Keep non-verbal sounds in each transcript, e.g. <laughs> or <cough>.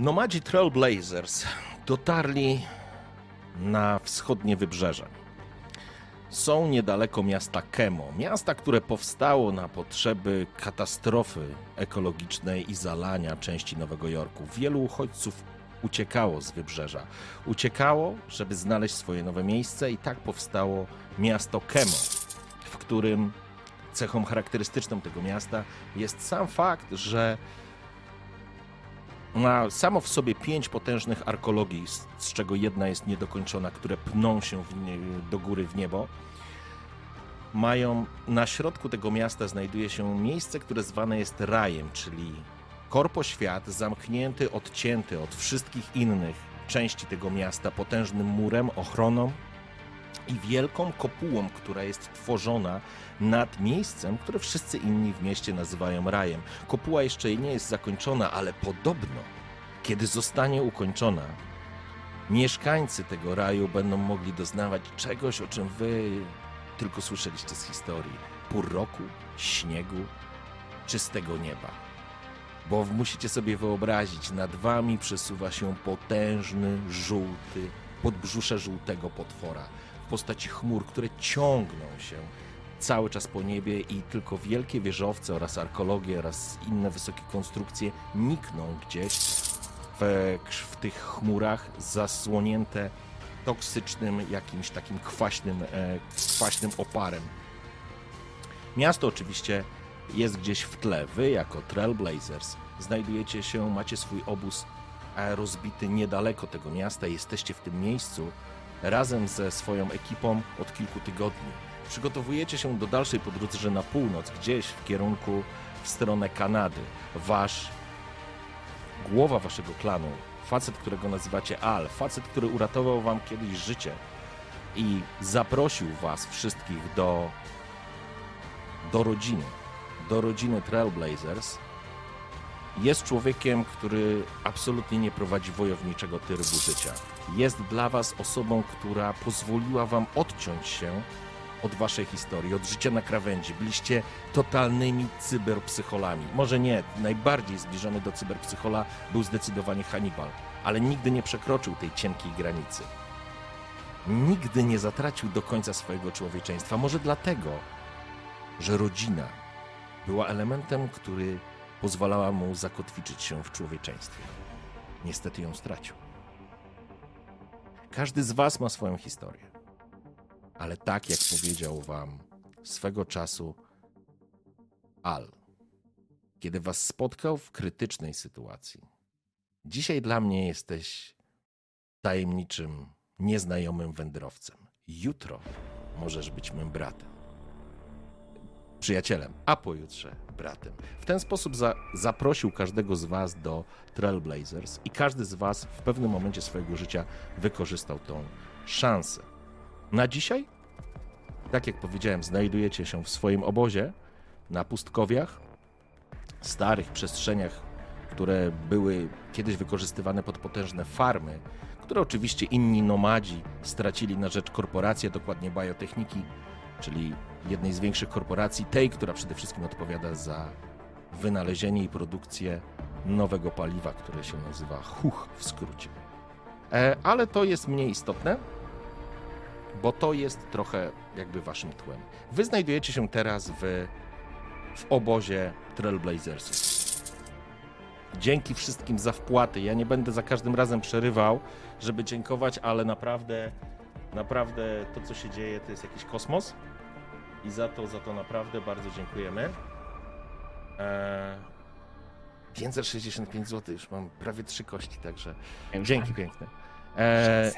Nomadzi Trailblazers dotarli na wschodnie wybrzeże. Są niedaleko miasta Kemo, miasta, które powstało na potrzeby katastrofy ekologicznej i zalania części Nowego Jorku. Wielu uchodźców uciekało z wybrzeża. Uciekało, żeby znaleźć swoje nowe miejsce, i tak powstało miasto Kemo, w którym cechą charakterystyczną tego miasta jest sam fakt, że ma samo w sobie pięć potężnych arkologii, z, z czego jedna jest niedokończona, które pną się do góry w niebo. Mają na środku tego miasta znajduje się miejsce, które zwane jest rajem, czyli korpoświat zamknięty, odcięty od wszystkich innych części tego miasta potężnym murem, ochroną i wielką kopułą, która jest tworzona nad miejscem, które wszyscy inni w mieście nazywają rajem. Kopuła jeszcze nie jest zakończona, ale podobno, kiedy zostanie ukończona, mieszkańcy tego raju będą mogli doznawać czegoś, o czym wy tylko słyszeliście z historii. Pór roku, śniegu, czystego nieba. Bo musicie sobie wyobrazić, nad wami przesuwa się potężny, żółty, podbrzusze żółtego potwora postaci chmur, które ciągną się cały czas po niebie i tylko wielkie wieżowce oraz arkologie oraz inne wysokie konstrukcje nikną gdzieś w, w tych chmurach zasłonięte toksycznym, jakimś takim kwaśnym, e, kwaśnym oparem. Miasto oczywiście jest gdzieś w tle. Wy, jako Trailblazers, znajdujecie się, macie swój obóz rozbity niedaleko tego miasta. Jesteście w tym miejscu razem ze swoją ekipą od kilku tygodni. Przygotowujecie się do dalszej podróży na północ, gdzieś w kierunku w stronę Kanady. Wasz głowa waszego klanu, facet, którego nazywacie Al, facet, który uratował wam kiedyś życie i zaprosił was wszystkich do, do rodziny, do rodziny Trailblazers, jest człowiekiem, który absolutnie nie prowadzi wojowniczego trybu życia. Jest dla was osobą, która pozwoliła wam odciąć się od waszej historii, od życia na krawędzi. Byliście totalnymi cyberpsycholami. Może nie, najbardziej zbliżony do cyberpsychola był zdecydowanie Hannibal, ale nigdy nie przekroczył tej cienkiej granicy. Nigdy nie zatracił do końca swojego człowieczeństwa. Może dlatego, że rodzina była elementem, który pozwalała mu zakotwiczyć się w człowieczeństwie. Niestety ją stracił. Każdy z Was ma swoją historię ale tak jak powiedział wam swego czasu Al, kiedy was spotkał w krytycznej sytuacji. Dzisiaj dla mnie jesteś tajemniczym, nieznajomym wędrowcem. Jutro możesz być mym bratem. Przyjacielem, a pojutrze bratem. W ten sposób za, zaprosił każdego z Was do Trailblazers i każdy z Was w pewnym momencie swojego życia wykorzystał tą szansę. Na dzisiaj, tak jak powiedziałem, znajdujecie się w swoim obozie na pustkowiach, starych przestrzeniach, które były kiedyś wykorzystywane pod potężne farmy, które oczywiście inni nomadzi stracili na rzecz korporacji, dokładnie biotechniki, czyli jednej z większych korporacji, tej, która przede wszystkim odpowiada za wynalezienie i produkcję nowego paliwa, które się nazywa HUCH w skrócie. E, ale to jest mniej istotne bo to jest trochę jakby waszym tłem. Wy znajdujecie się teraz w, w obozie Trailblazersów. Dzięki wszystkim za wpłaty. Ja nie będę za każdym razem przerywał, żeby dziękować, ale naprawdę, naprawdę to, co się dzieje, to jest jakiś kosmos. I za to, za to naprawdę bardzo dziękujemy. Eee, 565 zł, już mam prawie trzy kości, także dzięki piękne. Eee,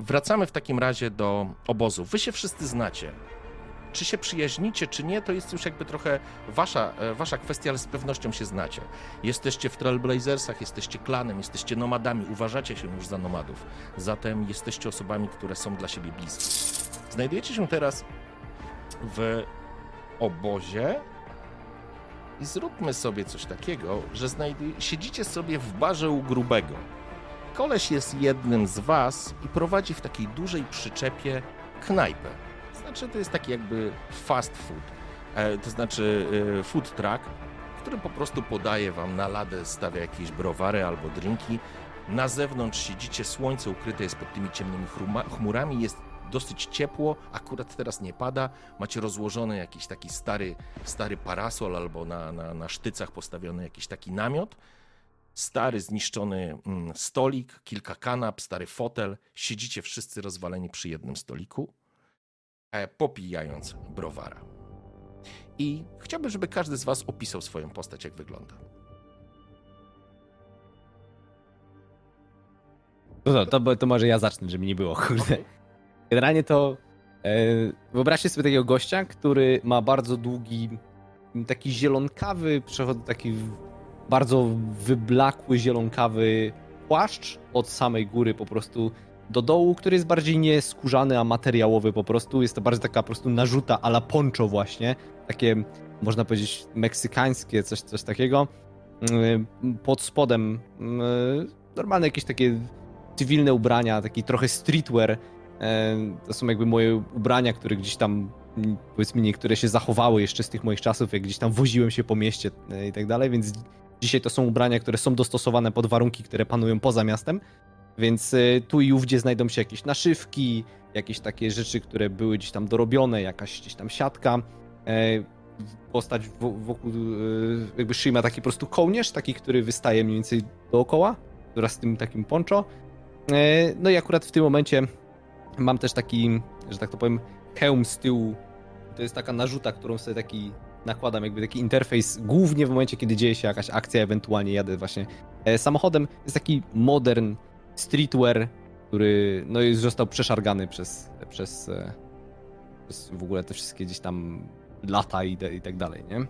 Wracamy w takim razie do obozu. Wy się wszyscy znacie. Czy się przyjaźnicie, czy nie, to jest już jakby trochę wasza, e, wasza kwestia, ale z pewnością się znacie. Jesteście w Trailblazersach, jesteście klanem, jesteście nomadami, uważacie się już za nomadów. Zatem jesteście osobami, które są dla siebie bliskie. Znajdujecie się teraz w obozie i zróbmy sobie coś takiego, że znajduj... siedzicie sobie w barze u grubego. Koleś jest jednym z was i prowadzi w takiej dużej przyczepie knajpę. Znaczy, to jest taki jakby fast food, e, to znaczy e, food truck, który po prostu podaje wam na ladę, stawia jakieś browary albo drinki. Na zewnątrz siedzicie, słońce ukryte jest pod tymi ciemnymi chmurami, jest dosyć ciepło, akurat teraz nie pada, macie rozłożony jakiś taki stary, stary parasol albo na, na, na sztycach postawiony jakiś taki namiot, stary, zniszczony mm, stolik, kilka kanap, stary fotel, siedzicie wszyscy rozwaleni przy jednym stoliku, e, popijając browara. I chciałbym, żeby każdy z was opisał swoją postać, jak wygląda. No to, to, to może ja zacznę, żeby nie było, kurde. Generalnie to e, wyobraźcie sobie takiego gościa, który ma bardzo długi, taki zielonkawy, przechodzi taki bardzo wyblakły, zielonkawy płaszcz od samej góry po prostu do dołu, który jest bardziej nie skórzany, a materiałowy po prostu. Jest to bardziej taka po prostu narzuta ala poncho właśnie. Takie, można powiedzieć, meksykańskie, coś, coś takiego. Mm, pod spodem mm, normalne jakieś takie cywilne ubrania, taki trochę streetwear, to są jakby moje ubrania, które gdzieś tam, powiedzmy, niektóre się zachowały jeszcze z tych moich czasów, jak gdzieś tam woziłem się po mieście e, i tak dalej, więc dzisiaj to są ubrania, które są dostosowane pod warunki, które panują poza miastem. Więc e, tu i ówdzie znajdą się jakieś naszywki, jakieś takie rzeczy, które były gdzieś tam dorobione, jakaś gdzieś tam siatka. Postać wokół, jakby szyi ma taki po prostu kołnierz, taki, który wystaje mniej więcej dookoła, wraz z tym takim poncho. No i akurat w tym momencie Mam też taki, że tak to powiem, hełm z tyłu. To jest taka narzuta, którą sobie taki nakładam, jakby taki interfejs, głównie w momencie, kiedy dzieje się jakaś akcja, ewentualnie jadę właśnie e, samochodem. Jest taki modern streetwear, który no, został przeszargany przez, przez, e, przez w ogóle te wszystkie gdzieś tam lata i, i tak dalej, nie?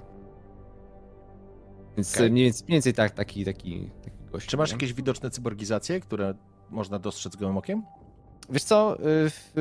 Więc okay. mniej, więcej, mniej więcej tak, taki, taki, taki gość. Czy masz nie? jakieś widoczne cyborgizacje, które można dostrzec gołym okiem? Wiesz co, y, w,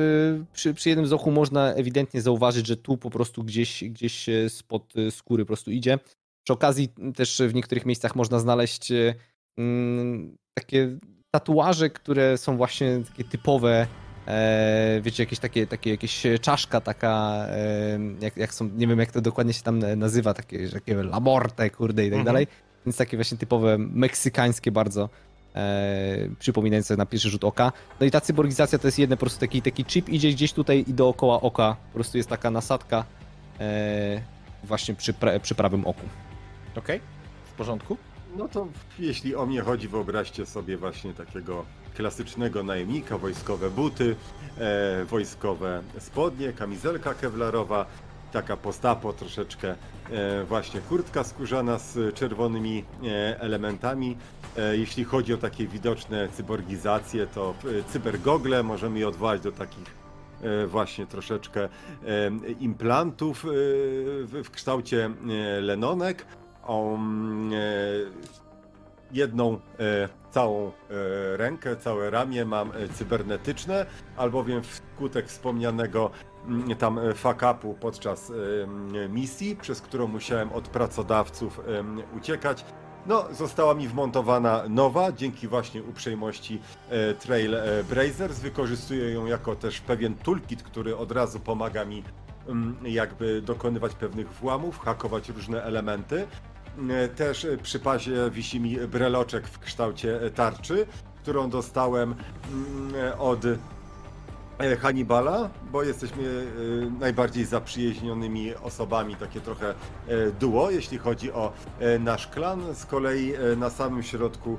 przy, przy jednym z oku można ewidentnie zauważyć, że tu po prostu gdzieś, gdzieś spod y, skóry po prostu idzie. Przy okazji też w niektórych miejscach można znaleźć y, mm, takie tatuaże, które są właśnie takie typowe, e, wiecie, jakieś takie, takie jakieś czaszka taka, e, jak, jak są, nie wiem jak to dokładnie się tam nazywa, takie, takie lamorte, kurde i tak mhm. dalej. Więc takie właśnie typowe meksykańskie bardzo e, przypominające na pierwszy rzut oka. No i ta cyborgizacja to jest jeden po prostu taki, taki chip, idzie gdzieś tutaj i dookoła oka, po prostu jest taka nasadka e, właśnie przy, przy prawym oku. Okej, okay. w porządku? No to jeśli o mnie chodzi, wyobraźcie sobie właśnie takiego klasycznego najemnika, wojskowe buty, e, wojskowe spodnie, kamizelka kewlarowa, taka postapo troszeczkę, e, właśnie kurtka skórzana z czerwonymi e, elementami. E, jeśli chodzi o takie widoczne cyborgizacje, to cybergogle możemy je odwołać do takich właśnie troszeczkę implantów w kształcie lenonek. Mm, jedną całą rękę, całe ramię mam cybernetyczne, albowiem wskutek wspomnianego tam e, fuck-upu podczas misji, przez którą musiałem od pracodawców uciekać. No, została mi wmontowana nowa, dzięki właśnie uprzejmości e, Trail e, Brazers. Wykorzystuję ją jako też pewien toolkit, który od razu pomaga mi jakby dokonywać pewnych włamów, hakować różne elementy. Też przy pazie wisi mi breloczek w kształcie tarczy, którą dostałem od E, Hannibala, bo jesteśmy e, najbardziej zaprzyjaźnionymi osobami, takie trochę e, duo, jeśli chodzi o nasz klan. Z kolei na samym środku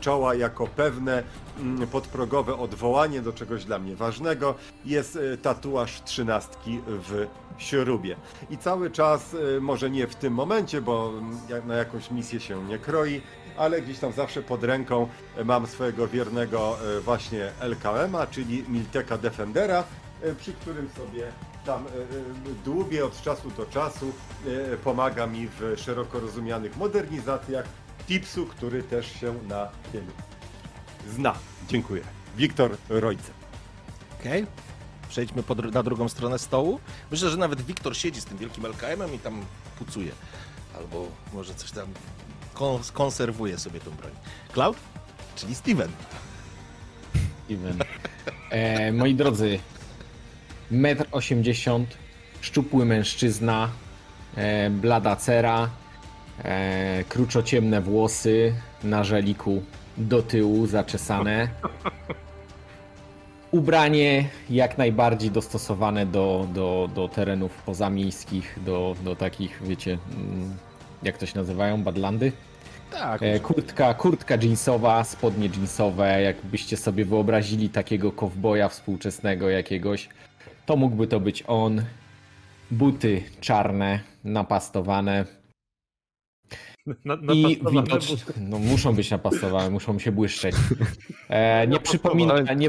czoła, jako pewne mm, podprogowe odwołanie do czegoś dla mnie ważnego, jest tatuaż trzynastki w śrubie. I cały czas, może nie w tym momencie, bo mm, na jakąś misję się nie kroi, ale gdzieś tam zawsze pod ręką mam swojego wiernego e, właśnie LKM-a, czyli Milteka Defendera, e, przy którym sobie tam długie od czasu do czasu, pomaga mi w szeroko rozumianych modernizacjach tipsu, który też się na tym zna. Dziękuję. Wiktor Rojce. Okej. Okay. Przejdźmy na drugą stronę stołu. Myślę, że nawet Wiktor siedzi z tym wielkim LKM-em i tam pucuje. Albo może coś tam konserwuje sobie tą broń. Cloud? Czyli Steven. Steven. E, moi drodzy, 1,80 m, szczupły mężczyzna, e, blada cera, e, włosy na żeliku do tyłu zaczesane. Ubranie jak najbardziej dostosowane do, do, do terenów pozamiejskich, do, do takich, wiecie, mm, jak to się nazywają, badlandy? Tak. E, kurtka, kurtka jeansowa, spodnie jeansowe, jakbyście sobie wyobrazili takiego kowboja współczesnego jakiegoś, to mógłby to być on. Buty czarne, napastowane, na, I widoczni, no muszą być napastowane, muszą się błyszczeć. E, nie przypominam, nie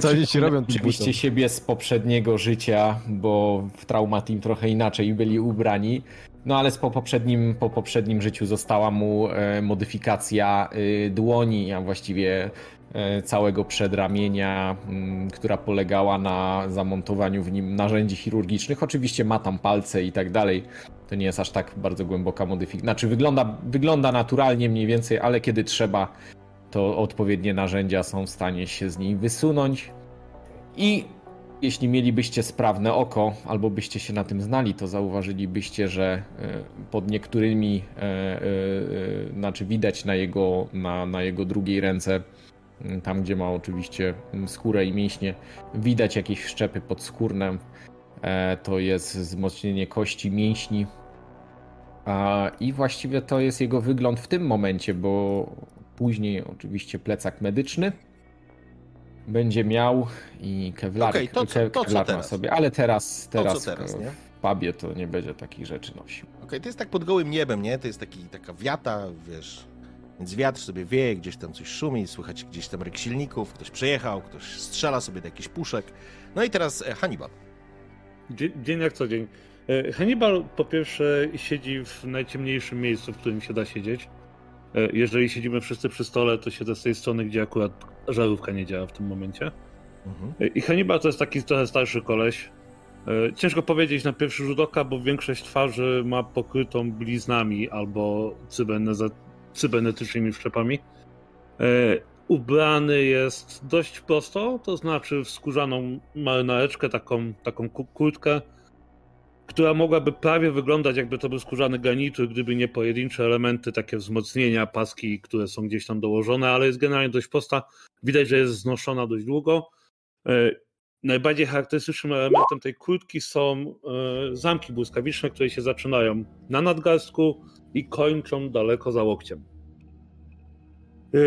oczywiście siebie z poprzedniego życia, bo w Traumatim trochę inaczej byli ubrani. No ale po poprzednim, po poprzednim życiu została mu e, modyfikacja e, dłoni, a właściwie e, całego przedramienia, mm, która polegała na zamontowaniu w nim narzędzi chirurgicznych. Oczywiście ma tam palce i tak dalej. To nie jest aż tak bardzo głęboka modyfikacja. Znaczy wygląda, wygląda naturalnie mniej więcej, ale kiedy trzeba, to odpowiednie narzędzia są w stanie się z niej wysunąć. I jeśli mielibyście sprawne oko, albo byście się na tym znali, to zauważylibyście, że e, pod niektórymi, e, e, znaczy widać na jego, na, na jego drugiej ręce, tam gdzie ma oczywiście skórę i mięśnie, widać jakieś wszczepy pod skórnem. To jest wzmocnienie kości, mięśni. I właściwie to jest jego wygląd w tym momencie, bo później oczywiście plecak medyczny będzie miał i kevlar, okay, to, co, to, kevlar na sobie, ale teraz, teraz, to, teraz nie? w pubie to nie będzie takich rzeczy nosił. Okej, okay, to jest tak pod gołym niebem, nie? To jest taki, taka wiata, wiesz, więc wiatr sobie wieje, gdzieś tam coś szumi, słychać gdzieś tam ryk silników, ktoś przejechał, ktoś strzela sobie do jakichś puszek. No i teraz e, Hannibal. Dzień, dzień jak co dzień. E, Hannibal po pierwsze siedzi w najciemniejszym miejscu, w którym się da siedzieć. E, jeżeli siedzimy wszyscy przy stole, to siedzę z tej strony, gdzie akurat żarówka nie działa w tym momencie. Mhm. E, I Hannibal to jest taki trochę starszy koleś. E, ciężko powiedzieć na pierwszy rzut oka, bo większość twarzy ma pokrytą bliznami albo cybernetycznymi wszczepami. Ubrany jest dość prosto, to znaczy w skórzaną marynareczkę, taką, taką kurtkę, która mogłaby prawie wyglądać jakby to był skórzany garnitur, gdyby nie pojedyncze elementy, takie wzmocnienia, paski, które są gdzieś tam dołożone, ale jest generalnie dość prosta. Widać, że jest znoszona dość długo. E, najbardziej charakterystycznym elementem tej kurtki są e, zamki błyskawiczne, które się zaczynają na nadgarstku i kończą daleko za łokciem. E,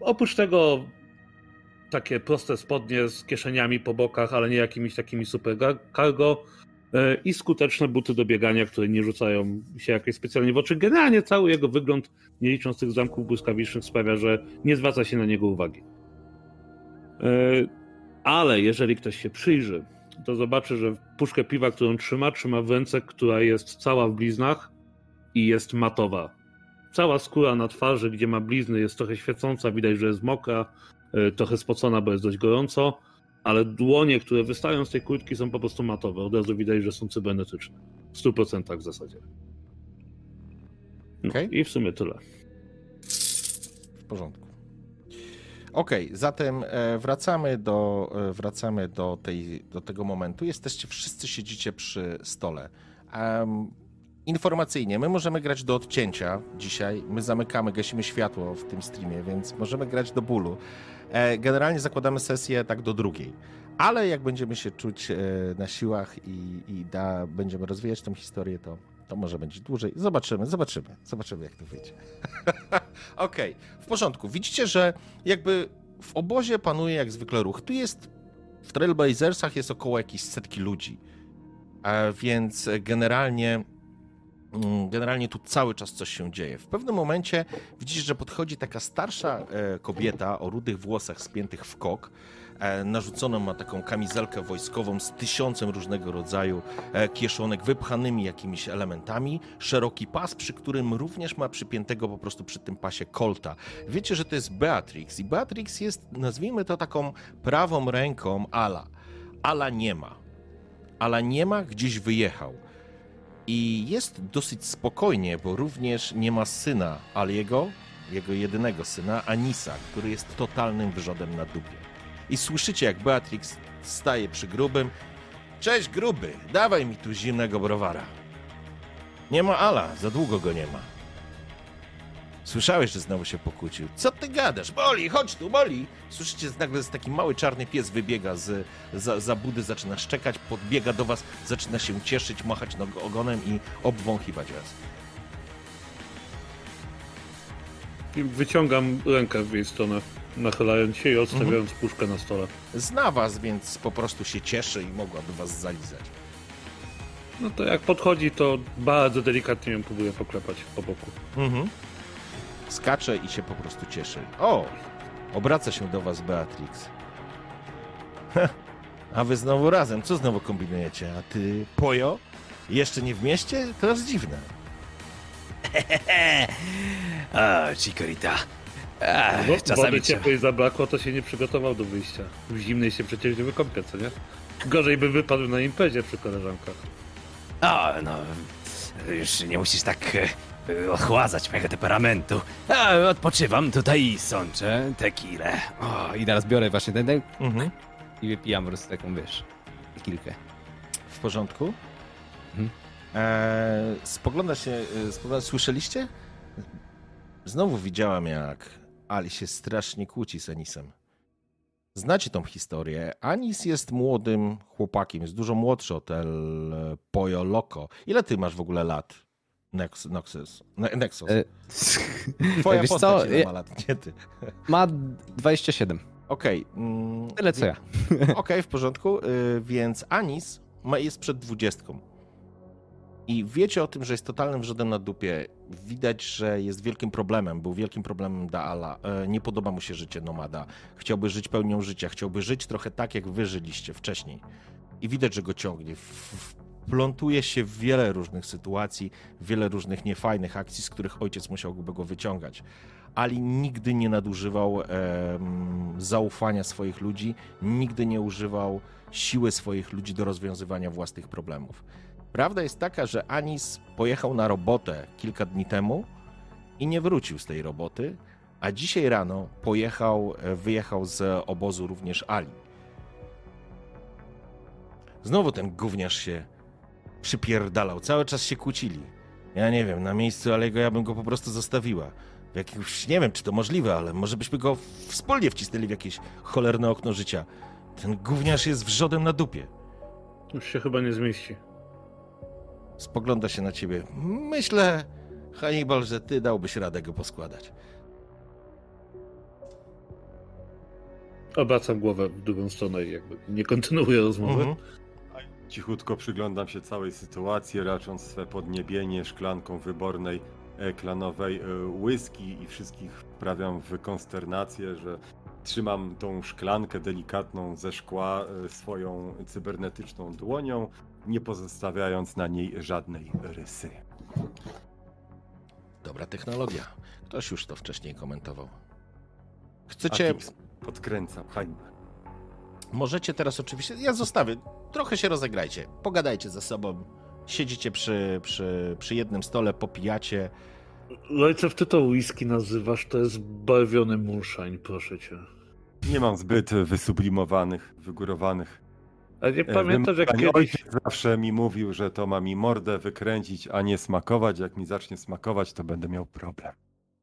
oprócz tego takie proste spodnie z kieszeniami po bokach, ale nie jakimiś takimi super cargo i skuteczne buty do biegania, które nie rzucają się jakoś specjalnie w oczy. Generalnie cały jego wygląd, nie licząc tych zamków błyskawicznych, sprawia, że nie zwraca się na niego uwagi. E, ale jeżeli ktoś się przyjrzy, to zobaczy, że puszkę piwa, którą trzyma, trzyma w ręce, która jest cała w bliznach i jest matowa. Cała skóra na twarzy, gdzie ma blizny, jest trochę świecąca, widać, że jest mokra, e, trochę spocona, bo jest dość gorąco ale dłonie, które wystają z tej kurtki są po prostu matowe. Od razu widać, że są cybernetyczne. W 100% w zasadzie. No, okay. I w sumie tyle. W porządku. Okej, okay, zatem e, wracamy, do, e, wracamy do, tej, do tego momentu. Jesteście, wszyscy siedzicie przy stole. Um, informacyjnie, my możemy grać do odcięcia dzisiaj. My zamykamy, gasimy światło w tym streamie, więc możemy grać do bólu. E, generalnie zakładamy sesję tak do drugiej. Ale jak będziemy się czuć e, na siłach i, i da, będziemy rozwijać tę historię, to, to może będzie dłużej. Zobaczymy, zobaczymy. Zobaczymy, jak to wyjdzie. <laughs> Okej, okay, w porządku. Widzicie, że jakby w obozie panuje jak zwykle ruch. Tu jest w Trailblazersach jest około jakiejś setki ludzi. A więc generalnie Generalnie tu cały czas coś się dzieje. W pewnym momencie widzisz, że podchodzi taka starsza e, kobieta o rudych włosach spiętych w kok. E, narzuconą ma taką kamizelkę wojskową z tysiącem różnego rodzaju e, kieszonek wypchanymi jakimiś elementami, szeroki pas, przy którym również ma przypiętego po prostu przy tym pasie kolta. Wiecie, że to jest Beatrix i Beatrix jest, nazwijmy to taką prawą ręką Ala. Ala nie ma. Ala nie ma, gdzieś wyjechał. I jest dosyć spokojnie, bo również nie ma syna Aliego, jego jedynego syna, Anisa, który jest totalnym wrzodem na dupie. I słyszycie, jak Beatrix staje przy grubym. Cześć, gruby, dawaj mi tu zimnego browara. Nie ma Ala, za długo go nie ma. Słyszałeś, że znowu się pokłócił. Co ty gadasz? Boli, chodź tu, boli! Słyszycie, nagle jest taki mały czarny pies wybiega z, za, za budy, zaczyna szczekać, podbiega do was, zaczyna się cieszyć, machać ogonem i obwąchiwać was. I wyciągam rękę w jej stronę, nachylając się i odstawiając puszkę na stole. Zna was, więc po prostu się cieszy i mogłaby was zalizać. No to jak podchodzi, to bardzo delikatnie ją próbuję poklepać po boku. Mhm. Skacze i się po prostu cieszy. O! Obraca się do was Beatrix. A wy znowu razem, co znowu kombinujecie? A ty, Pojo? Jeszcze nie w mieście? To jest dziwne. <laughs> A, Chikorita. A, Bo, czasami wody ciepłej zabrakło, to się nie przygotował do wyjścia. W zimnej się przecież nie wykąpie, co nie? Gorzej by wypadł na imprezie przy koleżankach. A, no, już nie musisz tak e, ochładzać mojego temperamentu. A, odpoczywam tutaj i sączę tequilę. O, i teraz biorę właśnie ten, ten Mhm. i wypijam po prostu taką, wiesz, tequilkę. W porządku? Mhm. Eee, spogląda się, e, spogląda, słyszeliście? Znowu widziałam, jak Ali się strasznie kłóci z Anisem. Znacie tą historię. Anis jest młodym chłopakiem, jest dużo młodszy od El Poyo Loco. Ile ty masz w ogóle lat? Nex, Noxus. Ne, Nexus. E, <laughs> Twoja <laughs> wiesz postać co, ile ma lat? Nie ty. <laughs> Ma 27. Okej. mm, Tyle co ja. Okej, w porządku. Y, Więc Anis ma, jest przed dwudziestką. I wiecie o tym, że jest totalnym wrzodem na dupie. Widać, że jest wielkim problemem. Był wielkim problemem dla Ala. E, Nie podoba mu się życie nomada. Chciałby żyć pełnią życia. Chciałby żyć trochę tak, jak wy żyliście wcześniej. I widać, że go ciągnie. W- Wplątuje się w wiele różnych sytuacji, wiele różnych niefajnych akcji, z których ojciec musiałby go wyciągać. Ali nigdy nie nadużywał em, zaufania swoich ludzi, nigdy nie używał siły swoich ludzi do rozwiązywania własnych problemów. Prawda jest taka, że Anis pojechał na robotę kilka dni temu i nie wrócił z tej roboty, a dzisiaj rano pojechał, e, wyjechał z obozu również Ali. Znowu ten gówniarz się przypierdalał, cały czas się kłócili. Ja nie wiem, na miejscu Alego ja bym go po prostu zostawiła. W jakimś, nie wiem, czy to możliwe, ale może byśmy go wspólnie wcisnęli w jakieś cholerne okno życia. Ten gówniarz jest wrzodem na dupie. Już się chyba nie zmieści. Spogląda się na ciebie. Myślę, Hannibal, że ty dałbyś radę go poskładać. Obracam głowę w drugą stronę i jakby nie kontynuuję rozmowy. Mhm. Cichutko przyglądam się całej sytuacji, racząc swe podniebienie szklanką wybornej e, klanowej e, whisky i wszystkich wprawiam w konsternację, że trzymam tą szklankę delikatną ze szkła e, swoją cybernetyczną dłonią, nie pozostawiając na niej żadnej rysy. Dobra technologia. Ktoś już to wcześniej komentował. Chcecie, tips podkręcam, hańbę. Możecie teraz oczywiście, ja zostawię, trochę się rozegrajcie, pogadajcie ze sobą, siedzicie przy, przy, przy jednym stole, popijacie. Lojcew, ty to whisky nazywasz, to jest barwiony moonshine, proszę cię. Nie mam zbyt wysublimowanych, wygórowanych A nie E, pamiętasz, jak kiedyś... Ojciec zawsze mi mówił, że to ma mi mordę wykręcić, a nie smakować. Jak mi zacznie smakować, to będę miał problem.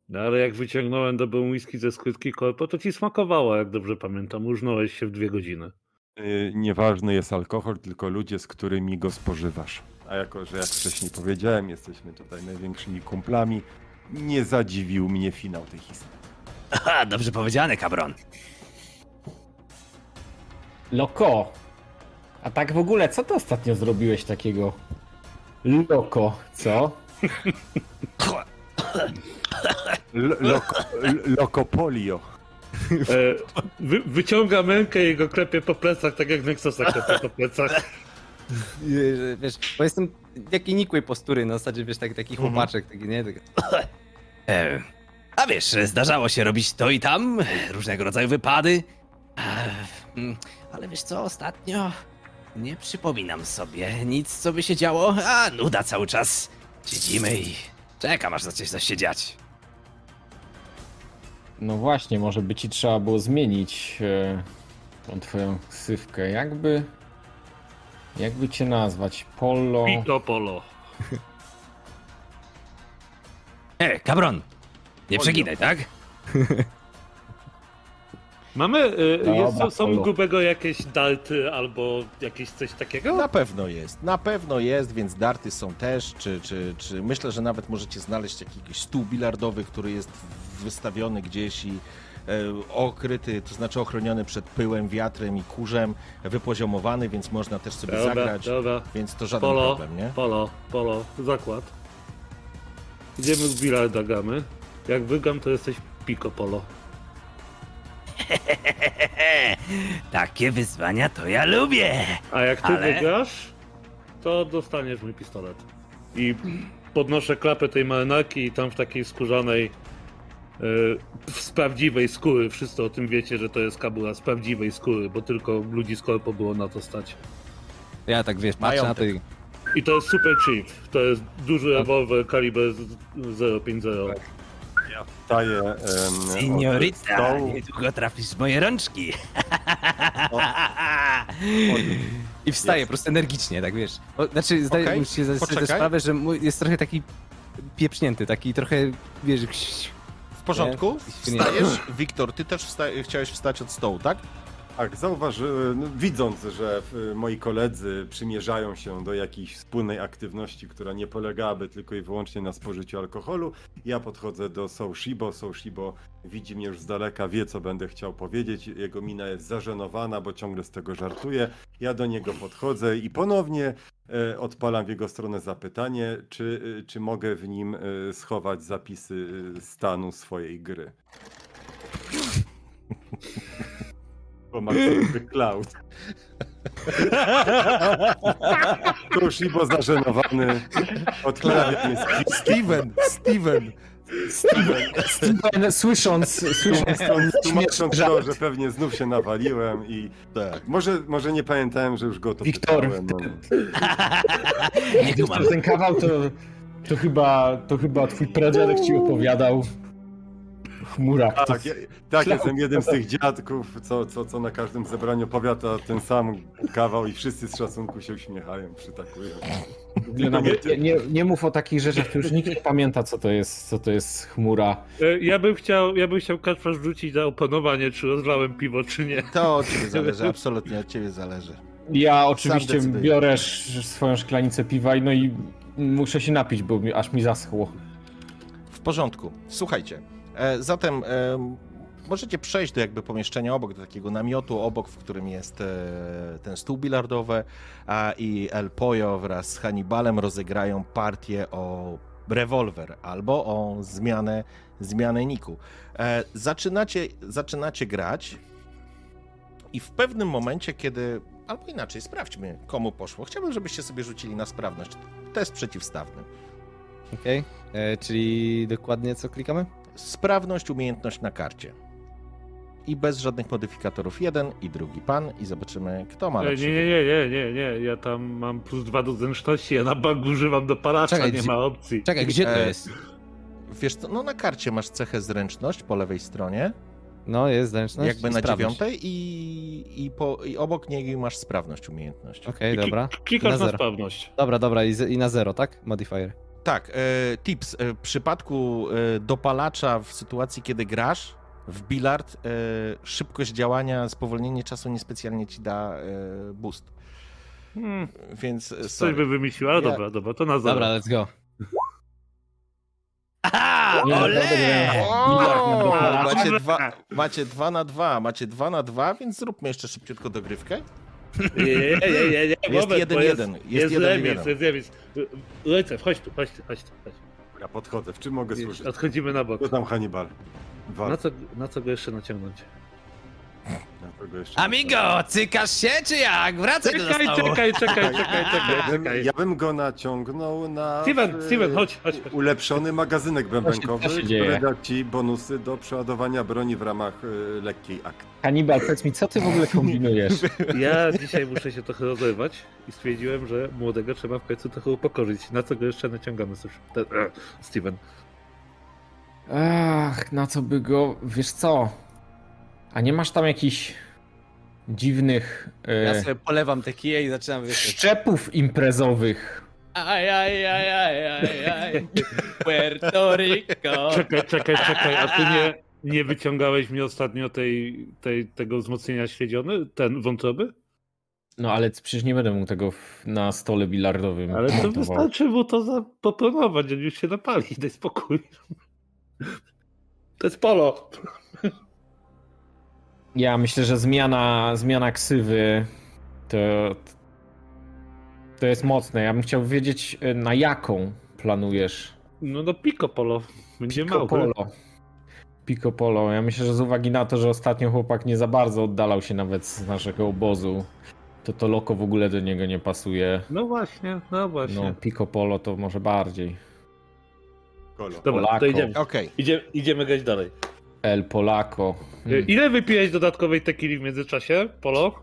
No, ale jak wyciągnąłem dobrą whisky ze skrytki korpo, to ci smakowało, jak dobrze pamiętam. Użnąłeś się w dwie godziny. Yy, nieważny jest alkohol, tylko ludzie, z którymi go spożywasz. A jako, że jak wcześniej powiedziałem, jesteśmy tutaj największymi kumplami, nie zadziwił mnie finał tej historii. <laughs> Aha, dobrze powiedziane, kabron. Loko. A tak w ogóle, co ty ostatnio zrobiłeś takiego? Loko, co? <laughs> Lokopolio. E, wy, wyciąga rękę i go klepie po plecach, tak jak Nexusa klepie po plecach. Wiesz, bo jestem takiej nikłej postury, na zasadzie, wiesz, taki, taki Mhm. chłopaczek, taki, nie? Tak... E, A wiesz, zdarzało się robić to i tam, różnego rodzaju wypady. E, mm, Ale wiesz co, ostatnio nie przypominam sobie nic, co by się działo, a nuda cały czas. Siedzimy i czekam, aż zacznie coś się dziać. No właśnie, może by ci trzeba było zmienić e, tą twoją ksywkę. Jakby. Jakby cię nazwać? Polo. Pito polo. <laughs> E, kabron, nie przeginaj, tak? <laughs> Mamy, y, Dobra, jest, są- są grubego jakieś dalty albo jakieś coś takiego? Na pewno jest, na pewno jest, więc darty są też, czy, czy, czy myślę, że nawet możecie znaleźć jakiś stół bilardowy, który jest wystawiony gdzieś i e, okryty, to znaczy ochroniony przed pyłem, wiatrem i kurzem, wypoziomowany, więc można też sobie Dobra, zagrać, dobra. więc to żaden Polo, problem, nie? polo, polo, zakład. Idziemy w bilarda gamy. Jak wygam, to jesteś piko polo. <laughs> Takie wyzwania to ja lubię. A jak ty Ale- wygrasz, to dostaniesz mój pistolet. I podnoszę klapę tej marynarki i tam w takiej skórzanej, z prawdziwej skóry, wszyscy o tym wiecie, że to jest kabura z prawdziwej skóry, bo tylko ludzi z korpo było na to stać. Ja tak, wiesz, patrzę na to i... I to jest super cheap. To jest duży rewolwer kaliber z- 050. Daję em, od stołu. niedługo trafisz w moje rączki. I wstaje po prostu energicznie, tak wiesz. O, znaczy, zdaję okay, sobie poczekaj. sprawę, że mój jest trochę taki pieprznięty, taki trochę, wiesz, W porządku? Nie? Wstajesz? Wiktor, ty też wsta chciałeś wstać od stołu, tak? Tak, zauważyłem, no, widząc, że y, moi koledzy przymierzają się do jakiejś wspólnej aktywności, która nie polegałaby tylko i wyłącznie na spożyciu alkoholu, ja podchodzę do Soushibo. Soushibo widzi mnie już z daleka, wie co będę chciał powiedzieć. Jego mina jest zażenowana, bo ciągle z tego żartuje. Ja do niego podchodzę i ponownie e, odpalam w jego stronę zapytanie, czy, e, czy mogę w nim e, schować zapisy e, stanu swojej gry. Sobie cloud. Toshibo zażenowany, mnie z Steven, Steven! Steven, słysząc, słysząc Tłumacząc to, że pewnie znów się nawaliłem i Tak. może, może nie pamiętałem, że już go to Wiktor, no. <laughs> Ten kawał, to, to, chyba, to chyba twój pradziadek ci opowiadał. Chmurak. to- Tak, ja, tak jestem jednym z tych dziadków, co, co, co na każdym zebraniu opowiada ten sam kawał i wszyscy z szacunku się uśmiechają, przytakują. nawet Nie, nie, nie mów o takich rzeczach, to już nikt nie pamięta, co to jest, co to jest chmura. E, Ja bym chciał, ja bym chciał Kacpra rzucić na opanowanie, czy rozlałem piwo, czy nie. To od ciebie zależy, absolutnie od ciebie zależy. Ja oczywiście biorę swoją szklanicę piwa i no i muszę się napić, bo mi, aż mi zaschło. W porządku. Słuchajcie, zatem e, możecie przejść do jakby pomieszczenia obok, do takiego namiotu obok, w którym jest e, ten stół bilardowy a, i El Pollo wraz z Hannibalem rozegrają partię o rewolwer albo o zmianę, zmianę niku. E, zaczynacie, zaczynacie grać i w pewnym momencie, kiedy... Albo inaczej, sprawdźmy, komu poszło. Chciałbym, żebyście sobie rzucili na sprawność. Test przeciwstawny. Okej, e, czyli dokładnie co klikamy? Sprawność, umiejętność na karcie. I bez żadnych modyfikatorów jeden i drugi pan i zobaczymy, kto ma E, Nie, lepszy. nie, nie, nie, nie, nie. Ja tam mam plus dwa do zręczności, ja na bank używam do palacza, Czekaj, nie gdzie- ma opcji. Czekaj, gdzie to E, jest? Wiesz co, no na karcie masz cechę zręczność po lewej stronie, No, jest zręczność jakby na sprawność. dziewiątej i, i, po, i obok niej masz sprawność, umiejętność. Okej, Kli- dobra. Klikasz Na na, zero. sprawność. Dobra, dobra, i, z, i na zero, tak? Modifier. Tak, e, tips. E, w przypadku e, dopalacza w sytuacji, kiedy grasz w bilard, e, szybkość działania, spowolnienie czasu niespecjalnie ci da e, boost. Hmm, Więc e, coś sorry. by wymyślił, ale Ja- dobra, dobra, to na. Dobra, let's go. Aha, Nie, ole! naprawdę, O, Bilard na macie dwa, macie dwa na dwa, macie dwa na dwa, więc zróbmy jeszcze szybciutko dogrywkę. Nie, nie, nie, nie. Jest moment, jeden, jeden. Jest, Jest jest jeden, remis, jeden. jest remis. Lecę, chodź tu, chodź tu, chodź tu. Chodź. Ja podchodzę, w czym mogę służyć? Odchodzimy na bok. Co tam Hannibal? Na co, na co go jeszcze naciągnąć? Amigo, cykasz się czy jak? Wracaj do Czekaj, stołu. czekaj, czekaj, czekaj, Ja czekaj, bym, czekaj. ja bym go naciągnął na Steven, e, Steven, chodź, chodź. chodź. ulepszony magazynek bębenkowy, Co się który dzieje? da ci bonusy do przeładowania broni w ramach e, lekkiej akcji. Hannibal, powiedz mi, co ty w ogóle kombinujesz? <laughs> Ja dzisiaj muszę się trochę rozerwać i stwierdziłem, że młodego trzeba w końcu trochę upokorzyć. Na co go jeszcze naciągamy? Cóż, ten, e, Steven. Ach, na co by go... Wiesz co? A nie masz tam jakichś dziwnych e, Ja sobie polewam te kije i zaczynam szczepów imprezowych? Aj, aj, aj, aj, aj, aj. Puerto Rico. Czekaj, czekaj, czekaj, a ty nie, nie wyciągałeś mi ostatnio tej, tej, tego wzmocnienia śledziony? Ten wątroby? No ale przecież nie będę mógł tego w, na stole bilardowym. Ale to montował. wystarczy mu to zaproponować, on już się napali, daj spokój. To jest polo. Ja myślę, że zmiana, zmiana ksywy to, to jest mocne. Ja bym chciał wiedzieć, e, na jaką planujesz No no Pico Polo. Będzie Pico mały. Polo. Pico Polo. Ja myślę, że z uwagi na to, że ostatnio chłopak nie za bardzo oddalał się nawet z naszego obozu, to to loko w ogóle do niego nie pasuje. No właśnie, no właśnie. No, Pico Polo to może bardziej. Kolo. Dobra, Polako. to idziemy. Idziemy, idziemy grać dalej. El Polako. Hmm. Ile wypiłeś dodatkowej tequili w międzyczasie, Polo?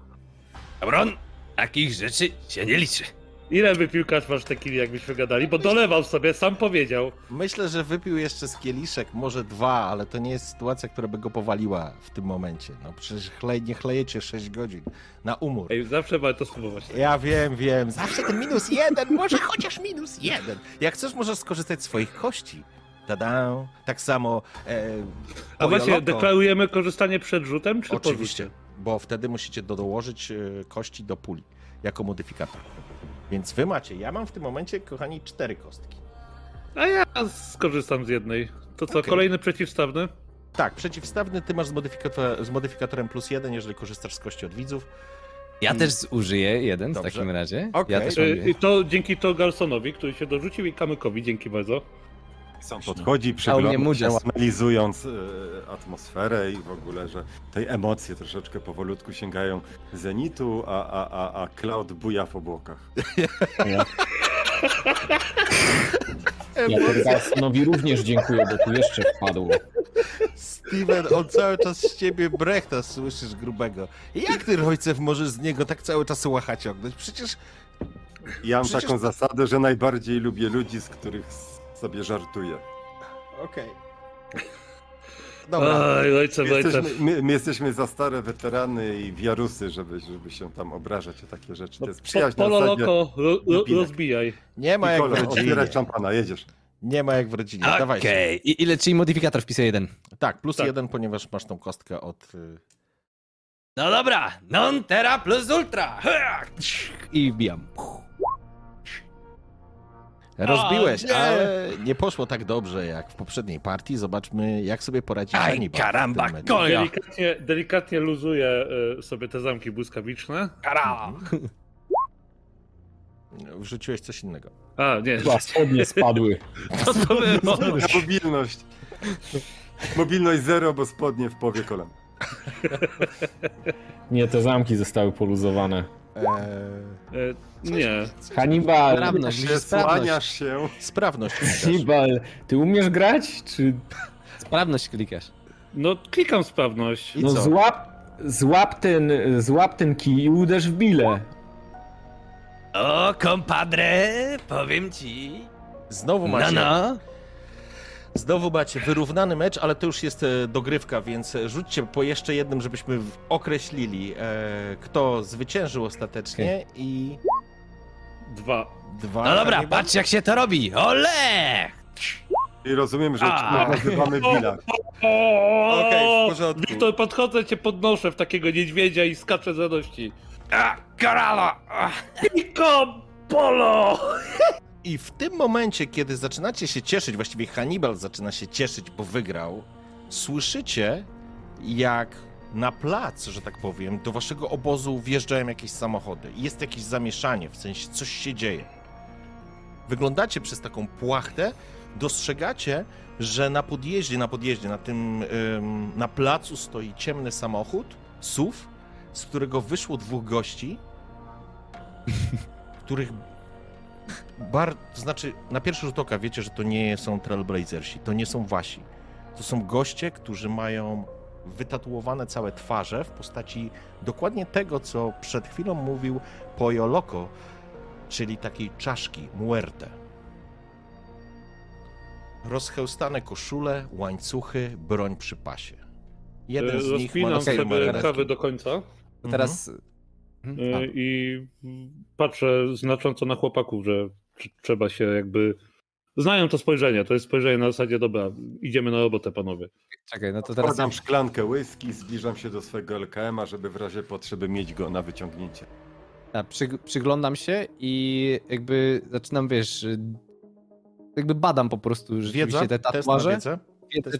Bron, takich rzeczy się nie liczy. Ile wypił masz tequili, jakbyśmy gadali? Bo dolewał sobie, sam powiedział. Myślę, że wypił jeszcze z kieliszek, może dwa, ale to nie jest sytuacja, która by go powaliła w tym momencie. No przecież chlej, nie chlejecie 6 godzin na umór. Ej, zawsze warto spróbować. Ja wiem, wiem. Zawsze ten minus jeden, może chociaż minus jeden. Jak chcesz, możesz skorzystać z swoich kości. Tada. Tak samo. E, A właśnie, Pojoloko. deklarujemy korzystanie przed rzutem, czy Oczywiście, bo wtedy musicie do- dołożyć e, kości do puli jako modyfikator. Więc wy macie, ja mam w tym momencie, kochani, cztery kostki. A ja skorzystam z jednej. To co, Okej. kolejny przeciwstawny? Tak, przeciwstawny ty masz z, modyfikator, z modyfikatorem plus jeden, jeżeli korzystasz z kości od widzów. Ja I- też użyję jeden Dobrze. w takim razie. Okej. Ja też Y. I to dzięki to Garsonowi, który się dorzucił i Kamykowi, dzięki bardzo. Sam podchodzi, przygląda się, Moody's. analizując e, atmosferę i w ogóle, że tej emocje troszeczkę powolutku sięgają zenitu, a, a, a, a Cloud buja w obłokach. Ja, ja to Garsonowi również dziękuję, bo tu jeszcze wpadło. Steven, on cały czas z ciebie brechta słyszysz grubego. Jak ty, Rojcew, możesz z niego tak cały czas łacha ciągnąć? Przecież Ja mam Przecież- taką zasadę, że najbardziej lubię ludzi, z których sobie żartuję. Okej. <laughs> Dobra. Oj, ojcze, My ojce. jesteśmy, my, my jesteśmy za stare weterany i wiarusy, żeby, żeby się tam obrażać o takie rzeczy. To No, jest po, przyjaźń na polo loko, ro, rozbijaj. Nie ma jak w rodzinie. szampana, jedziesz. Nie ma jak w rodzinie. Okej, Dawajcie. I ile, czyli modyfikator wpisuję jeden. Tak, plus Tak. jeden, ponieważ masz tą kostkę od... y, No dobra, non terra plus ultra. I wbijam. Rozbiłeś, nie. ale nie poszło tak dobrze jak w poprzedniej partii. Zobaczmy, jak sobie poradzi Aj, Hannibal karamba, konia. Delikatnie, delikatnie luzuję y, sobie te zamki błyskawiczne. Kara. Wrzuciłeś coś innego. A, nie. Chyba spodnie spadły. <laughs> Co to było? Mobilność. Mobilność zero, bo spodnie w połowie kolan. Nie, te zamki zostały poluzowane. Eee, nie. Hannibal, Sprawność, Się musisz sprawność. słaniasz się. sprawność. Hannibal, ty umiesz grać? Czy Sprawność klikasz. No, klikam sprawność. I no co? złap, złap ten, złap ten kij i uderz w bilę. O, kompadre, powiem ci. Znowu No, macie, no. Znowu macie wyrównany mecz, ale to już jest e, dogrywka, więc rzućcie po jeszcze jednym, żebyśmy określili, e, kto zwyciężył ostatecznie i Dwa. dwa. No dobra, patrz jak się to robi. Ole! I rozumiem, że nazywamy Billa. <laughs> Okej, w porządku. Wiktor, podchodzę, cię podnoszę w takiego niedźwiedzia i skaczę z radości. A, Karala! Pico Polo! I w tym momencie, kiedy zaczynacie się cieszyć, właściwie Hannibal zaczyna się cieszyć, bo wygrał, słyszycie, jak na plac, że tak powiem, do waszego obozu wjeżdżają jakieś samochody. Jest jakieś zamieszanie, w sensie coś się dzieje. Wyglądacie przez taką płachtę, dostrzegacie, że na podjeździe, na podjeździe, na tym, ym, na placu stoi ciemny samochód, SUV, z którego wyszło dwóch gości, <laughs> których bar, to znaczy na pierwszy rzut oka wiecie, że to nie są Trailblazersi, to nie są wasi. To są goście, którzy mają wytatuowane całe twarze w postaci dokładnie tego, co przed chwilą mówił Poyo Loco, czyli takiej czaszki, muerte. Rozchełstane koszule, łańcuchy, broń przy pasie. Jeden z nich ma Rozpinam numerek. rękawy do końca teraz... y, Mhm. i patrzę znacząco na chłopaków, że tr- trzeba się jakby... Znają to spojrzenie, to jest spojrzenie na zasadzie, dobra, idziemy na robotę, panowie. Czekaj, no to teraz... Podam szklankę whisky, zbliżam się do swojego LKM-a, żeby w razie potrzeby mieć go na wyciągnięcie. A, przy, przyglądam się i jakby zaczynam, wiesz, y, jakby badam po prostu Wiedza? rzeczywiście te tatuaże. wiedzę?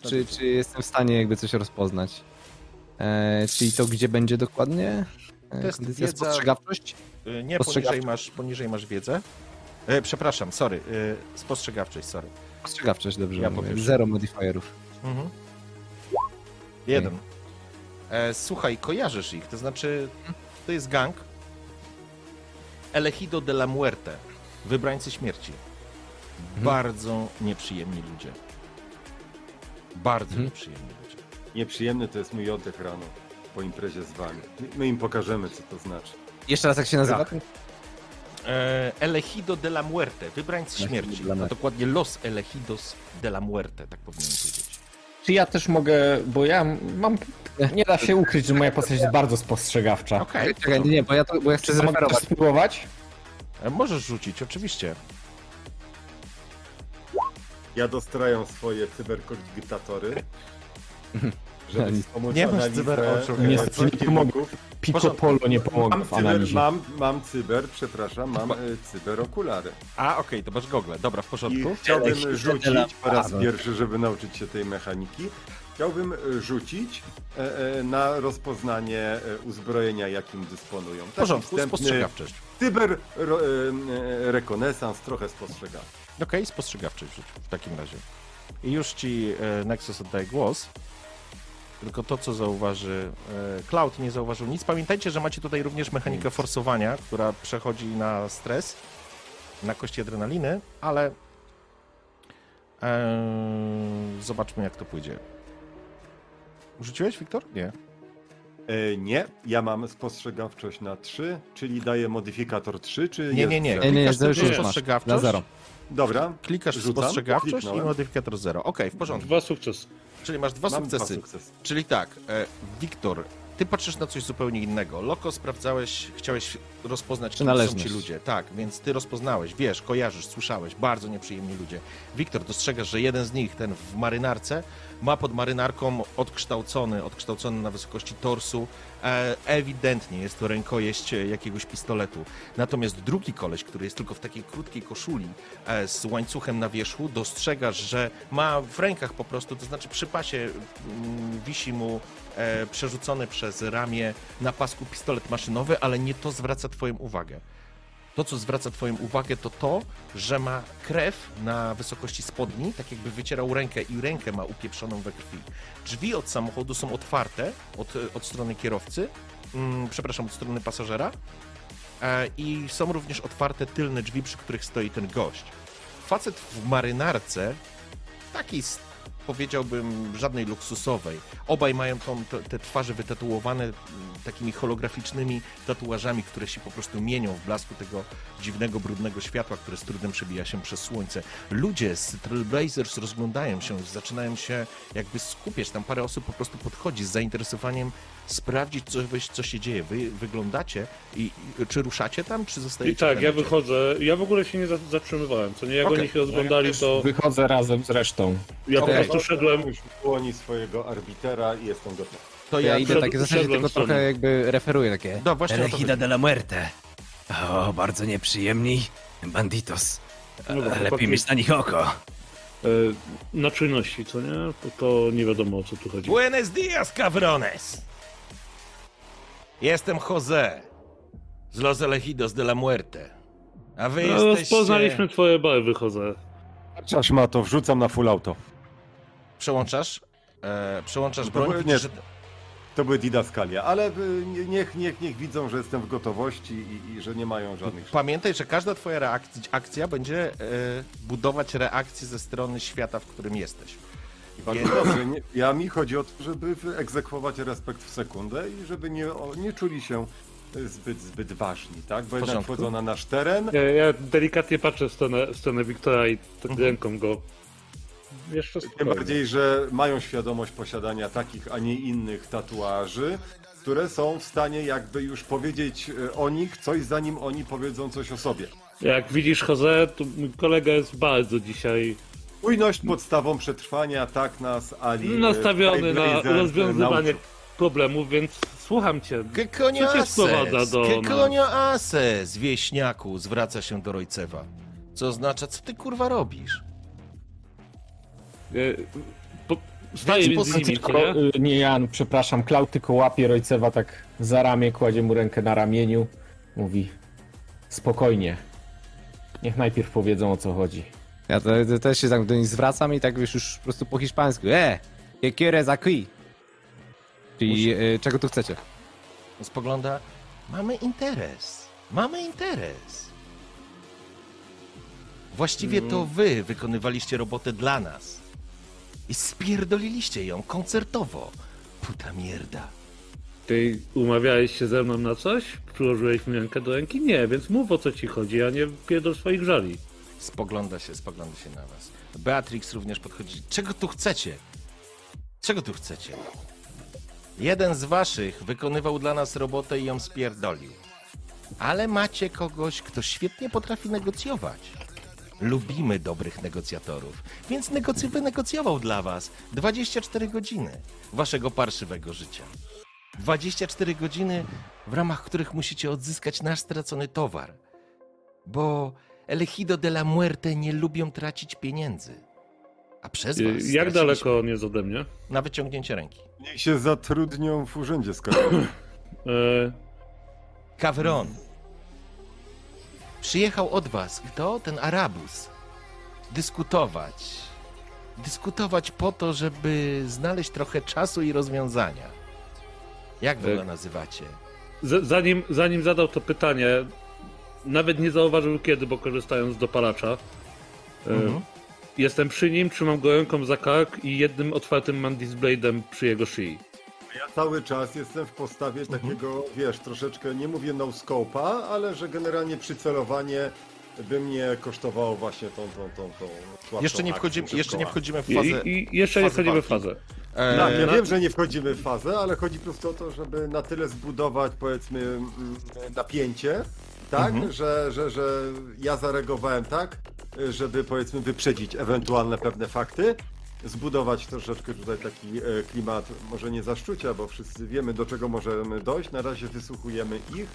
Czy, czy jestem w stanie jakby coś rozpoznać. E, czyli to gdzie będzie dokładnie? E, Test kondycja, wiedza- spostrzegawczość? Y, Nie, Postrzegawczość. poniżej masz, poniżej masz wiedzę. E, przepraszam, sorry, y, spostrzegawczość, sorry. Spostrzegawczość, dobrze Ja mówię. Zero modifierów. Mhm. Jeden. E, słuchaj, kojarzysz ich, to znaczy, to jest gang Elegido de la Muerte, wybrańcy śmierci. Bardzo nieprzyjemni ludzie. Bardzo Mhm. nieprzyjemni ludzie. Nieprzyjemny to jest mój oddech rano po imprezie z wami. My im pokażemy, co to znaczy. Jeszcze raz jak się nazywa? Tak. E, Elegido de la Muerte, Elegido śmierci. Muerte. dokładnie Los Elegidos de la Muerte, tak powinienem powiedzieć. Czy ja też mogę, bo ja mam... Nie da się ukryć, że moja postać jest bardzo spostrzegawcza. Okej, Czekaj, nie, nie, bo ja, to, bo ja chcę mogę spróbować? E, Możesz rzucić, oczywiście. Ja dostrajam swoje cyberkodyktatory, <laughs> żeby Nie masz analizę, cyberoczu. Niestety nie pomogę. Pico Polo nie pomogę Mam w cyber, analizie. mam, mam cyber, przepraszam, mam e, cyberokulary. A, okej, to masz gogle. Dobra, w I porządku. chciałbym rzucić po raz pierwszy, żeby nauczyć się tej mechaniki. Chciałbym e, rzucić e, e, na rozpoznanie e, uzbrojenia, jakim dysponują. W porządku, spostrzegawczość. Cyber ro, e, e, rekonesans, trochę spostrzegawczy. Okej, spostrzegawczość rzuć w takim razie. I już ci e, Nexus oddaje głos. Tylko to, co zauważy e, Cloud, nie zauważył nic. Pamiętajcie, że macie tutaj również mechanikę Nic. forsowania, która przechodzi na stres, na kości adrenaliny, ale e, zobaczmy, jak to pójdzie. Rzuciłeś, Wiktor? Nie. E, nie, ja mam spostrzegawczość na 3, czyli daję modyfikator 3, czy Nie, nie, nie. Nie, nie, Klikasz to już spostrzegawczość. Na zero. Dobra, Klikasz w Rzucam, spostrzegawczość i kliknąłem. modyfikator 0. Okej, w porządku. Dwa sukcesy. Czyli masz dwa mam sukcesy. dwa sukcesy. Czyli tak, e, Wiktor, ty patrzysz na coś zupełnie innego. Loko sprawdzałeś, chciałeś rozpoznać, kim są ci ludzie. Tak, więc ty rozpoznałeś, wiesz, kojarzysz, słyszałeś, bardzo nieprzyjemni ludzie. Wiktor, dostrzegasz, że jeden z nich, ten w marynarce, ma pod marynarką odkształcony, odkształcony na wysokości torsu. E, ewidentnie jest to rękojeść e, jakiegoś pistoletu. Natomiast drugi koleś, który jest tylko w takiej krótkiej koszuli e, z łańcuchem na wierzchu, dostrzegasz, że ma w rękach po prostu, to znaczy przy pasie mm, wisi mu przerzucony przez ramię na pasku pistolet maszynowy, ale nie to zwraca twoją uwagę. To, co zwraca twoją uwagę, to to, że ma krew na wysokości spodni, tak jakby wycierał rękę i rękę ma upieprzoną we krwi. Drzwi od samochodu są otwarte od, od strony kierowcy, mm, przepraszam, od strony pasażera e, i są również otwarte tylne drzwi, przy których stoi ten gość. Facet w marynarce, takiej powiedziałbym żadnej luksusowej. Obaj mają tą, te, te twarze wytatuowane takimi holograficznymi tatuażami, które się po prostu mienią w blasku tego dziwnego, brudnego światła, które z trudem przebija się przez słońce. Ludzie z Trailblazers rozglądają się, zaczynają się jakby skupiać. Tam parę osób po prostu podchodzi z zainteresowaniem sprawdzić, co, co się dzieje. Wy wyglądacie i, i czy ruszacie tam, czy I zostajecie tak, w ja wychodzę. Ja w ogóle się nie za- zatrzymywałem. Co nie, jak Okej. oni się rozglądali, to Wychodzę razem z resztą. ja po Okej. prostu szedłem. Dłoni swojego arbitera i jestem gotowy. To To ja idę w zasadzie tylko stronę. trochę jakby referuję takie. No właśnie chodzi. de la muerte. O, bardzo nieprzyjemni. Banditos. No bo Lepiej chłopaki- mieć na nich oko. E, na czynności, co nie? To, to nie wiadomo o co tu chodzi. Buenos dias, cabrones! Jestem Jose z Los Elegidos de la Muerte. A wy No, jesteście... poznaliśmy twoje barwy, Jose. Czasz ma to, wrzucam na full auto. Przełączasz? E, przełączasz To broń? były- nie. To były didaskalia, ale nie- niech, niech, niech widzą, że jestem w gotowości i, i że nie mają żadnych... Pamiętaj, że każda twoja reakcja, akcja będzie e, budować reakcję ze strony świata, w którym jesteś. Bardzo dobrze. Nie, ja mi chodzi o to, żeby egzekwować respekt w sekundę i żeby nie, o, nie czuli się zbyt, zbyt ważni, tak? Bo jednak porządku. wchodzą na nasz teren. Ja, ja delikatnie patrzę w stronę, w stronę Wiktora i tak Mhm. ręką go. Jeszcze Tym spokojnie. bardziej, że mają świadomość posiadania takich, a nie innych tatuaży, które są w stanie jakby już powiedzieć e, o nich coś, zanim oni powiedzą coś o sobie. Jak widzisz, Jose, to mój kolega jest bardzo dzisiaj Czujność podstawą przetrwania, tak nas Ali. e, nastawiony na e, rozwiązywanie nauczył. problemów, więc słucham cię. Coño Co cię sprowadza do coño haces? Wieśniaku, zwraca się do Rojcewa. Co oznacza, co ty kurwa robisz? E, po- Staję między nimi, Tylko, nie? y, nie Jan, przepraszam, Klaud tylko łapie Rojcewa tak za ramię, kładzie mu rękę na ramieniu, mówi spokojnie. Niech najpierw powiedzą o co chodzi. Ja to, to też się tak do nich zwracam i tak wiesz już po prostu po hiszpańsku. E! Que quieres aquí? Czyli e, czego tu chcecie? Spogląda, mamy interes. Mamy interes. Właściwie to wy wykonywaliście robotę dla nas. I spierdoliliście ją koncertowo. Puta mierda. Ty umawiałeś się ze mną na coś? Przyłożyłeś mi rękę do ręki? Nie, więc mów o co ci chodzi, a nie pierdol swoich żali. Spogląda się, spogląda się na was. Beatrix również podchodzi. Czego tu chcecie? Czego tu chcecie? Jeden z waszych wykonywał dla nas robotę i ją spierdolił. Ale macie kogoś, kto świetnie potrafi negocjować. Lubimy dobrych negocjatorów, więc negocy wynegocjował dla was 24 godziny waszego parszywego życia. 24 godziny, w ramach których musicie odzyskać nasz stracony towar. Bo Elegido de la Muerte nie lubią tracić pieniędzy. A przez Y, was Jak straciliśmy daleko on jest ode mnie? Na wyciągnięcie ręki. Niech się zatrudnią w urzędzie skarbowym. <clears throat> Kawron. Przyjechał od was. Kto? Ten Arabus. Dyskutować. Dyskutować po to, żeby znaleźć trochę czasu i rozwiązania. Jak wy Tak. go nazywacie? z- zanim, zanim zadał to pytanie, nawet nie zauważył kiedy, bo korzystając z dopalacza. E, Mhm. Jestem przy nim, trzymam go ręką za kark i jednym otwartym Mandis Blade'em przy jego szyi. Ja cały czas jestem w postawie takiego, wiesz, troszeczkę, nie mówię no scope'a, ale że generalnie przycelowanie by mnie kosztowało właśnie tą, tą, tą, tą Jeszcze nie, wchodzimy, jeszcze nie wchodzimy w fazę. i, i jeszcze nie wchodzimy w fazę. E, Tak, ja na- wiem, że nie wchodzimy w fazę, ale chodzi po prostu o to, żeby na tyle zbudować, powiedzmy, mm, napięcie, tak, Mhm. że, że, że ja zareagowałem tak, żeby, powiedzmy, wyprzedzić ewentualne pewne fakty, zbudować troszeczkę tutaj taki e, klimat, może nie zaszczucia, bo wszyscy wiemy, do czego możemy dojść, na razie wysłuchujemy ich,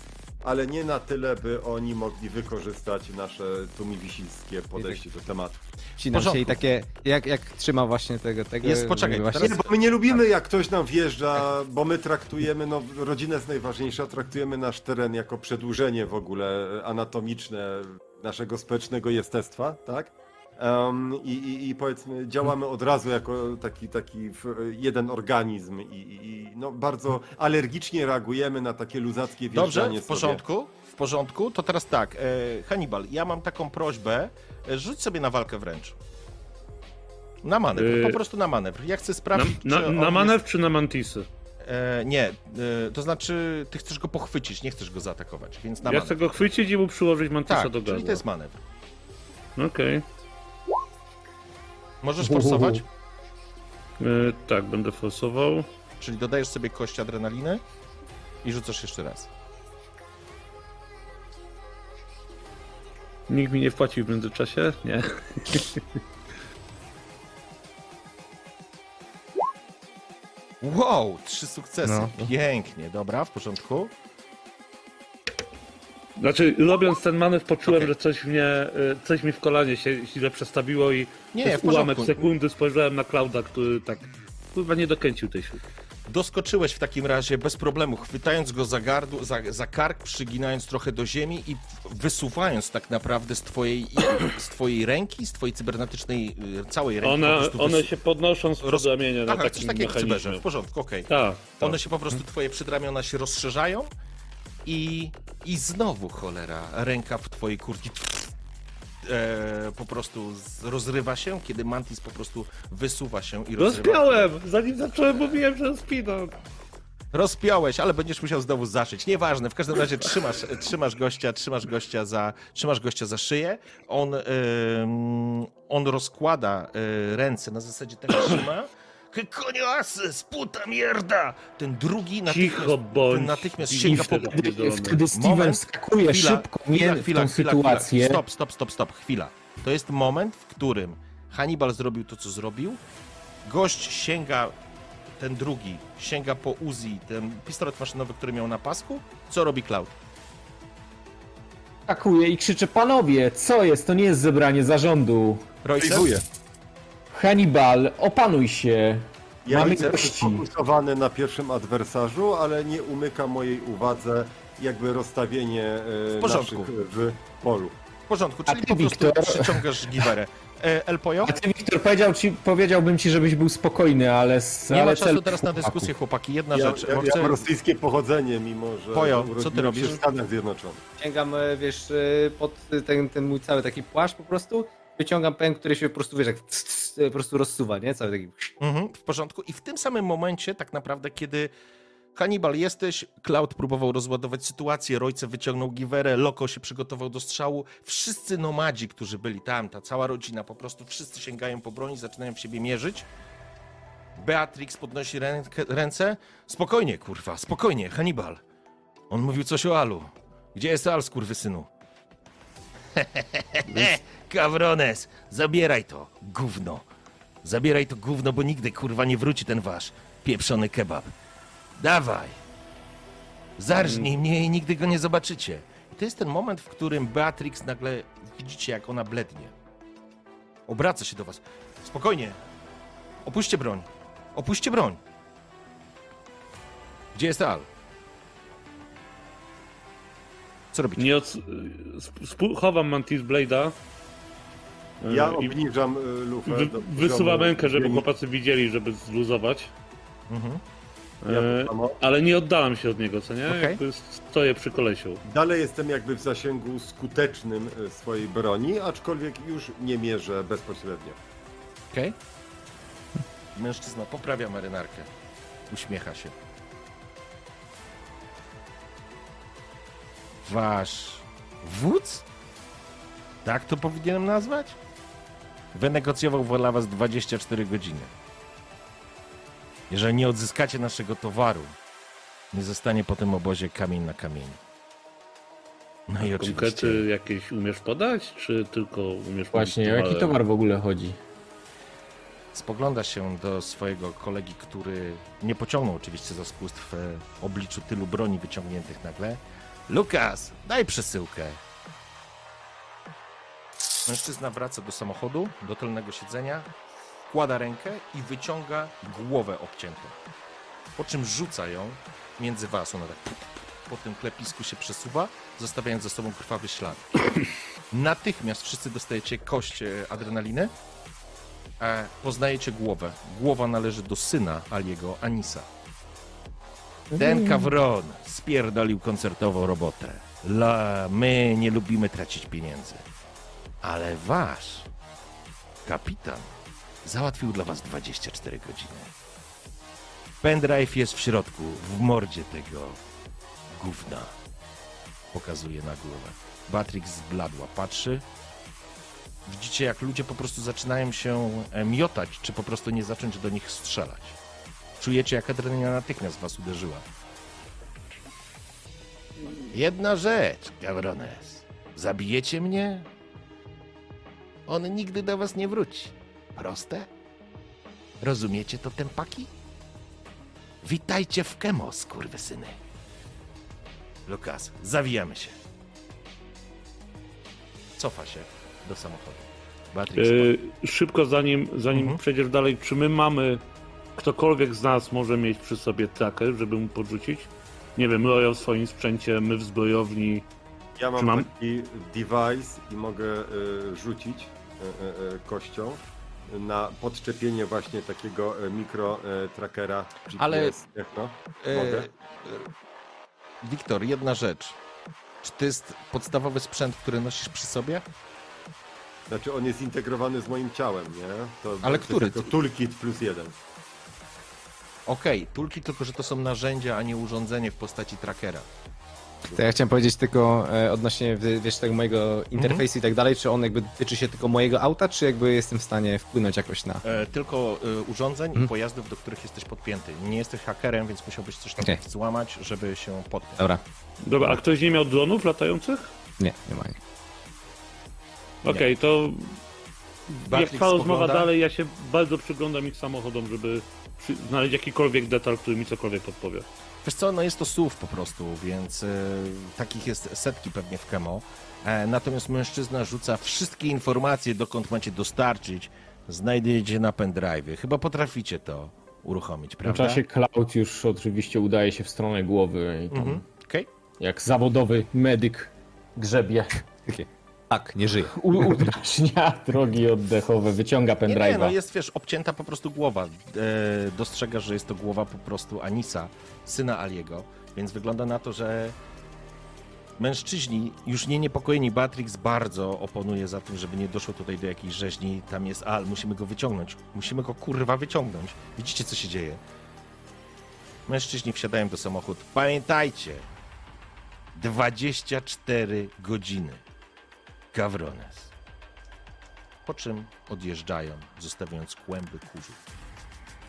ale nie na tyle, by oni mogli wykorzystać nasze tumiwisickie podejście do tematu. Wcinam się i takie, jak, jak trzyma właśnie tego, tego Jest- poczekaj, właśnie, teraz- Nie, bo my nie lubimy, jak ktoś nam wjeżdża, bo my traktujemy, no rodzina jest najważniejsza, traktujemy nasz teren jako przedłużenie w ogóle anatomiczne naszego społecznego jestestwa, tak? Em, i, i, I powiedzmy, działamy od razu jako taki, taki jeden organizm i, i, i no, bardzo alergicznie reagujemy na takie luzackie Dobrze, w porządku. W porządku. To teraz tak, e, Hannibal, ja mam taką prośbę. E, rzuć sobie na walkę wręcz. Na manewr, Yy, po prostu na manewr. Ja chcę Na, sprawdzić, na, czy on na manewr czy na mantisy? Jest, e, nie, e, to znaczy ty chcesz go pochwycić, nie chcesz go zaatakować, więc na Ja manewr. chcę go chwycić i mu przyłożyć mantisa Tak, do czyli gardła. to jest manewr. Okej. Możesz forsować, E, Tak, będę forsował. czyli dodajesz sobie kość adrenaliny i rzucasz jeszcze raz. Nikt mi nie wpłacił w międzyczasie? Nie. Wow, trzy sukcesy. No. Pięknie, dobra, w porządku. Znaczy, robiąc ten manewr, poczułem, Okej. że coś mnie, e, coś mi w kolanie się źle przestawiło i Nie, przez ułamek sekundy spojrzałem na Klauda, który tak chyba nie dokręcił tej sztuki. Doskoczyłeś w takim razie bez problemu, chwytając go za, gardło, za, za kark, przyginając trochę do ziemi i wysuwając tak naprawdę z twojej, <clears throat> z twojej ręki, z twojej cybernetycznej, y, całej ręki. One, one wys- się podnoszą z roz- ramienia na Aha, coś takim takiego w porządku, okej. Tak, tak. One się po prostu, twoje przedramiona się rozszerzają i, i znowu, cholera, ręka w twojej kurtki e, po prostu rozrywa się, kiedy Mantis po prostu wysuwa się i rozrywa. Rozpiąłem! Zanim zacząłem, mówiłem, że rozpinam. Rozpiąłeś, ale będziesz musiał znowu zaszyć. Nieważne, w każdym razie trzymasz, trzymasz gościa, trzymasz gościa za, trzymasz gościa za szyję. On, ym, on rozkłada y, ręce na zasadzie tego trzyma. "Que coño haces, puta mierda! Ten drugi natychmiast, Cicho bądź. ten natychmiast sięga po... wtedy- Wtedy, Steven Moment. wskakuje szybko nie w tą sytuację. Stop, stop, stop, stop, chwila. To jest moment, w którym Hannibal zrobił to, co zrobił. Gość sięga, ten drugi, sięga po Uzi, ten pistolet maszynowy, który miał na pasku. Co robi Cloud? Wskakuje i krzyczy, panowie, co jest? To nie jest zebranie zarządu. Royce? Hannibal, opanuj się. Ja Mamy jestem gości. sfokusowany na pierwszym adwersarzu, ale nie umyka mojej uwadze jakby rozstawienie e, porządku. naszych w polu. W porządku, A czyli ty, po prostu Wiktor? przyciągasz giwerę. E, El Poyo? A ty, Wiktor, powiedział ci, powiedziałbym ci, żebyś był spokojny, ale... s- Nie ale ma czasu cel- teraz na dyskusję, chłopaki. Jedna Ja, rzecz. ja, bo ja chcę- mam rosyjskie pochodzenie, mimo że Pojo, co ty urodziłem robisz? w Stanach Zjednoczonych. Sięgam, e, wiesz, e, pod ten, ten mój cały taki płaszcz po prostu, wyciągam pęk, który się po prostu, wiesz, jak tss, tss, po prostu rozsuwa, nie? Cały taki... Mhm, w porządku. I w tym samym momencie, tak naprawdę, kiedy Hannibal jesteś, Cloud próbował rozładować sytuację, Rojce wyciągnął giwerę, Loko się przygotował do strzału. Wszyscy nomadzi, którzy byli tam, ta cała rodzina, po prostu wszyscy sięgają po broń, zaczynają w siebie mierzyć. Beatrix podnosi rękę, ręce. Spokojnie, kurwa, spokojnie, Hannibal. On mówił coś o Alu. Gdzie jest Al, skurwysynu? <laughs> Cabrones, zabieraj to, gówno. Zabieraj to gówno, bo nigdy kurwa nie wróci ten wasz pieprzony kebab. Dawaj. Zarżnij mnie i nigdy go nie zobaczycie. I to jest ten moment, w którym Beatrix nagle widzicie, jak ona blednie. Obraca się do was. Spokojnie. Opuśćcie broń. Opuśćcie broń. Gdzie jest Al? Co robicie? Nie od... sp- sp- Chowam Mantis Blade'a. E, Ja i obniżam y, lufę. wy, do wysuwam poziomu rękę, żeby chłopacy widzieli, żeby zluzować. Mhm. Ja E, ale nie oddalam się od niego, co nie? Okej. Jakby stoję przy kolesiu. Dalej jestem jakby w zasięgu skutecznym swojej broni, aczkolwiek już nie mierzę bezpośrednio. Okej. Mężczyzna poprawia marynarkę. Uśmiecha się. Wasz wódz? Tak to powinienem nazwać? Wynegocjował dla was 24 godziny. Jeżeli nie odzyskacie naszego towaru, nie zostanie po tym obozie kamień na kamieniu. No i oczywiście... Konkrety jakieś umiesz podać, czy tylko umiesz Właśnie, o mówić jaki towar w ogóle chodzi? Spogląda się do swojego kolegi, który nie pociągnął oczywiście za spust w obliczu tylu broni wyciągniętych nagle. Lukas, daj przesyłkę. Mężczyzna wraca do samochodu, do tylnego siedzenia, kłada rękę i wyciąga głowę obciętą. Po czym rzuca ją między was. Ona tak po tym klepisku się przesuwa, zostawiając za sobą krwawy ślad. <clears throat> Natychmiast wszyscy dostajecie kość e, adrenaliny. E, poznajecie głowę. Głowa należy do syna Aliego, Anisa. Ten kawron spierdolił koncertową robotę. La, my nie lubimy tracić pieniędzy. Ale wasz kapitan załatwił dla was 24 godziny. Pendrive jest w środku, w mordzie tego gówna. Pokazuje na głowę. Batrix zbladła, patrzy, widzicie, jak ludzie po prostu zaczynają się e, miotać, czy po prostu nie zacząć do nich strzelać. Czujecie, jak adrenalina natychmiast was uderzyła. Jedna rzecz, Gavrones. Zabijecie mnie? On nigdy do was nie wróci. Proste? Rozumiecie to, tempaki? Witajcie w Kemo, skurwysyny. Lukas, zawijamy się. Cofa się do samochodu. Beatrix, E, szybko zanim, zanim Mhm. przejdziesz dalej, czy my mamy ktokolwiek z nas może mieć przy sobie tracker, żeby mu podrzucić? Nie wiem, Royal w swoim sprzęcie, my w zbrojowni. Ja mam, Czy mam? taki device i mogę y, rzucić kością na podczepienie właśnie takiego y, mikro y, trackera GPS. Ale- to? E, Mogę? e, Wiktor, jedna rzecz. Czy to jest podstawowy sprzęt, który nosisz przy sobie? Znaczy on jest integrowany z moim ciałem, nie? To, Ale to który? tylko toolkit plus jeden. Okej, tulki tylko, że to są narzędzia, a nie urządzenie w postaci trackera. To ja chciałem powiedzieć tylko e, odnośnie, wiesz, tego mojego interfejsu i tak dalej, czy on jakby tyczy się tylko mojego auta, czy jakby jestem w stanie wpłynąć jakoś na... E, tylko e, urządzeń i Mhm. pojazdów, do których jesteś podpięty. Nie jesteś hakerem, więc musiałbyś coś tam Okej. złamać, żeby się podpiąć. Dobra, Dobra, a ktoś nie miał dronów latających? nie, nie ma. Okej, to jak Bartlik trwa rozmowa spogląda. dalej, ja się bardzo przyglądam ich samochodom, żeby przy- znaleźć jakikolwiek detal, który mi cokolwiek podpowie. Wiesz co, no jest to SUV po prostu, więc e, takich jest setki pewnie w Kemo. E, natomiast mężczyzna rzuca wszystkie informacje, dokąd macie dostarczyć, znajdujecie na pendrive. Chyba potraficie to uruchomić, W prawda? czasie Cloud już oczywiście udaje się w stronę głowy i tam Mhm. Okej. jak zawodowy medyk grzebie. Takie, tak, nie żyję. U- Udrażnia <laughs> drogi oddechowe, wyciąga Nie, nie, pendrive'a. no jest, wiesz, obcięta po prostu głowa. E, dostrzegasz, że jest to głowa po prostu Anisa, syna Aliego, więc wygląda na to, że mężczyźni, już nie niepokojeni, Batrix bardzo oponuje za tym, żeby nie doszło tutaj do jakiejś rzeźni. Tam jest Al, musimy go wyciągnąć. Musimy go kurwa wyciągnąć. Widzicie, co się dzieje? Mężczyźni wsiadają do samochodu. Pamiętajcie, 24 godziny. Gawrones. Po czym odjeżdżają, zostawiając kłęby kurzu.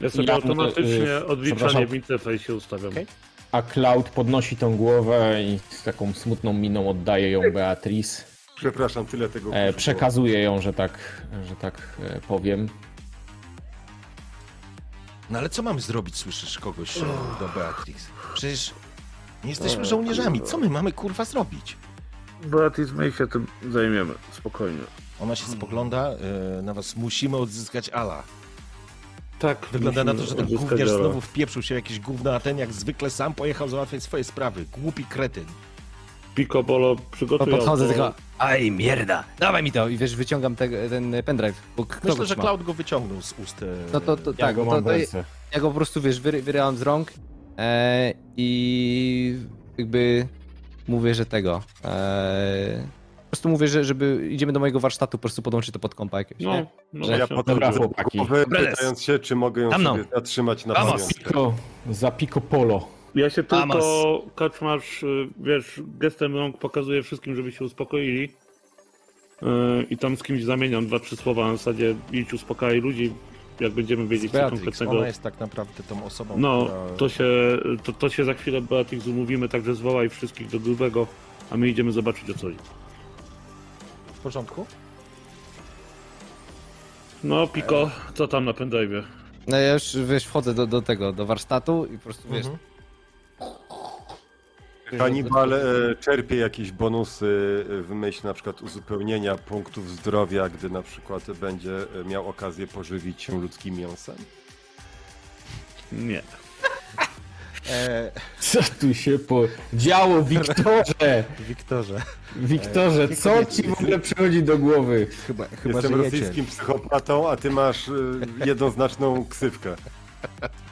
Ja sobie Ja, automatycznie y, odliczanie przepraszam. w interfejsie ustawiam. Okej. A Cloud podnosi tą głowę i z taką smutną miną oddaje ją Beatrice. Przepraszam, tyle tego E, przekazuje ją, że tak, że tak e, powiem. No ale co mamy zrobić, słyszysz kogoś do Beatrix? Przecież nie jesteśmy żołnierzami. Co my mamy kurwa zrobić? Beatrice, my się tym zajmiemy, spokojnie. Ona się spogląda e, na was. Musimy odzyskać Ala. Tak, Wygląda na to, że ten gówniarz Ala. znowu wpieprzył się w jakieś gówno, a ten jak zwykle sam pojechał załatwiać swoje sprawy. Głupi kretyn. Picobolo, To przygotuj podchodzę auto. tylko, aj mierda, dawaj mi to i wiesz, wyciągam te, ten pendrive, bo kto Myślę, że? Cloud go wyciągnął z ust. e, No to, to Ja tak, go no mam to, to, ja go po prostu, wiesz, wyry, wyryłam z rąk e, i jakby mówię, że tego, e, po prostu mówię, że żeby idziemy do mojego warsztatu, po prostu podłączyć to pod kompa jakiegoś, No, nie? no Że Ja potem Prezes. pytając się, czy mogę ją Za mną. sobie zatrzymać na pamiątkę. Pico, za Pico Polo. Ja się tylko, kaczmarz, y, wiesz, gestem rąk pokazuję wszystkim, żeby się uspokoili. Yy, I tam z kimś zamieniam dwa, trzy słowa na zasadzie idź uspokajaj ludzi, jak będziemy wiedzieć co Beatrix, konkretnego. ona jest tak naprawdę tą osobą, No, która... to się, to, to się za chwilę Beatrix umówimy, także zwołaj wszystkich do grubego, a my idziemy zobaczyć o co chodzi. w porządku? No, Piko, co tam na pendrive'ie? No ja już, wiesz, wchodzę do, do tego, do warsztatu i po prostu, wiesz, Mhm. Hannibal e, czerpie jakieś bonusy e, w myśl na przykład uzupełnienia punktów zdrowia, gdy na przykład będzie e, miał okazję pożywić się ludzkim mięsem. Nie. <laughs> E, Co tu się podziało, Wiktorze? Wiktorze, Wiktorze, co ci w ogóle przychodzi do głowy? chyba, chyba Jestem że jecie. rosyjskim psychopatą, a ty masz jednoznaczną ksywkę. <laughs>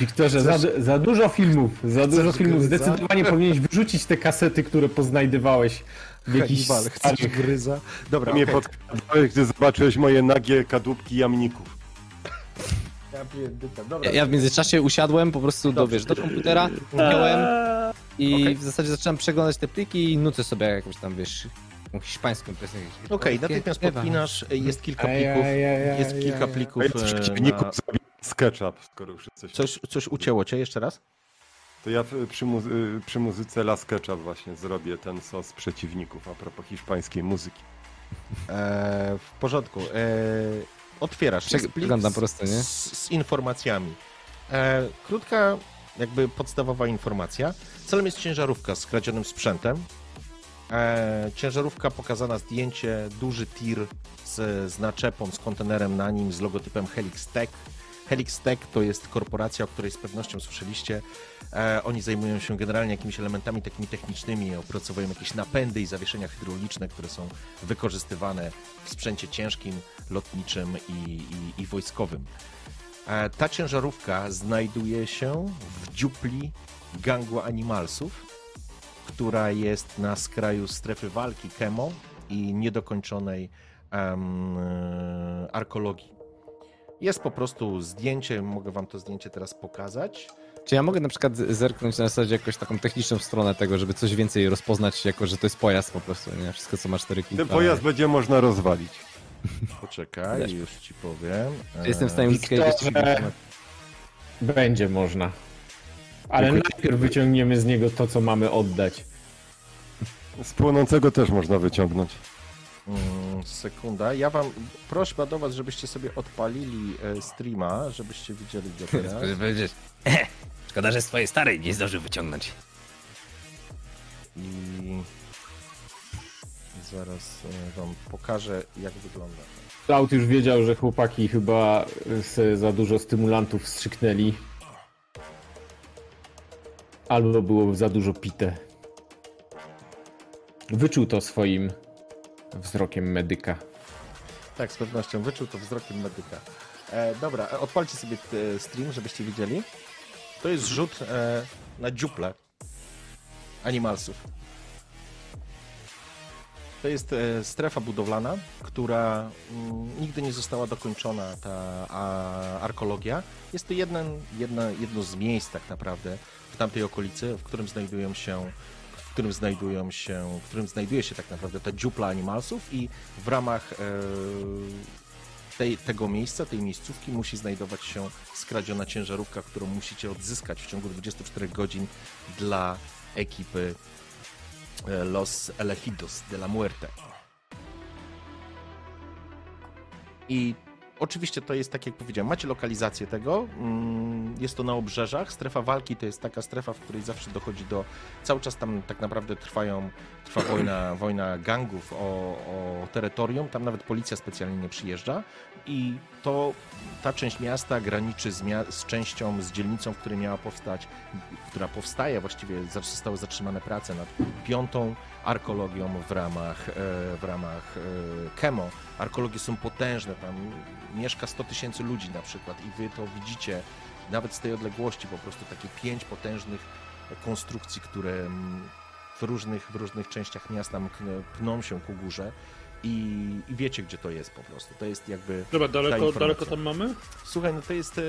Wiktorze, za, za dużo filmów, za dużo Chcesz filmów. gryza? Zdecydowanie powinieneś wyrzucić te kasety, które poznajdywałeś w jakichś Hannibal, chcesz starych... gryza? Dobra, Mnie okej. podkradłeś, gdy zobaczyłeś moje nagie kadłubki jamników. Ja ja, w międzyczasie usiadłem po prostu do, wiesz, do komputera, wziąłem i Okej. w zasadzie zacząłem przeglądać te pliki i nucę sobie jakąś tam, wiesz, hiszpańską piosenkę. Okej, natychmiast Ewa. podpinasz, jest kilka plików, jest kilka plików e, na... SketchUp, skoro już jesteś. Coś, coś ucięło cię jeszcze raz? To ja przy, mu, y, przy muzyce La SketchUp właśnie zrobię ten sos przeciwników a propos hiszpańskiej muzyki. E, w porządku. E, otwierasz. Po prostu, nie? Z, z informacjami. E, krótka, jakby podstawowa informacja. Celem jest ciężarówka z kradzionym sprzętem. E, ciężarówka pokazana zdjęcie, duży tir z, z naczepą, z kontenerem na nim, z logotypem Helix Tech. Helix Tech to jest korporacja, o której z pewnością słyszeliście. E, oni zajmują się generalnie jakimiś elementami takimi technicznymi, opracowują jakieś napędy i zawieszenia hydrauliczne, które są wykorzystywane w sprzęcie ciężkim, lotniczym i, i, i wojskowym. E, ta ciężarówka znajduje się w dziupli gangu animalsów, która jest na skraju strefy walki Kemo i niedokończonej e, arkologii. Jest po prostu zdjęcie, mogę wam to zdjęcie teraz pokazać. Czy ja mogę na przykład zerknąć na zasadzie jakąś taką techniczną stronę tego, żeby coś więcej rozpoznać, jako że to jest pojazd po prostu, nie? Wszystko, co ma cztery Ten kółka. pojazd będzie można rozwalić. Poczekaj, Wiesz. już ci powiem. Jestem w stanie uzyskać Wiktorze, jeszcze... Będzie można. Ale Dziękuję. najpierw wyciągniemy z niego to, co mamy oddać. Z płonącego też można wyciągnąć. Mm, Sekunda. Ja wam prośba do was, żebyście sobie odpalili e, streama, żebyście widzieli go teraz. Powiedzieć. <clears throat> Szkoda, że swojej starej nie zdążył wyciągnąć. I zaraz e, wam pokażę, jak wygląda. Cloud już wiedział, że chłopaki chyba se za dużo stymulantów wstrzyknęli. Albo było za dużo pite. Wyczuł to swoim wzrokiem medyka. Tak, z pewnością wyczuł to wzrokiem medyka. E, dobra, e, odpalcie sobie e, stream, żebyście widzieli. To jest rzut e, na dziuple animalsów. To jest e, strefa budowlana, która mm, nigdy nie została dokończona, ta a, arkologia. Jest to jeden, jedna, jedno z miejsc tak naprawdę w tamtej okolicy, w którym znajdują się którym znajdują się, w którym znajduje się tak naprawdę ta dziupla animalsów i w ramach e, tej, tego miejsca, tej miejscówki musi znajdować się skradziona ciężarówka, którą musicie odzyskać w ciągu 24 godzin dla ekipy e, Los Elegidos de la Muerte. I oczywiście to jest tak, jak powiedziałem, macie lokalizację tego. mm, Jest to na obrzeżach. Strefa walki to jest taka strefa, w której zawsze dochodzi do. Cały czas tam tak naprawdę trwają, trwa <clears throat> wojna, wojna gangów o, o terytorium. Tam nawet policja specjalnie nie przyjeżdża. I to ta część miasta graniczy z, mia- z częścią, z dzielnicą, w której miała powstać, która powstaje, właściwie zostały zatrzymane prace nad piątą arkologią w ramach, e, w ramach e, Kemo. Arkologie są potężne, tam mieszka 100 tysięcy ludzi na przykład i wy to widzicie nawet z tej odległości, po prostu takie pięć potężnych konstrukcji, które mm, w różnych, w różnych częściach miasta pną się ku górze i, i wiecie, gdzie to jest po prostu. To jest jakby Dobra, daleko, daleko tam mamy? Słuchaj, no to jest e,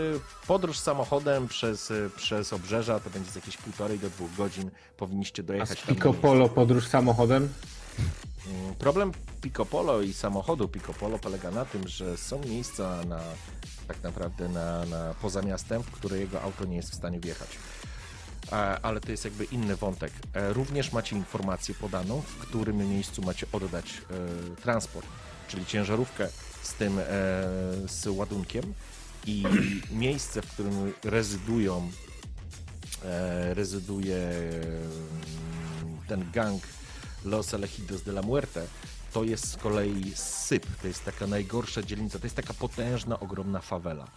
podróż samochodem przez, e, przez obrzeża, to będzie z jakieś półtorej do dwóch godzin. Powinniście A dojechać tam Pico Polo podróż samochodem? Mm, Problem Pico Polo i samochodu Pico Polo polega na tym, że są miejsca na, tak naprawdę na, na poza miastem, w które jego auto nie jest w stanie wjechać. E, Ale to jest jakby inny wątek. E, Również macie informację podaną, w którym miejscu macie oddać e, transport, czyli ciężarówkę z tym, z ładunkiem i <clears throat> miejsce, w którym rezydują, rezyduje e, ten gang Los Elegidos de la Muerte, to jest z kolei syp. To jest taka najgorsza dzielnica. To jest taka potężna, ogromna fawela,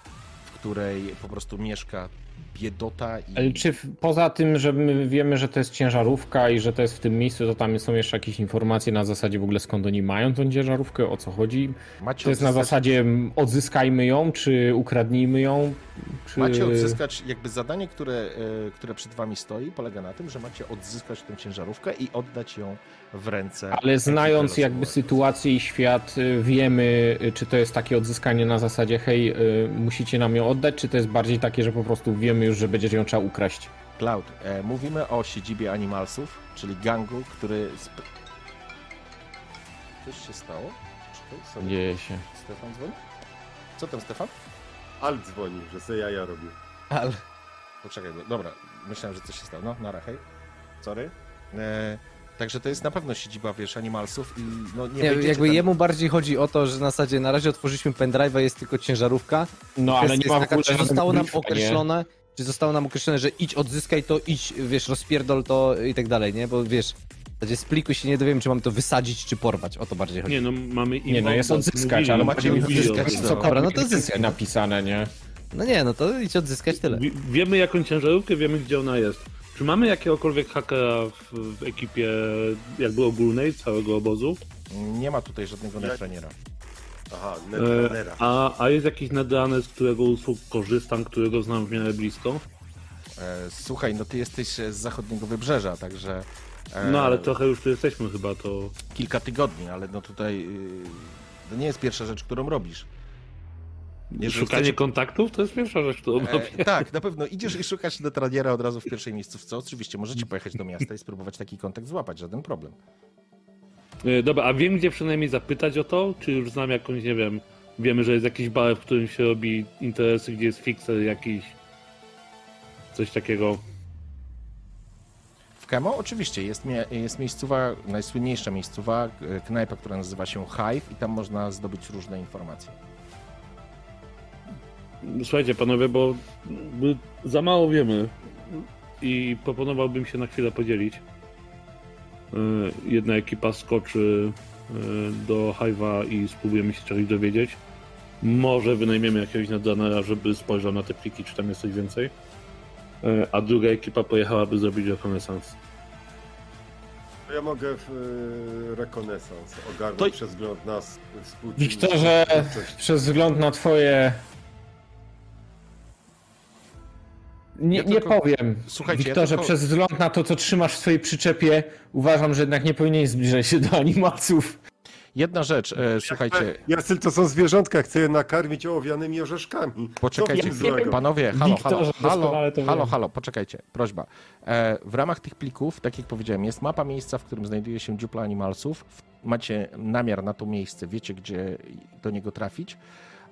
w której po prostu mieszka biedota i... Czy poza tym, że my wiemy, że to jest ciężarówka i że to jest w tym miejscu, to tam są jeszcze jakieś informacje na zasadzie w ogóle skąd oni mają tą ciężarówkę, o co chodzi? macie To jest na odzyskać- zasadzie mm, odzyskajmy ją, czy ukradnijmy ją? Czy... Macie odzyskać, jakby zadanie, które, e, które przed wami stoi, polega na tym, że macie odzyskać tę ciężarówkę i oddać ją w ręce. Ale znając jakby sytuację i świat, y, wiemy, y, czy to jest takie odzyskanie na zasadzie hej, musicie nam ją oddać, czy to jest bardziej takie, że po prostu wiemy już, że będzie ją trzeba ukraść? Cloud. E, mówimy o siedzibie Animalsów, czyli gangu, który... Sp... Coś się stało? Czekaj, sobie. Dzieje się. Stefan dzwoni? Co tam, Stefan? Alt dzwoni, że se jaja robił. Ale... Poczekaj, bo- dobra, myślałem, że coś się stało. No, nara, hej. Sorry. E, także to jest na pewno siedziba, wiesz, Animalsów i no nie, Nie, jakby tam. jemu bardziej chodzi o to, że na zasadzie na razie otworzyliśmy pendrive'a, jest tylko ciężarówka. No ale nie ma w ogóle zostało nam briefa, nie? Czy zostało nam określone, że idź odzyskaj to, idź, wiesz, rozpierdol to i tak dalej, nie? Bo wiesz, w zasadzie z pliku się nie dowiemy, czy mamy to wysadzić, czy porwać. O to bardziej chodzi. Nie no, mamy im Nie no, jest odzyskać, mówili, ale macie mówili, odzyskać, no. cokolwiek Dobra, no to więcej zyskaj. napisane, nie? No nie, no to idź odzyskać tyle. Wi- Wiemy jaką ciężarówkę, wiemy gdzie ona jest. Czy mamy jakiegokolwiek hakera w, w ekipie jakby ogólnej całego obozu? Nie ma tutaj żadnego netraniera. Aha, E, a, a jest jakiś nedrany, z którego usług korzystam, którego znam w miarę blisko? E, Słuchaj, no ty jesteś z zachodniego wybrzeża, także... e, No ale trochę już tu jesteśmy chyba, to... Kilka tygodni, ale no tutaj... To nie jest pierwsza rzecz, którą robisz. Jeżeli Szukanie chcecie- kontaktów to jest pierwsza rzecz, którą robię. E, tak, na pewno. Idziesz i szukasz netraniera od razu w pierwszej miejscówce. Oczywiście, możecie <laughs> pojechać do miasta i spróbować taki kontakt złapać, żaden problem. E, Dobra, a wiem gdzie przynajmniej zapytać o to? Czy już znam jakąś, nie wiem, wiemy, że jest jakiś bar, w którym się robi interesy, gdzie jest fixer jakiś... Coś takiego. W Kemo oczywiście jest, mie- jest miejscowa, najsłynniejsza miejscowa, e, knajpa, która nazywa się Hive i tam można zdobyć różne informacje. Słuchajcie panowie, bo za mało wiemy i proponowałbym się na chwilę podzielić. E, Jedna ekipa skoczy e, do Hive'a i spróbujemy się czegoś dowiedzieć. Może wynajmiemy jakiegoś naddanera, żeby spojrzał na te pliki, czy tam jest coś więcej. E, A druga ekipa pojechałaby zrobić rekonesans. To Ja mogę w y, rekonesans ogarnąć To- przez wzgląd na. Wiktorze, przez wzgląd na twoje... Nie, Ja nie tylko- powiem. Słuchajcie, ja Wiktorze, tylko- przez wzgląd na to, co trzymasz w swojej przyczepie, uważam, że jednak nie powinieneś zbliżać się do animaców. Jedna rzecz, e, słuchajcie, Jacyl to są zwierzątka, chcę je nakarmić ołowianymi orzeszkami. Poczekajcie, panowie, halo, halo, halo, halo, halo, poczekajcie, prośba. E, w ramach tych plików, tak jak powiedziałem, jest mapa miejsca, w którym znajduje się dziupla animalsów. Macie namiar na to miejsce, wiecie, gdzie do niego trafić.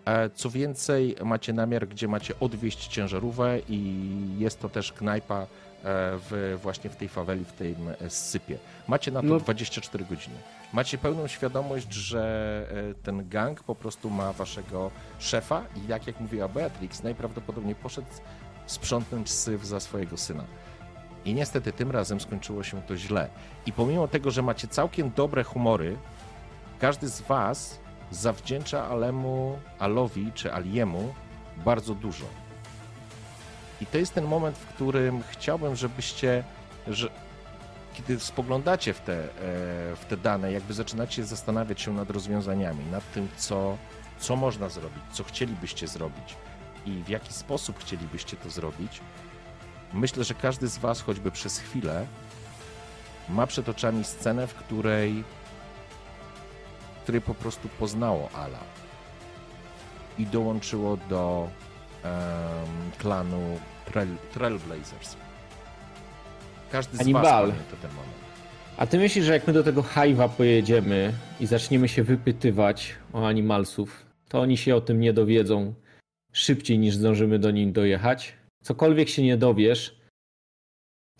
E, co więcej, macie namiar, gdzie macie odwieźć ciężarówkę i jest to też knajpa e, w, właśnie w tej faweli, w tym e, sypie. Macie na to No. 24 godziny. Macie pełną świadomość, że ten gang po prostu ma waszego szefa i jak, jak mówiła Beatrix, najprawdopodobniej poszedł sprzątnąć syf za swojego syna. I niestety tym razem skończyło się to źle. I pomimo tego, że macie całkiem dobre humory, każdy z was zawdzięcza Alemu, Alowi czy Aliemu bardzo dużo. I to jest ten moment, w którym chciałbym, żebyście, że kiedy spoglądacie w te, e, w te dane, jakby zaczynacie zastanawiać się nad rozwiązaniami, nad tym, co, co można zrobić, co chcielibyście zrobić i w jaki sposób chcielibyście to zrobić, myślę, że każdy z Was, choćby przez chwilę, ma przed oczami scenę, w której, w której po prostu poznało Ala i dołączyło do em, klanu Trail, Trailblazers. Każdy z Was Hannibal. pamięta ten moment. A ty myślisz, że jak my do tego Hive'a pojedziemy i zaczniemy się wypytywać o animalsów, to oni się o tym nie dowiedzą szybciej niż zdążymy do nich dojechać? Cokolwiek się nie dowiesz,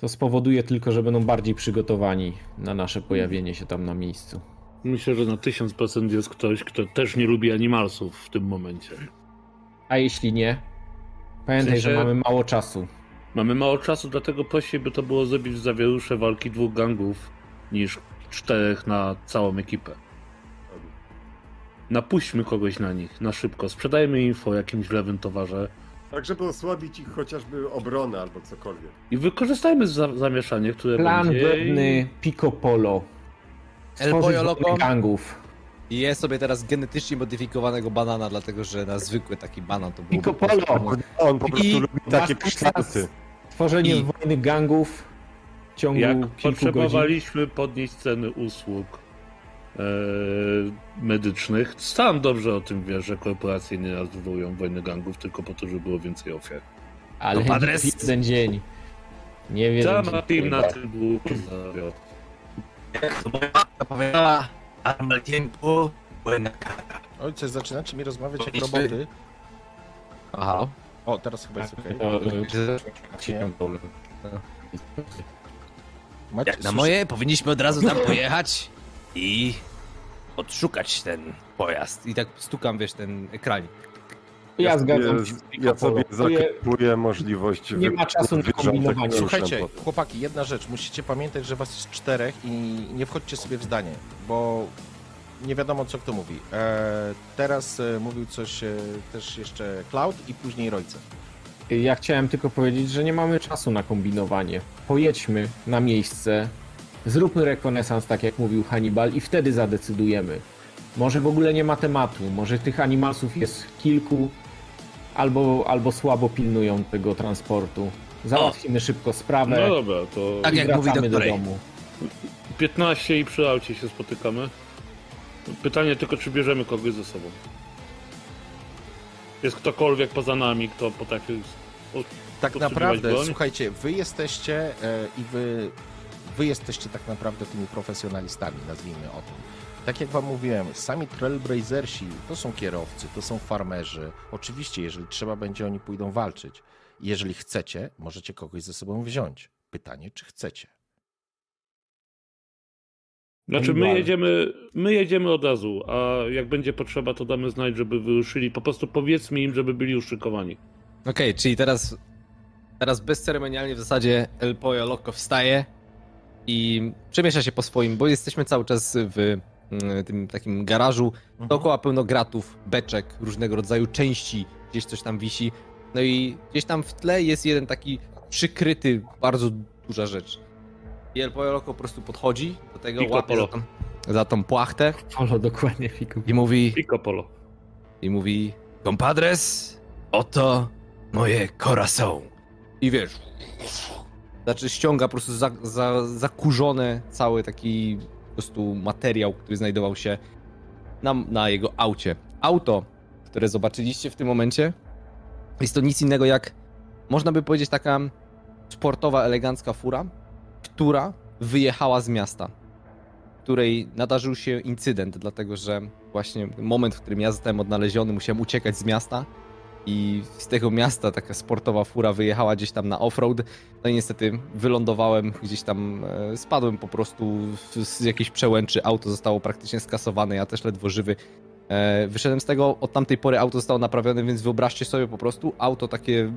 to spowoduje tylko, że będą bardziej przygotowani na nasze pojawienie się tam na miejscu. Myślę, że na 1000% jest ktoś, kto też nie lubi animalsów w tym momencie. A jeśli nie, pamiętaj, W sensie- że mamy mało czasu. Mamy mało czasu, dlatego prościej by to było zrobić w zawierusze walki dwóch gangów niż czterech na całą ekipę. Napuśćmy kogoś na nich, na szybko. Sprzedajmy info o jakimś lewym towarze Tak, żeby osłabić ich chociażby obronę albo cokolwiek. i wykorzystajmy za zamieszanie, które Plan będzie. godny Pico Polo. El wolnych Loco. gangów. I je sobie teraz genetycznie modyfikowanego banana, dlatego że na zwykły taki banan to byłby Pico Polo. On po prostu I lubi takie kształty. Tworzenie I- wolnych gangów w ciągu Jak kilku godzin. potrzebowaliśmy podnieść ceny usług e, medycznych, sam dobrze o tym wiesz, że korporacje nieraz wywołują wojny gangów tylko po to, żeby było więcej ofiar. Ale To adres- nie jeden dzień. Nie w jeden Sama team na tym był zawiódł. To moja matka powiedziała, al tiempo, buena cara. Ojcze, zaczynacie mi rozmawiać jak roboty. Aha. O, teraz chyba jest okej. To, y, Nie. Macie- Jak na słyszy- moje, powinniśmy od razu tam pojechać i odszukać ten pojazd. I tak stukam, wiesz, ten ekranik. Ja zgadzam sobie- się. z Ja sobie zakupuję możliwość Nie ma czasu na kombinowanie. Słuchajcie, chłopaki, jedna rzecz. Musicie pamiętać, że was jest czterech i nie wchodźcie sobie w zdanie, bo nie wiadomo co kto mówi. E, teraz e, mówił coś e, też jeszcze Cloud i później Rojce. Ja chciałem tylko powiedzieć, że nie mamy czasu na kombinowanie. Pojedźmy na miejsce, zróbmy rekonesans, tak jak mówił Hannibal, i wtedy zadecydujemy. Może w ogóle nie ma tematu, może tych animalsów jest kilku, albo, albo słabo pilnują tego transportu. Załatwimy szybko sprawę No dobra, to Tak jak mówi wracamy do domu. 15 i przy aucie się spotykamy. Pytanie tylko, czy bierzemy kogoś ze sobą. Jest ktokolwiek poza nami, kto potrafi... Tak naprawdę, broń? słuchajcie, wy jesteście e, i wy, wy jesteście tak naprawdę tymi profesjonalistami, nazwijmy o tym. Tak jak wam mówiłem, sami trailblazersi to są kierowcy, to są farmerzy. Oczywiście, jeżeli trzeba będzie, oni pójdą walczyć. Jeżeli chcecie, możecie kogoś ze sobą wziąć. Pytanie, czy chcecie? Znaczy my jedziemy, my jedziemy od razu, a jak będzie potrzeba, to damy znać, żeby wyruszyli. Po prostu powiedzmy im, żeby byli uszykowani. Okej, czyli teraz, teraz bezceremonialnie w zasadzie El Pollo Loco wstaje i przemiesza się po swoim, bo jesteśmy cały czas w tym takim garażu. Dookoła pełno gratów, beczek, różnego rodzaju części, gdzieś coś tam wisi. No i gdzieś tam w tle jest jeden taki przykryty, bardzo duża rzecz. I El Pollo Loco po prostu podchodzi do tego, Pico łapie za Polo. tą, za tą płachtę Polo, dokładnie, Fiku. i mówi, Pico polo. i mówi, Compadres, oto moje corazon. I wiesz. Znaczy ściąga po prostu za, za, zakurzone cały taki prostu materiał, który znajdował się na, na jego aucie. Auto, które zobaczyliście w tym momencie, jest to nic innego jak, można by powiedzieć, taka sportowa, elegancka fura, która wyjechała z miasta, której nadarzył się incydent, dlatego że właśnie moment, w którym ja zostałem odnaleziony, musiałem uciekać z miasta i z tego miasta taka sportowa fura wyjechała gdzieś tam na offroad. No i niestety wylądowałem gdzieś tam, e, spadłem po prostu z, jakiejś przełęczy, auto zostało praktycznie skasowane, ja też ledwo żywy. E, wyszedłem z tego, od tamtej pory auto zostało naprawione, więc wyobraźcie sobie po prostu auto takie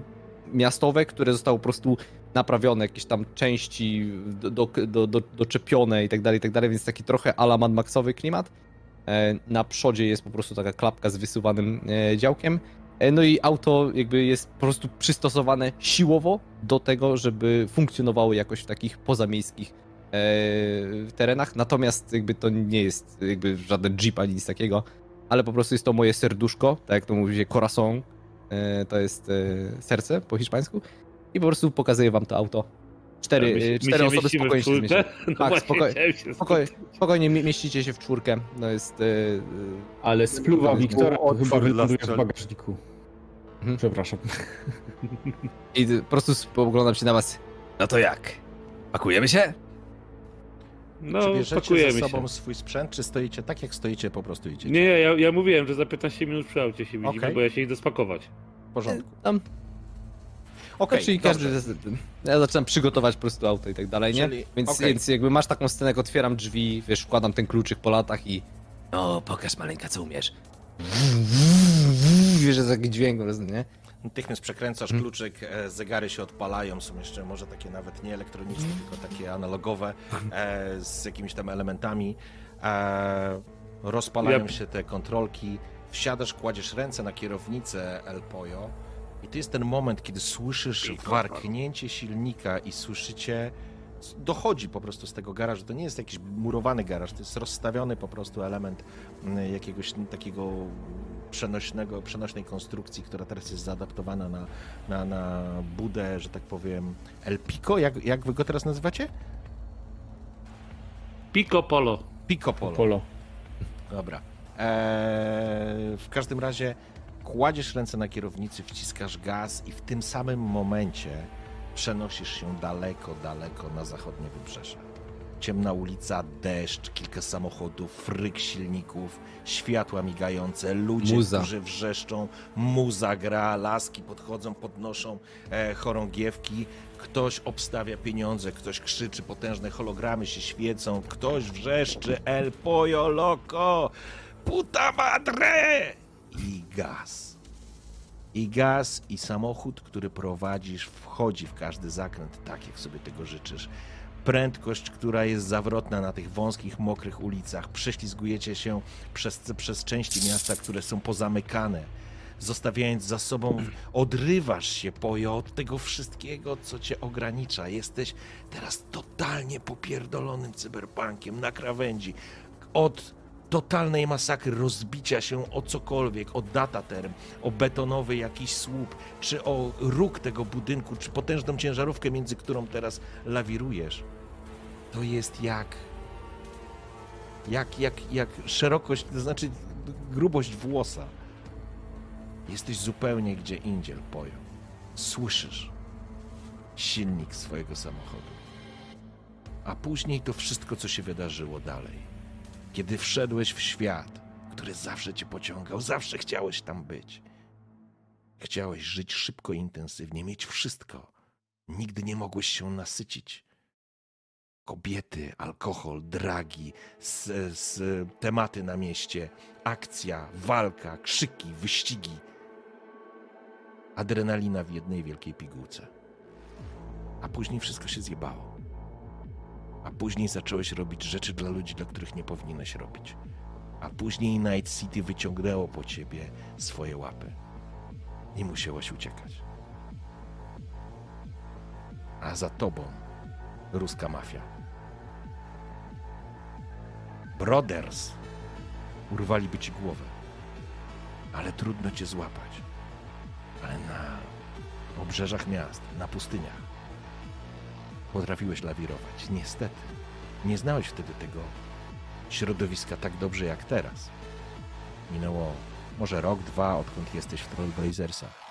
miastowe, które zostało po prostu naprawione, jakieś tam części do, do, do, do, doczepione i tak dalej, i tak dalej, więc taki trochę ala Mad Maxowy klimat. E, Na przodzie jest po prostu taka klapka z wysuwanym działkiem. E, No i auto jakby jest po prostu przystosowane siłowo do tego, żeby funkcjonowało jakoś w takich pozamiejskich e, terenach. Natomiast jakby to nie jest jakby żaden jeep ani nic takiego, ale po prostu jest to moje serduszko, tak jak to mówi się corazon, e, to jest e, serce po hiszpańsku i po prostu pokazuję wam to auto. Cztery, My się- e, my cztery osoby spokojnie się zmieścią. No Tak, Spokojnie, spokojnie mie- mieścicie się w czwórkę. To jest. e, Ale spluwa Wiktora to chyba wyląduje w bagażniku. Mhm. Przepraszam. <laughs> I po prostu spoglądam się na was. No to jak? Pakujemy się? No, czy bierzecie pakujemy ze sobą się. swój sprzęt, czy stoicie tak, jak stoicie, po prostu idziecie? Nie, ja, ja mówiłem, że za 15 minut przy aucie się widzimy, Okej. bo ja się idę spakować. W porządku. Tam, Okej, czyli dobrze. każdy. Ja zaczynam przygotować po prostu auto i tak dalej, nie? Czyli- Więc, okej. więc jakby masz taką scenę, jak otwieram drzwi, wiesz, wkładam ten kluczyk po latach i. No, pokaż maleńka, co umiesz. Wiesz, że taki dźwięk, nie? Natychmiast przekręcasz Hmm. kluczyk, e, zegary się odpalają, są jeszcze może takie nawet nie elektroniczne, tylko takie analogowe, e, z jakimiś tam elementami. E, rozpalają Yep. się te kontrolki, wsiadasz, kładziesz ręce na kierownicę El Pollo i to jest ten moment, kiedy słyszysz warknięcie silnika i słyszycie dochodzi po prostu z tego garażu. To nie jest jakiś murowany garaż, to jest rozstawiony po prostu element mm, jakiegoś takiego przenośnego, przenośnej konstrukcji, która teraz jest zaadaptowana na, na, na budę, że tak powiem, El Pico. Jak, jak wy go teraz nazywacie? Pico polo. Pico Polo. Polo. Dobra. Eee, w każdym razie kładziesz ręce na kierownicy, wciskasz gaz i w tym samym momencie przenosisz się daleko, daleko na zachodnie wybrzeże. Ciemna ulica, deszcz, kilka samochodów, fryk silników, światła migające, ludzie, Muza. którzy wrzeszczą, muza gra, laski podchodzą, podnoszą e, chorągiewki, ktoś obstawia pieniądze, ktoś krzyczy, potężne hologramy się świecą, ktoś wrzeszczy El Pollo Loco, puta madre i gaz. I gaz, i samochód, który prowadzisz, wchodzi w każdy zakręt tak, jak sobie tego życzysz. prędkość, która jest zawrotna na tych wąskich, mokrych ulicach. Prześlizgujecie się przez, przez części miasta, które są pozamykane. Zostawiając za sobą, odrywasz się pojo od tego wszystkiego, co cię ogranicza. Jesteś teraz totalnie popierdolonym cyberpunkiem na krawędzi. Od totalnej masakry, rozbicia się o cokolwiek, o dataterm, o betonowy jakiś słup, czy o róg tego budynku, czy potężną ciężarówkę, między którą teraz lawirujesz. To jest jak. Jak, jak, jak szerokość, to znaczy grubość włosa. Jesteś zupełnie gdzie indziej, Pojo. Słyszysz silnik swojego samochodu. A później to wszystko, co się wydarzyło dalej kiedy wszedłeś w świat, który zawsze cię pociągał, zawsze chciałeś tam być. Chciałeś żyć szybko intensywnie, mieć wszystko. Nigdy nie mogłeś się nasycić. Kobiety, alkohol, dragi, s, s, tematy na mieście, akcja, walka, krzyki, wyścigi. Adrenalina w jednej wielkiej pigułce. A później wszystko się zjebało a później zacząłeś robić rzeczy dla ludzi, dla których nie powinieneś robić. A później Night City wyciągnęło po ciebie swoje łapy i musiałeś uciekać. A za tobą ruska mafia. Brothers urwaliby ci głowę, ale trudno cię złapać. Ale na obrzeżach miast, na pustyniach potrafiłeś lawirować. Niestety, nie znałeś wtedy tego środowiska tak dobrze jak teraz. Minęło może rok, dwa, odkąd jesteś w Trollblazersach.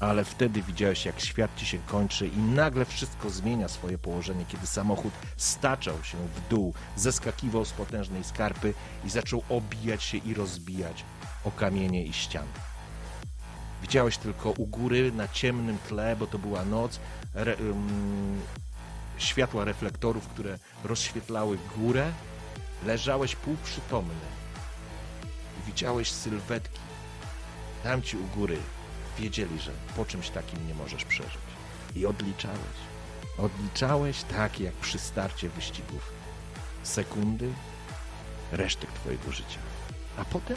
Ale wtedy widziałeś, jak świat ci się kończy i nagle wszystko zmienia swoje położenie, kiedy samochód staczał się w dół, zeskakiwał z potężnej skarpy i zaczął obijać się i rozbijać o kamienie i ściany. Widziałeś tylko u góry na ciemnym tle, bo to była noc, re, um, światła reflektorów, które rozświetlały górę, leżałeś półprzytomny. Widziałeś sylwetki. Tamci u góry wiedzieli, że po czymś takim nie możesz przeżyć. I odliczałeś. Odliczałeś tak, jak przy starcie wyścigów. Sekundy, resztek twojego życia. A potem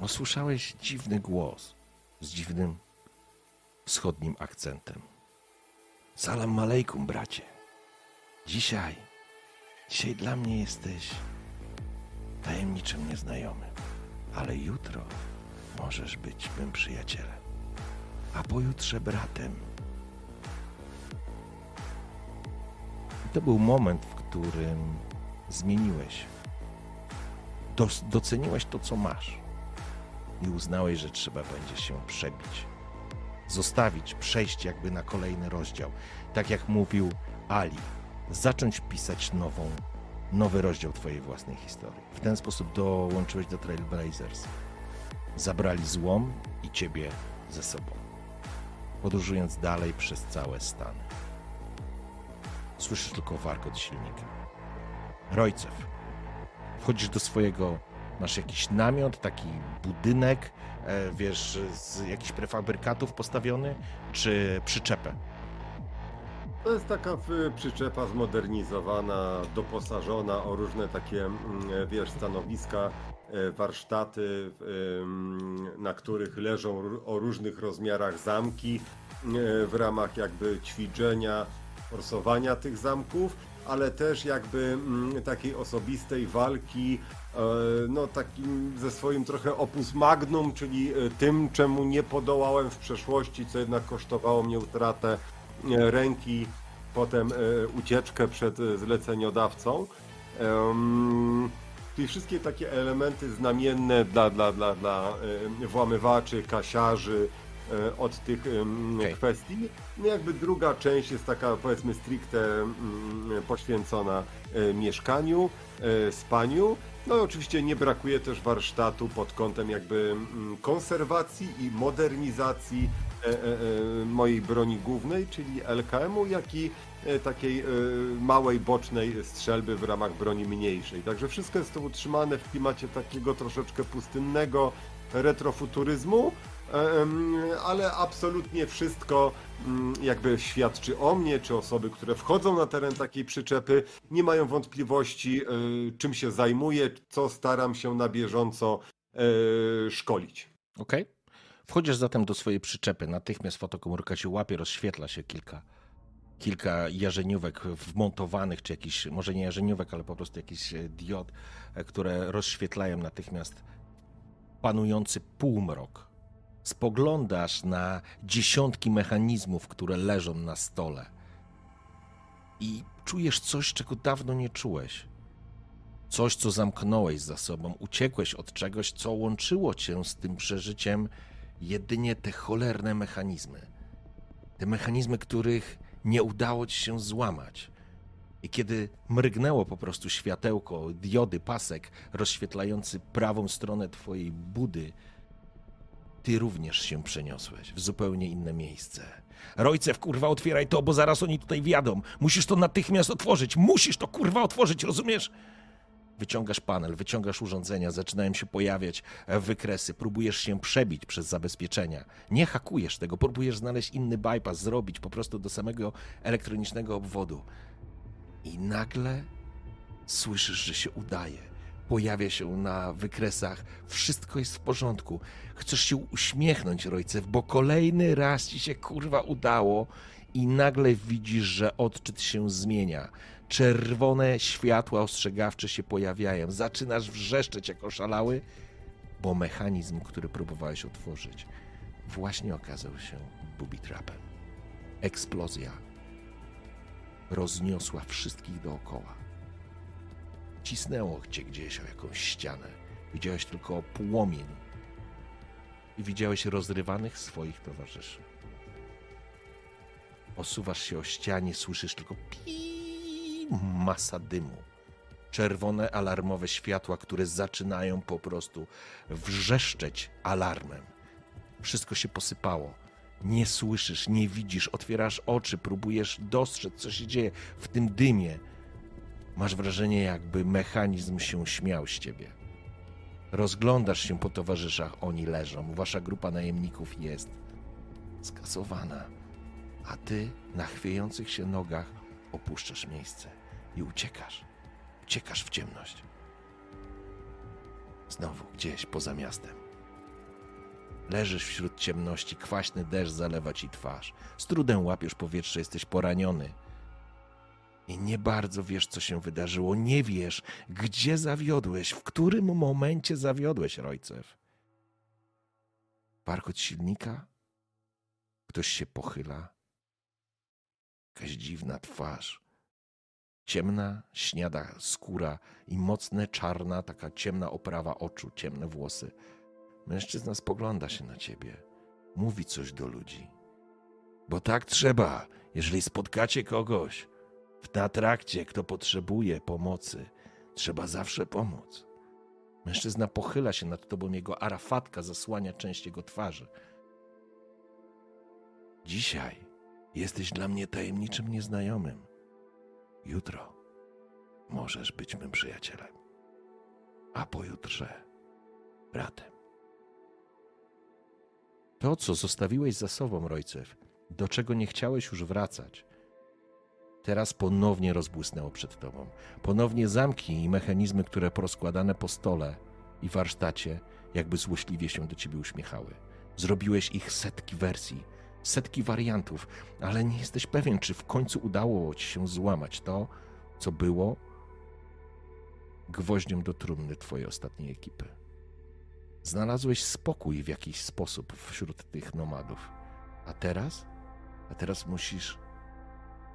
usłyszałeś dziwny głos z dziwnym wschodnim akcentem. Salam alejkum, bracie. Dzisiaj, dzisiaj dla mnie jesteś tajemniczym nieznajomym, ale jutro możesz być mym przyjacielem, a pojutrze bratem. I to był moment, w którym zmieniłeś. doceniłeś to, co masz i uznałeś, że trzeba będzie się przebić zostawić, przejść jakby na kolejny rozdział. Tak jak mówił Ali, zacząć pisać nową, nowy rozdział Twojej własnej historii. W ten sposób dołączyłeś do Trailblazers. Zabrali złom i Ciebie ze sobą, podróżując dalej przez całe Stany. Słyszysz tylko warkot silnika. Rojcew, wchodzisz do swojego, masz jakiś namiot, taki budynek, E, wiesz, z jakichś prefabrykatów postawiony, czy przyczepę? To jest taka przyczepa zmodernizowana, doposażona o różne takie, mm, wiesz, stanowiska, e, warsztaty, na których leżą o różnych rozmiarach zamki e, w ramach jakby ćwiczenia, forsowania tych zamków, ale też jakby mm, takiej osobistej walki no takim ze swoim trochę opus magnum, czyli e, tym, czemu nie podołałem w przeszłości, co jednak kosztowało mnie utratę e, ręki, potem ucieczkę przed zleceniodawcą. Czyli wszystkie takie elementy znamienne dla, dla, dla, dla włamywaczy, kasiarzy, od tych okay. kwestii. No jakby druga część jest taka powiedzmy stricte poświęcona mieszkaniu, spaniu. No i oczywiście nie brakuje też warsztatu pod kątem jakby mm, konserwacji i modernizacji e, e, e, mojej broni głównej, czyli LKM-u, jak i takiej małej bocznej strzelby w ramach broni mniejszej. Także wszystko jest to utrzymane w klimacie takiego troszeczkę pustynnego retrofuturyzmu, ale absolutnie wszystko mm, jakby świadczy o mnie, czy osoby, które wchodzą na teren takiej przyczepy, nie mają wątpliwości, y, czym się zajmuję, co staram się na bieżąco y, szkolić. Okej. Wchodzisz zatem do swojej przyczepy. Natychmiast fotokomórka się łapie, rozświetla się kilka, kilka jarzeniówek wmontowanych, czy jakiś, może nie jarzeniówek, ale po prostu jakiś e, diod, e, które rozświetlają natychmiast panujący półmrok. Spoglądasz na dziesiątki mechanizmów, które leżą na stole. I czujesz coś, czego dawno nie czułeś. Coś, co zamknąłeś za sobą, uciekłeś od czegoś, co łączyło cię z tym przeżyciem jedynie te cholerne mechanizmy. Te mechanizmy, których nie udało ci się złamać. I kiedy mrygnęło po prostu światełko, diody, pasek rozświetlający prawą stronę twojej budy, ty również się przeniosłeś w zupełnie inne miejsce. Rojcew, kurwa, otwieraj to, bo zaraz oni tutaj wjadą. Musisz to natychmiast otworzyć. Musisz to, kurwa, otworzyć, rozumiesz? Wyciągasz panel, wyciągasz urządzenia, zaczynają się pojawiać e, wykresy, próbujesz się przebić przez zabezpieczenia. Nie hakujesz tego, próbujesz znaleźć inny bypass, zrobić po prostu do samego elektronicznego obwodu. I nagle słyszysz, że się udaje. Pojawia się na wykresach, wszystko jest w porządku. Chcesz się uśmiechnąć, Rojcew, bo kolejny raz ci się kurwa udało i nagle widzisz, że odczyt się zmienia. Czerwone światła ostrzegawcze się pojawiają. Zaczynasz wrzeszczeć jak oszalały, bo mechanizm, który próbowałeś otworzyć, właśnie okazał się booby trapem. Eksplozja rozniosła wszystkich dookoła. Cisnęło cię gdzieś o jakąś ścianę. Widziałeś tylko płomień i widziałeś rozrywanych swoich towarzyszy. Osuwasz się o ścianie, słyszysz tylko pi, masa dymu. Czerwone alarmowe światła, które zaczynają po prostu wrzeszczeć alarmem. Wszystko się posypało. Nie słyszysz, nie widzisz, otwierasz oczy, próbujesz dostrzec, co się dzieje w tym dymie. Masz wrażenie, jakby mechanizm się śmiał z ciebie. Rozglądasz się po towarzyszach, oni leżą. Wasza grupa najemników jest skasowana, a ty na chwiejących się nogach opuszczasz miejsce i uciekasz. Uciekasz w ciemność. Znowu gdzieś poza miastem. Leżysz wśród ciemności, kwaśny deszcz zalewa ci twarz. Z trudem łapiesz powietrze, jesteś poraniony. I nie bardzo wiesz, co się wydarzyło. Nie wiesz, gdzie zawiodłeś, w którym momencie zawiodłeś, Rojcew. Warkot silnika? Ktoś się pochyla. Jakaś dziwna twarz. Ciemna, śniada skóra i mocne, czarna, taka ciemna oprawa oczu, ciemne włosy. Mężczyzna spogląda się na ciebie. Mówi coś do ludzi. Bo tak trzeba, jeżeli spotkacie kogoś na trakcie, kto potrzebuje pomocy, trzeba zawsze pomóc. Mężczyzna pochyla się nad tobą, jego arafatka zasłania część jego twarzy. Dzisiaj jesteś dla mnie tajemniczym nieznajomym. Jutro możesz być mym przyjacielem, a pojutrze bratem. To, co zostawiłeś za sobą, Rojcew, do czego nie chciałeś już wracać, teraz ponownie rozbłysnęło przed tobą. Ponownie zamki i mechanizmy, które porozkładane po stole i warsztacie, jakby złośliwie się do ciebie uśmiechały. Zrobiłeś ich setki wersji, setki wariantów, ale nie jesteś pewien, czy w końcu udało ci się złamać to, co było gwoździem do trumny twojej ostatniej ekipy. Znalazłeś spokój w jakiś sposób wśród tych nomadów. A teraz? A teraz musisz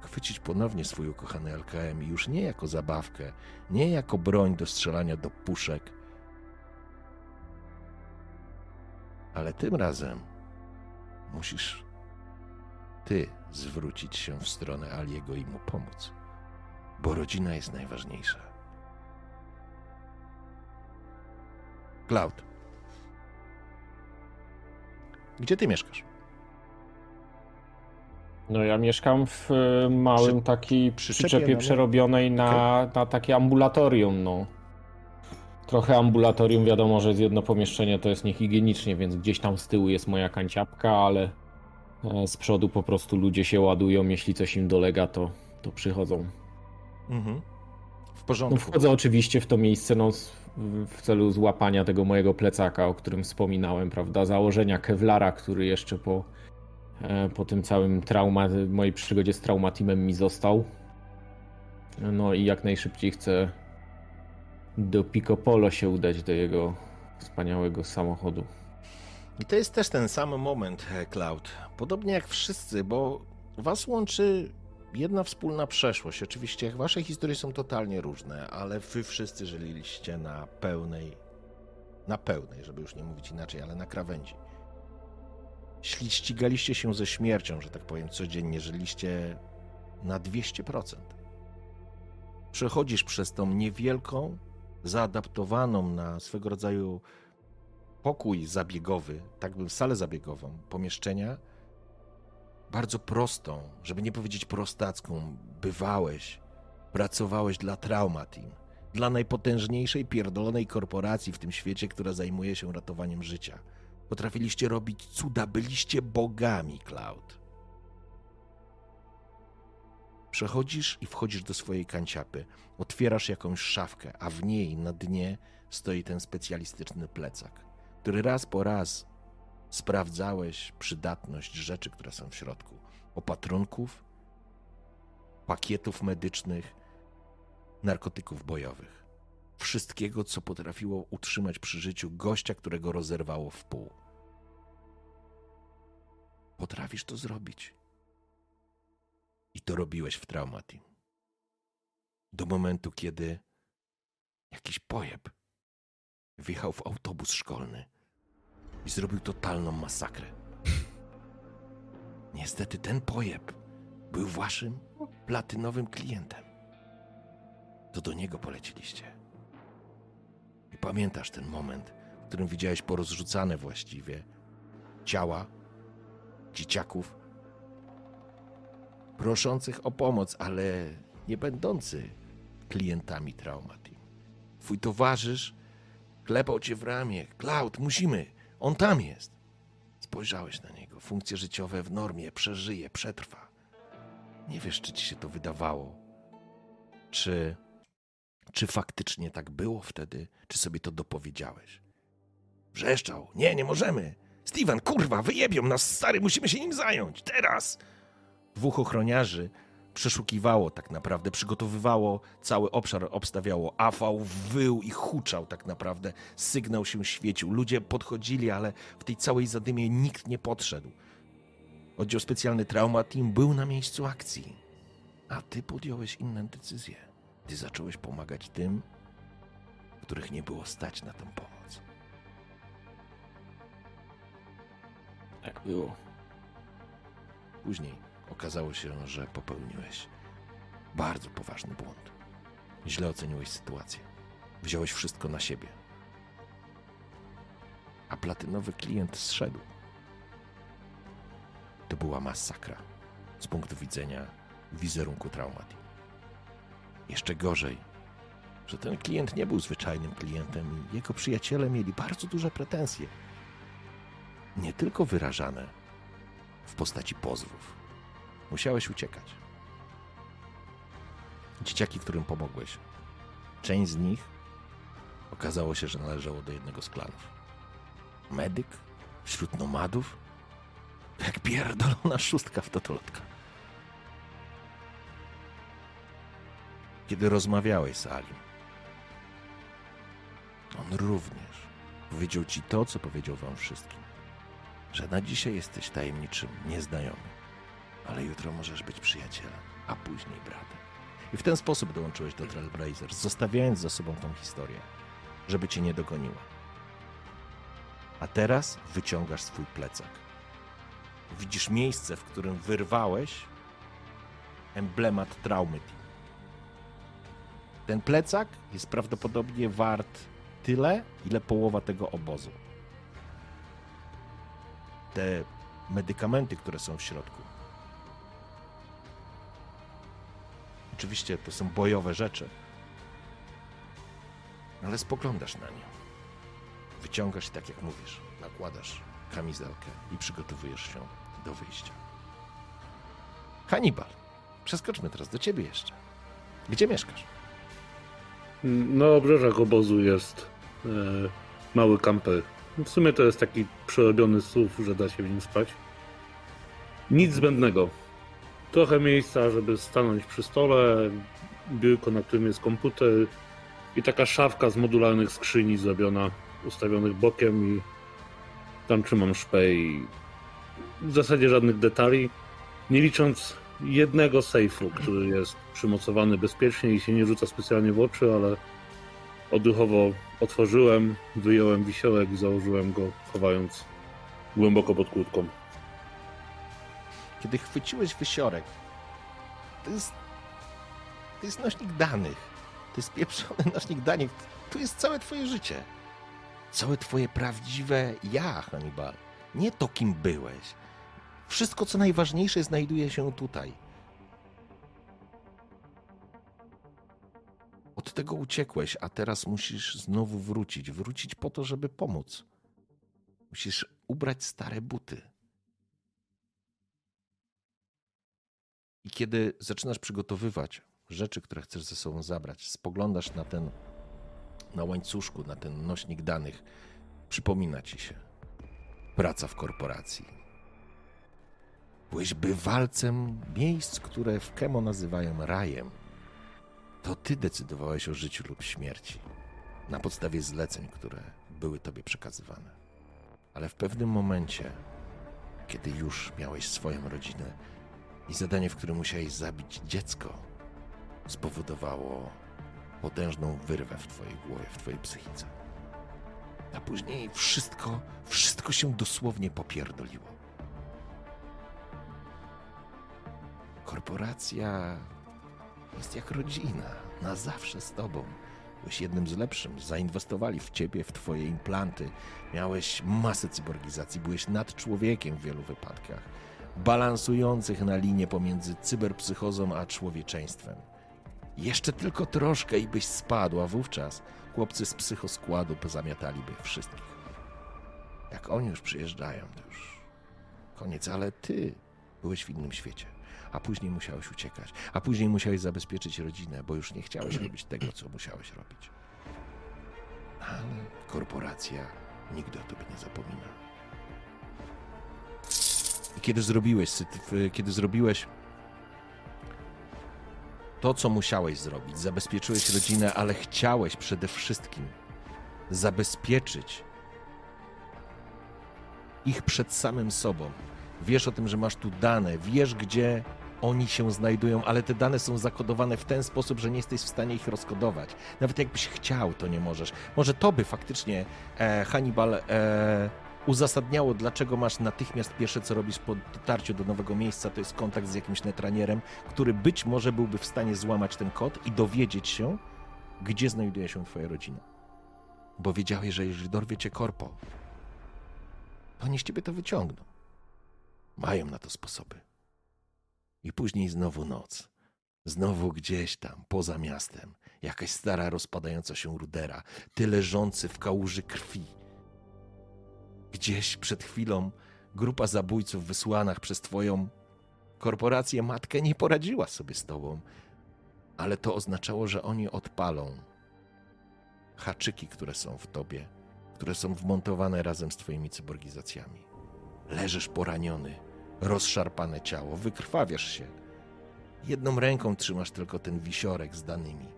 chwycić ponownie swój ukochany LKM i już nie jako zabawkę, nie jako broń do strzelania do puszek, ale tym razem musisz ty zwrócić się w stronę Aliego i mu pomóc, bo rodzina jest najważniejsza. Cloud. Gdzie ty mieszkasz? No ja mieszkam w e, małym Przy- takiej przyczepie, no przerobionej na, na takie ambulatorium, no. Trochę ambulatorium, wiadomo, że jest jedno pomieszczenie, to jest niehigienicznie, więc gdzieś tam z tyłu jest moja kanciapka, ale e, z przodu po prostu ludzie się ładują, jeśli coś im dolega, to, to przychodzą. Mhm. W No, porządku. wchodzę oczywiście w to miejsce no, w celu złapania tego mojego plecaka, o którym wspominałem, prawda? Założenia Kevlara, który jeszcze po, po tym całym trauma, mojej przygodzie z traumatimem mi został. No i jak najszybciej chcę do Pico Polo się udać, do jego wspaniałego samochodu. I to jest też ten sam moment, e, Cloud. Podobnie jak wszyscy, bo was łączy jedna wspólna przeszłość. Oczywiście wasze historie są totalnie różne, ale wy wszyscy żyliście na pełnej, na pełnej, żeby już nie mówić inaczej, ale na krawędzi. Ścigaliście się ze śmiercią, że tak powiem, codziennie. Żyliście na 200%. Przechodzisz przez tą niewielką, zaadaptowaną na swego rodzaju pokój zabiegowy, tak bym salę zabiegową, pomieszczenia, bardzo prostą, żeby nie powiedzieć prostacką, bywałeś, pracowałeś dla Trauma Team, dla najpotężniejszej pierdolonej korporacji w tym świecie, która zajmuje się ratowaniem życia. Potrafiliście robić cuda, byliście bogami, Cloud. Przechodzisz i wchodzisz do swojej kanciapy. Otwierasz jakąś szafkę, a w niej na dnie stoi ten specjalistyczny plecak, który raz po raz sprawdzałeś przydatność rzeczy, które są w środku. Opatrunków, pakietów medycznych, narkotyków bojowych. Wszystkiego, co potrafiło utrzymać przy życiu gościa, którego rozerwało w pół. Potrafisz to zrobić. I to robiłeś w Traumatim. Do momentu, kiedy jakiś pojeb wjechał w autobus szkolny i zrobił totalną masakrę. <laughs> Niestety ten pojeb był waszym platynowym klientem. To do niego poleciliście. Pamiętasz ten moment, w którym widziałeś porozrzucane właściwie ciała dzieciaków proszących o pomoc, ale nie będący klientami Traumatim. Twój towarzysz klepał cię w ramię. Cloud, musimy. On tam jest. Spojrzałeś na niego. Funkcje życiowe w normie. Przeżyje, przetrwa. Nie wiesz, czy ci się to wydawało. Czy, czy faktycznie tak było wtedy, czy sobie to dopowiedziałeś. Wrzeszczał. Nie, nie możemy. Steven, kurwa, wyjebią nas, stary, musimy się nim zająć. Teraz! Dwóch ochroniarzy przeszukiwało tak naprawdę, przygotowywało cały obszar, obstawiało AV, wył i huczał tak naprawdę. Sygnał się świecił. Ludzie podchodzili, ale w tej całej zadymie nikt nie podszedł. Oddział specjalny Trauma Team był na miejscu akcji. A ty podjąłeś inną decyzję. Ty zacząłeś pomagać tym, których nie było stać na tę pomoc. Tak było. Później okazało się, że popełniłeś bardzo poważny błąd. Źle oceniłeś sytuację. Wziąłeś wszystko na siebie. A platynowy klient zszedł. To była masakra z punktu widzenia wizerunku traumatii. Jeszcze gorzej, że ten klient nie był zwyczajnym klientem i jego przyjaciele mieli bardzo duże pretensje. Nie tylko wyrażane w postaci pozwów. Musiałeś uciekać. Dzieciaki, którym pomogłeś, część z nich okazało się, że należało do jednego z klanów. Medyk wśród nomadów? Jak pierdolona szóstka w totolotka. Kiedy rozmawiałeś z Alim, on również powiedział ci to, co powiedział wam wszystkim że na dzisiaj jesteś tajemniczym nieznajomym, ale jutro możesz być przyjacielem, a później bratem. I w ten sposób dołączyłeś do Trailblazers, zostawiając za sobą tą historię, żeby cię nie dogoniła. A teraz wyciągasz swój plecak. Widzisz miejsce, w którym wyrwałeś emblemat traumy. Ten plecak jest prawdopodobnie wart tyle, ile połowa tego obozu te medykamenty, które są w środku. Oczywiście to są bojowe rzeczy. Ale spoglądasz na nią. Wyciągasz tak jak mówisz, nakładasz kamizelkę i przygotowujesz się do wyjścia. Hannibal, przeskoczmy teraz do ciebie jeszcze. Gdzie mieszkasz? Na obrzeżach obozu jest e, mały kamper. W sumie to jest taki przerobiony SUV, że da się w nim spać. Nic zbędnego. Trochę miejsca, żeby stanąć przy stole, biurko, na którym jest komputer i taka szafka z modularnych skrzyni zrobiona, ustawionych bokiem i tam trzymam szpę i w zasadzie żadnych detali, nie licząc jednego sejfu, który jest przymocowany bezpiecznie i się nie rzuca specjalnie w oczy, ale odruchowo otworzyłem, wyjąłem wisiorek i założyłem go, chowając głęboko pod kurtką. Kiedy chwyciłeś wysiorek, to jest, to jest nośnik danych. To jest pieprzony <laughs> nośnik danych. Tu jest całe twoje życie. Całe twoje prawdziwe ja, Hannibal. Nie to, kim byłeś. Wszystko, co najważniejsze, znajduje się tutaj. Od tego uciekłeś, a teraz musisz znowu wrócić. Wrócić po to, żeby pomóc. Musisz ubrać stare buty. I kiedy zaczynasz przygotowywać rzeczy, które chcesz ze sobą zabrać, spoglądasz na ten, na łańcuszku, na ten nośnik danych, przypomina ci się praca w korporacji. Byłeś bywalcem miejsc, które w Kemo nazywają rajem. To ty decydowałeś o życiu lub śmierci na podstawie zleceń, które były tobie przekazywane. Ale w pewnym momencie, kiedy już miałeś swoją rodzinę, i zadanie, w którym musiałeś zabić dziecko, spowodowało potężną wyrwę w twojej głowie, w twojej psychice. A później wszystko, wszystko się dosłownie popierdoliło. Korporacja jest jak rodzina, na zawsze z tobą. Byłeś jednym z lepszym, zainwestowali w ciebie, w twoje implanty. Miałeś masę cyborgizacji, byłeś nad człowiekiem w wielu wypadkach balansujących na linie pomiędzy cyberpsychozą a człowieczeństwem. Jeszcze tylko troszkę i byś spadł, a wówczas chłopcy z psychoskładu pozamiataliby wszystkich. Jak oni już przyjeżdżają, to już koniec, ale ty byłeś w innym świecie, a później musiałeś uciekać, a później musiałeś zabezpieczyć rodzinę, bo już nie chciałeś robić tego, co musiałeś robić. Ale korporacja nigdy o tobie nie zapomina. I kiedy zrobiłeś, kiedy zrobiłeś to, co musiałeś zrobić, zabezpieczyłeś rodzinę, ale chciałeś przede wszystkim zabezpieczyć ich przed samym sobą. Wiesz o tym, że masz tu dane, wiesz, gdzie oni się znajdują, ale te dane są zakodowane w ten sposób, że nie jesteś w stanie ich rozkodować. Nawet jakbyś chciał, to nie możesz. Może to by faktycznie e, Hannibal e, uzasadniało, dlaczego masz natychmiast pierwsze, co robisz po dotarciu do nowego miejsca, to jest kontakt z jakimś netranierem, który być może byłby w stanie złamać ten kod i dowiedzieć się, gdzie znajduje się twoja rodzina. Bo wiedziałeś, że jeżeli dorwie cię korpo, to oni z ciebie to wyciągną. Mają na to sposoby. I później znowu noc. Znowu gdzieś tam, poza miastem, jakaś stara, rozpadająca się rudera, ty leżący w kałuży krwi, Gdzieś przed chwilą grupa zabójców wysłanych przez Twoją korporację matkę nie poradziła sobie z Tobą, ale to oznaczało, że oni odpalą haczyki, które są w Tobie, które są wmontowane razem z Twoimi cyborgizacjami. Leżysz poraniony, rozszarpane ciało, wykrwawiasz się. Jedną ręką trzymasz tylko ten wisiorek z danymi.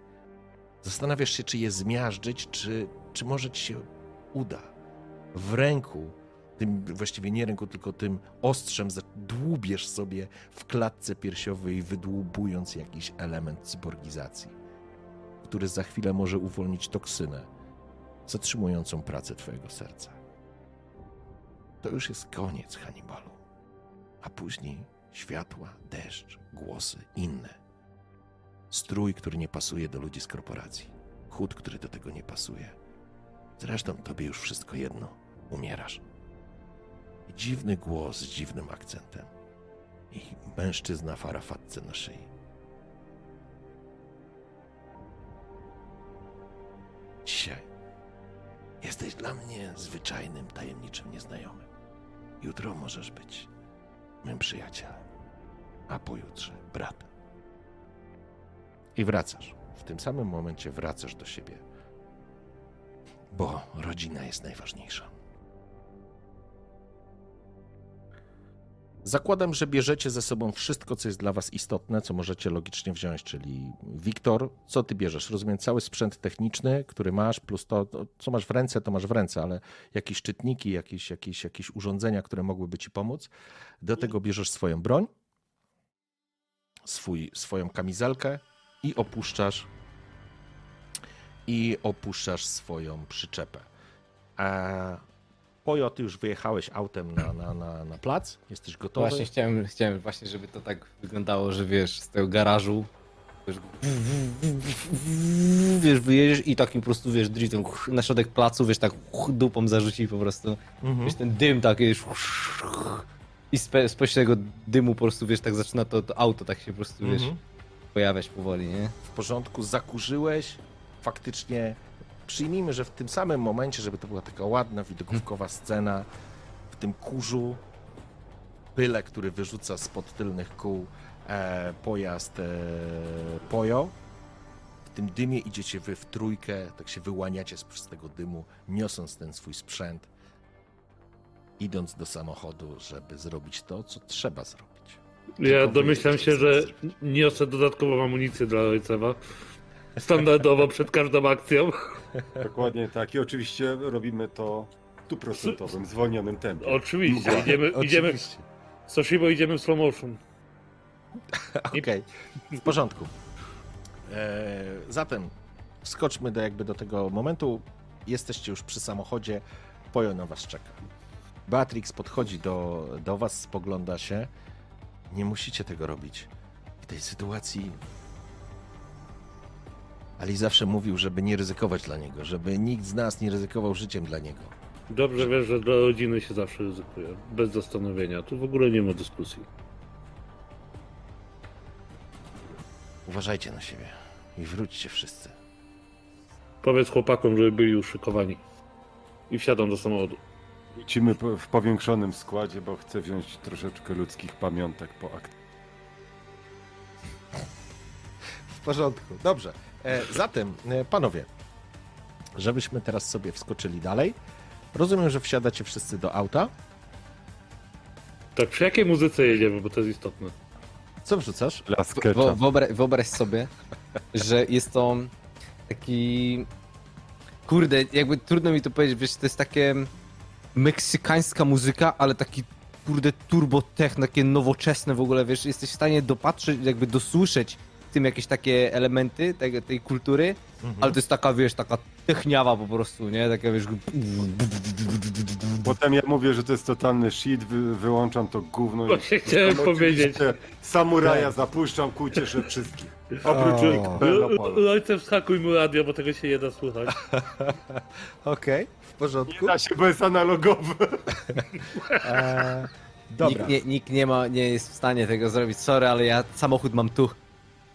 Zastanawiasz się, czy je zmiażdżyć, czy, czy może ci się uda w ręku, tym właściwie nie ręku, tylko tym ostrzem dłubiesz sobie w klatce piersiowej, wydłubując jakiś element cyborgizacji, który za chwilę może uwolnić toksynę zatrzymującą pracę twojego serca. To już jest koniec Hannibalu. A później światła, deszcz, głosy, inne. Strój, który nie pasuje do ludzi z korporacji. Chód, który do tego nie pasuje. Zresztą tobie już wszystko jedno umierasz. I dziwny głos z dziwnym akcentem. I mężczyzna w arafatce na szyi. Dzisiaj jesteś dla mnie zwyczajnym, tajemniczym nieznajomym. Jutro możesz być mym przyjacielem, a pojutrze bratem. I wracasz. W tym samym momencie wracasz do siebie, bo rodzina jest najważniejsza. Zakładam, że bierzecie ze sobą wszystko, co jest dla Was istotne, co możecie logicznie wziąć, czyli Wiktor, co ty bierzesz? Rozumiem, cały sprzęt techniczny, który masz, plus to, to, co masz w ręce, to masz w ręce, ale jakieś czytniki, jakieś, jakieś, jakieś urządzenia, które mogłyby ci pomóc. Do tego bierzesz swoją broń, swój, swoją kamizelkę i opuszczasz i opuszczasz swoją przyczepę. A Pojo, ty już wyjechałeś autem na, na, na, na plac, jesteś gotowy. Właśnie chciałem, chciałem właśnie, żeby to tak wyglądało, że wiesz, z tego garażu wiesz, wiesz wyjedziesz i takim po prostu, wiesz, driftem na środek placu, wiesz, tak dupą zarzuci po prostu. Mhm. Wiesz, ten dym tak, wiesz, i spe, spośród tego dymu po prostu, wiesz, tak zaczyna to, to auto tak się po prostu, wiesz, Mhm. pojawiać powoli, nie? w porządku, zakurzyłeś, faktycznie przyjmijmy, że w tym samym momencie, żeby to była taka ładna, widokówkowa scena, w tym kurzu, pyle, który wyrzuca spod tylnych kół e, pojazd e, Pojo, w tym dymie idziecie wy w trójkę, tak się wyłaniacie z tego dymu, niosąc ten swój sprzęt, idąc do samochodu, żeby zrobić to, co trzeba zrobić. Ja domyślam się, że niosę dodatkową amunicję dla ojcewa. Standardowo przed każdą akcją. Dokładnie tak. I oczywiście robimy to stuprocentowym, zwolnionym tempie. Oczywiście, Mgła. idziemy, <laughs> idziemy, Oczywiście. Soshimo idziemy w slow motion. <laughs> Okej, w porządku. E, zatem skoczmy do, jakby do tego momentu. Jesteście już przy samochodzie, Pojo na was czeka. Beatrix podchodzi do, do was, spogląda się. Nie musicie tego robić. W tej sytuacji Ali zawsze mówił, żeby nie ryzykować dla niego, żeby nikt z nas nie ryzykował życiem dla niego. Dobrze wiesz, że dla rodziny się zawsze ryzykuje. Bez zastanowienia. Tu w ogóle nie ma dyskusji. Uważajcie na siebie i wróćcie wszyscy. Powiedz chłopakom, żeby byli uszykowani. I wsiadam do samochodu. Wrócimy po- w powiększonym składzie, bo chcę wziąć troszeczkę ludzkich pamiątek po akcji. W porządku, dobrze. E, zatem, e, panowie, żebyśmy teraz sobie wskoczyli dalej. Rozumiem, że wsiadacie wszyscy do auta. Tak, przy jakiej muzyce jedziemy, bo to jest istotne. Co wrzucasz? Wo, wyobraź, wyobraź sobie, że jest to taki. Kurde, jakby trudno mi to powiedzieć, wiesz, to jest takie meksykańska muzyka, ale taki kurde turbo techno, takie nowoczesne w ogóle, wiesz, jesteś w stanie dopatrzeć, jakby dosłyszeć tym jakieś takie elementy tej, tej kultury, ale to jest taka, wiesz, taka techniawa po prostu, nie? Taka, wiesz, Potem ja mówię, że to jest totalny shit, wy, wyłączam to gówno. i- Właśnie chciałem powiedzieć. Samuraja zapuszczam ku cieszę wszystkich. Oprócz O. o. Belopolu. Ojcze, wskakuj mu radio, bo tego się nie da słuchać. <laughs> Okej, w porządku. Nie da się, bo jest analogowy. <laughs> E, dobra, nikt, nie, nikt nie ma, nie jest w stanie tego zrobić, sorry, ale ja samochód mam tu.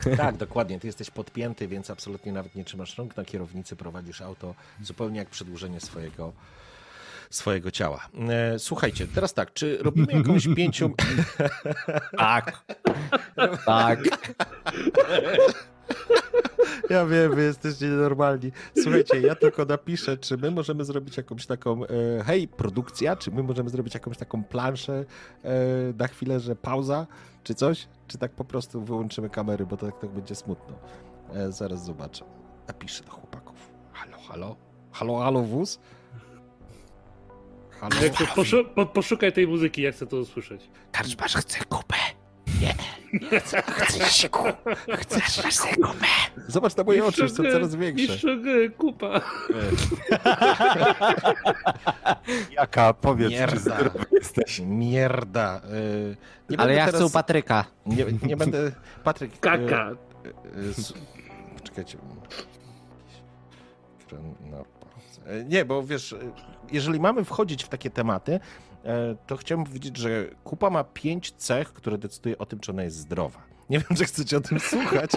<laughs> tak, dokładnie. Ty jesteś podpięty, więc absolutnie nawet nie trzymasz rąk na kierownicy, prowadzisz auto zupełnie jak przedłużenie swojego swojego ciała. E, słuchajcie, teraz tak, czy robimy jakąś pięciu... <laughs> Tak. tak. <laughs> Ja wiem, wy jesteście nienormalni. Słuchajcie, ja tylko napiszę, czy my możemy zrobić jakąś taką, e, hej, produkcja, czy my możemy zrobić jakąś taką planszę e, na chwilę, że pauza, czy coś? Czy tak po prostu wyłączymy kamery, bo to tak, tak będzie smutno. E, zaraz zobaczę. Napiszę do chłopaków. Halo, halo? Halo, halo, wóz? Halo? Jak to poszu po poszukaj tej muzyki, jak chcę to usłyszeć. Karczmarz chce kupę. Nie. Nie chcę, chcesz kupę. Chcesz chcę. Zobacz na moje oczy, już są coraz większe. mistrzu gry, kupa. <laughs> Jaka, powiedz, Mierda. czy zdrowy jesteś? Mierda. e, nie Ale ja chcę teraz- u Patryka. Nie, nie będę. Patryk. e, Kaka. e, e, s- Poczekajcie. Ekran na pauzie. E, Nie, bo wiesz, jeżeli mamy wchodzić w takie tematy, to chciałbym powiedzieć, że kupa ma pięć cech, które decyduje o tym, czy ona jest zdrowa. Nie wiem, czy chcecie o tym <laughs> słuchać.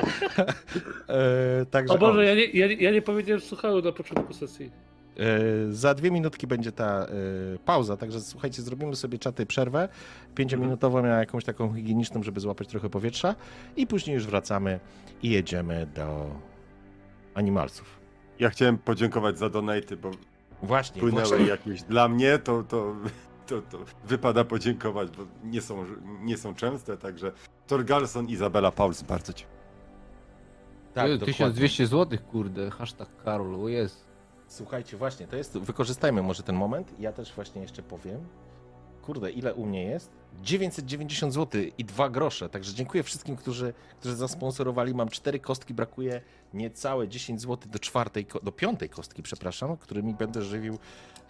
e, także O Boże, o, ja nie, ja, nie- ja nie powiedziałem słuchałem na początku sesji. e, za dwie minutki będzie ta e, pauza, także słuchajcie, zrobimy sobie czaty przerwę. Pięciominutową, ja jakąś taką higieniczną, żeby złapać trochę powietrza i później już wracamy i jedziemy do animalsów. Ja chciałem podziękować za donaty, bo Właśnie, płynęły właśnie. jakieś dla mnie, to, to, to, to wypada podziękować, bo nie są, nie są częste, także Torgalson, Izabela Pauls, bardzo ci. Tak, Ty, dokładnie. 1200 zł, kurde, hashtag Karol, jest. Słuchajcie, właśnie, to jest, wykorzystajmy może ten moment. Ja też właśnie jeszcze powiem. Kurde, ile u mnie jest? 990 zł i 2 grosze. Także dziękuję wszystkim, którzy, którzy zasponsorowali. Mam cztery kostki, brakuje niecałe 10 zł do czwartej, do piątej kostki, przepraszam, którymi będę żywił,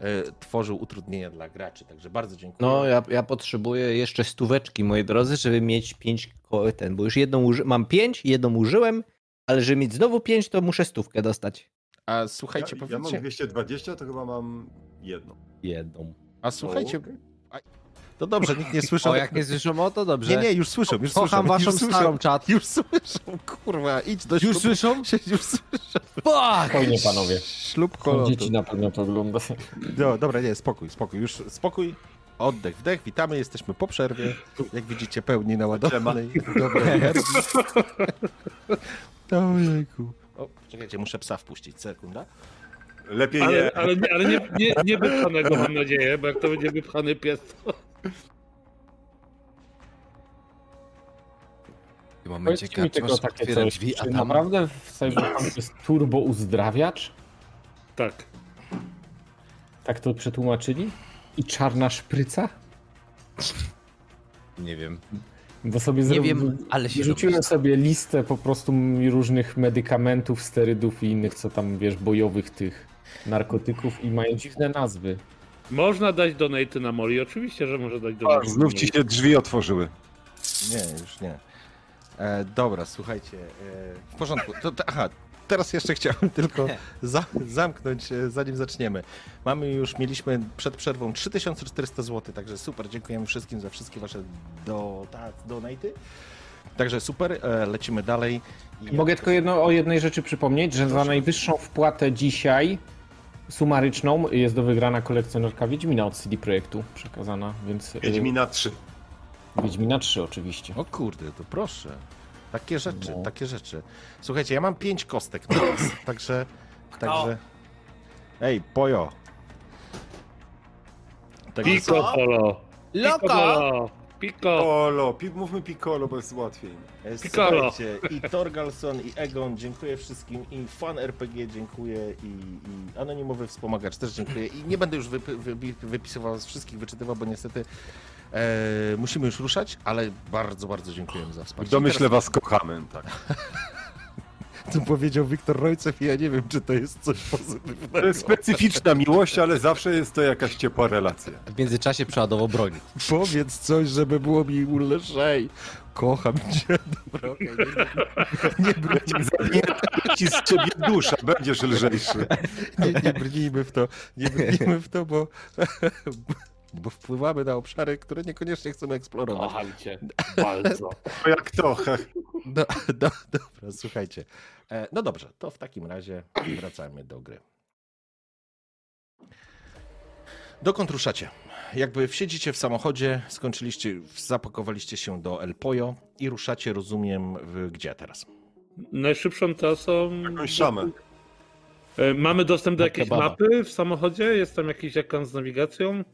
e, tworzył utrudnienia dla graczy. Także bardzo dziękuję. No, ja, ja potrzebuję jeszcze stóweczki, moi drodzy, żeby mieć 5 ten, bo już jedną uży... mam 5, jedną użyłem, ale żeby mieć znowu 5, to muszę stówkę dostać. A słuchajcie, ja, ja mam powiedzcie, 220, to chyba mam jedno. Jedną. a słuchajcie, O, to dobrze, nikt nie <laughs> słyszał. O, jak nie słyszą, o to dobrze. Nie, nie, już słyszą, już słyszą. Kocham waszą już słyszą, starą czat. Już słyszą, kurwa, idź do Już słyszą? <laughs> Już słyszą. Fuck! Spokojnie, panowie. Ślub kolotu. Dzieci na pewno to ogląda. No, dobra, nie, spokój, spokój, już spokój. Oddech, wdech, witamy, jesteśmy po przerwie. Jak widzicie, pełni naładowanej <laughs> energii. Ojejku. O, czekajcie, muszę psa wpuścić, sekunda. Lepiej nie. Ale, ale, nie, ale nie, nie, nie wypchanego mam nadzieję, bo jak to będzie wypchany pies, to... W momencie Powiedzcie mi tylko takie otwiera coś, drzwi, a czy tam... naprawdę w Cyberpunk jest turbo uzdrawiacz? Tak. Tak to przetłumaczyli? I czarna szpryca? Nie wiem. Bo sobie Nie zrobił- wiem, ale się Rzuciłem robi. sobie listę po prostu różnych medykamentów, sterydów i innych, co tam, wiesz, bojowych tych narkotyków i mają dziwne nazwy. Można dać donaty na Moli, oczywiście, że może dać donaty Znów ci się drzwi otworzyły. Nie, już nie. E, dobra, słuchajcie, e, w porządku. To, to, aha, teraz jeszcze <laughs> chciałem tylko za, zamknąć, e, zanim zaczniemy. Mamy już, mieliśmy przed przerwą 3400 zł, także super, dziękujemy wszystkim za wszystkie wasze do, ta, donaty. Także super, e, lecimy dalej. Mogę tylko jedno, o jednej rzeczy przypomnieć, że za najwyższą wpłatę dzisiaj sumaryczną jest do wygrana kolekcjonerka Wiedźmina od CD Projektu przekazana, więc... y, Wiedźmina 3. Wiedźmina 3 oczywiście. O kurde, to proszę. Takie rzeczy, No. takie rzeczy. Słuchajcie, ja mam pięć kostek na was, <clears throat> także, także... Ej, pojo. Także Pico Polo! Polo! Pico! Piccolo, pi, mówmy Piccolo, bo jest łatwiej. E, Piccolo. Słuchajcie, i Torgalson, i Egon, dziękuję wszystkim, i Fan RPG dziękuję, i, i Anonimowy Wspomagacz też dziękuję. I nie będę już wypy, wypi- wypisywał z wszystkich, wyczytywał, bo niestety e, musimy już ruszać, ale bardzo, bardzo dziękujemy za W wsparcie. domyśle was kochamy. Tak. <laughs> <laughs> Tu powiedział Wiktor Rojcew i ja nie wiem, czy to jest coś pozytywnego. To jest specyficzna miłość, ale zawsze jest to jakaś ciepła relacja. W międzyczasie przeładował broń. Powiedz coś, żeby było mi lżej. Kocham cię. Dobra, okej, nie, nie, brnijmy, ci z ciebie dusza, będziesz lżejszy. nie, nie brnijmy w to, nie brnijmy w to, bo, <laughs> bo wpływamy na obszary, które niekoniecznie chcemy eksplorować. Kocham cię bardzo. To jak to? Do, do, dobra, słuchajcie. E, No dobrze, to w takim razie <clears throat> wracamy do gry. Dokąd ruszacie? Jakby siedzicie w samochodzie, skończyliście, zapakowaliście się do El Poyo i ruszacie, rozumiem, w, gdzie teraz? Najszybszą trasą... Jakąś szamę. E, Mamy dostęp do jakiejś mapy w samochodzie? Jest tam jakiś ekran z nawigacją?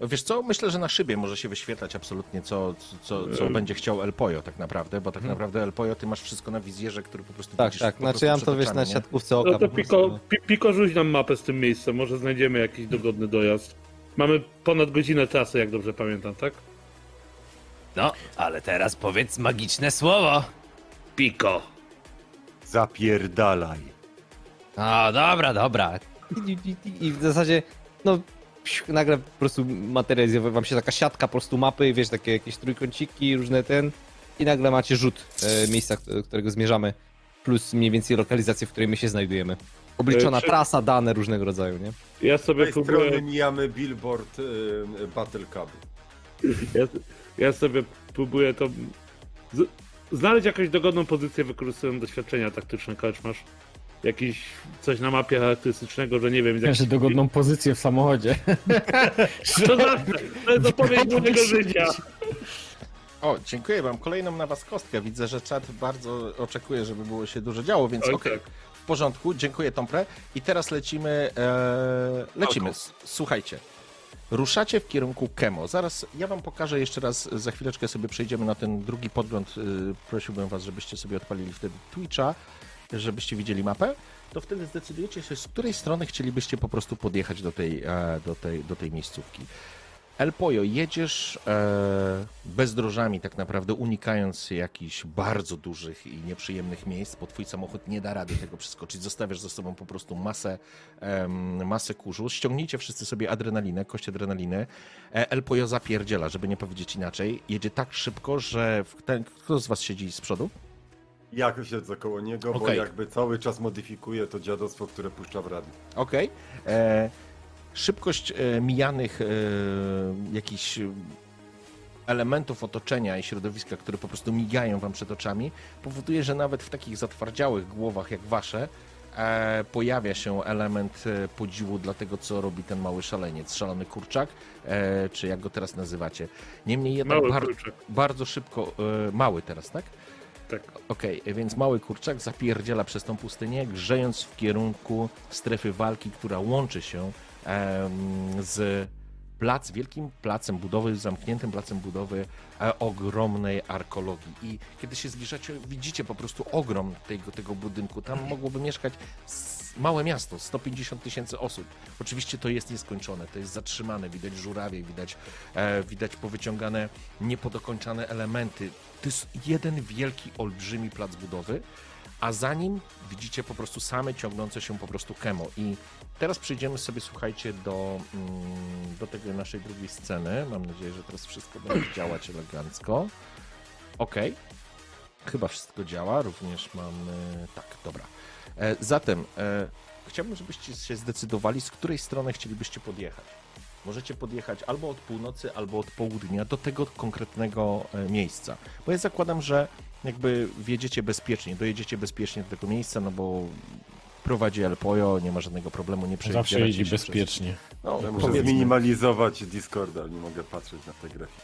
Wiesz co, myślę, że na szybie może się wyświetlać absolutnie, co, co, co będzie chciał El Poyo tak naprawdę, bo tak naprawdę El Poyo ty masz wszystko na wizjerze, który po prostu Tak, widzisz tak. Znaczy ja mam to wiesz na siatkówce oka. No to Piko, no. pi, Piko rzuć nam mapę z tym miejscem, może znajdziemy jakiś dogodny dojazd. Mamy ponad godzinę trasy, jak dobrze pamiętam, tak? No, ale teraz powiedz magiczne słowo. Piko! Zapierdalaj. No, dobra, dobra. I w zasadzie, no psiu, nagle po prostu materializuje wam się taka siatka po prostu mapy, wiesz, takie jakieś trójkąciki, różne ten i nagle macie rzut e, miejsca, do którego zmierzamy, plus mniej więcej lokalizację, w której my się znajdujemy. Obliczona E, czy- trasa, dane różnego rodzaju, nie? Ja Z sobie tej strony próbuję, mijamy billboard y, Battle Cup. ja, ja sobie próbuję to... Z, znaleźć jakąś dogodną pozycję wykorzystując doświadczenia taktyczne, Kaczmasz. Jakiś coś na mapie charakterystycznego, że nie wiem. Jakiś- dogodną pozycję w samochodzie. <laughs> To zawsze, to jest odpowiedź mojego życia. O, dziękuję wam. Kolejną na was kostkę. Widzę, że czat bardzo oczekuje, żeby było się dużo działo, więc okej. tak. W porządku, dziękuję Tompre. I teraz lecimy. E, lecimy. S- Słuchajcie. Ruszacie w kierunku Kemo. Zaraz ja wam pokażę jeszcze raz, za chwileczkę sobie przejdziemy na ten drugi podgląd. Y, Prosiłbym was, żebyście sobie odpalili wtedy Twitcha, żebyście widzieli mapę. To wtedy zdecydujecie się, z której strony chcielibyście po prostu podjechać do tej, e, do tej, do tej miejscówki. El Pollo, jedziesz e, bezdrożami tak naprawdę, unikając jakichś bardzo dużych i nieprzyjemnych miejsc, bo twój samochód nie da rady tego przeskoczyć. Zostawiasz za sobą po prostu masę, em, masę kurzu. Ściągnijcie wszyscy sobie adrenalinę, kość adrenaliny. E, El Pollo zapierdziela, żeby nie powiedzieć inaczej. Jedzie tak szybko, że ten, kto z was siedzi z przodu? Ja siedzę koło niego, bo Okej. jakby cały czas modyfikuje to dziadostwo, które puszcza w radiu. Okej. E, Szybkość e, mijanych e, jakichś e, elementów otoczenia i środowiska, które po prostu migają wam przed oczami, powoduje, że nawet w takich zatwardziałych głowach jak wasze e, pojawia się element e, podziwu dla tego, co robi ten mały szaleniec, szalony kurczak, e, czy jak go teraz nazywacie. Niemniej jednak Mały bar- kurczak. bardzo szybko, e, mały teraz, tak? Tak. Okej, więc mały kurczak zapierdziela przez tą pustynię, grzejąc w kierunku strefy walki, która łączy się z plac, wielkim placem budowy, zamkniętym placem budowy e, ogromnej arkologii. I kiedy się zbliżacie, widzicie po prostu ogrom tego, tego budynku. Tam mogłoby mieszkać małe miasto, 150 tysięcy osób. Oczywiście to jest nieskończone, to jest zatrzymane, widać żurawie, widać, e, widać powyciągane, niepodokończane elementy. To jest jeden wielki, olbrzymi plac budowy, a za nim widzicie po prostu same ciągnące się po prostu kemo. I teraz przejdziemy sobie, słuchajcie, do, mm, do tego naszej drugiej sceny. Mam nadzieję, że teraz wszystko będzie działać elegancko. Okej. Chyba wszystko działa, również mamy... Tak, dobra. E, zatem e, chciałbym, żebyście się zdecydowali, z której strony chcielibyście podjechać. Możecie podjechać albo od północy, albo od południa do tego konkretnego e, miejsca. Bo ja zakładam, że jakby wjedziecie bezpiecznie, dojedziecie bezpiecznie do tego miejsca, no bo prowadzi El Pollo, nie ma żadnego problemu, nie Zawsze przejedziecie jeździ bezpiecznie. Przez... No, Ja muszę zminimalizować Discorda, nie mogę patrzeć na te grafiki.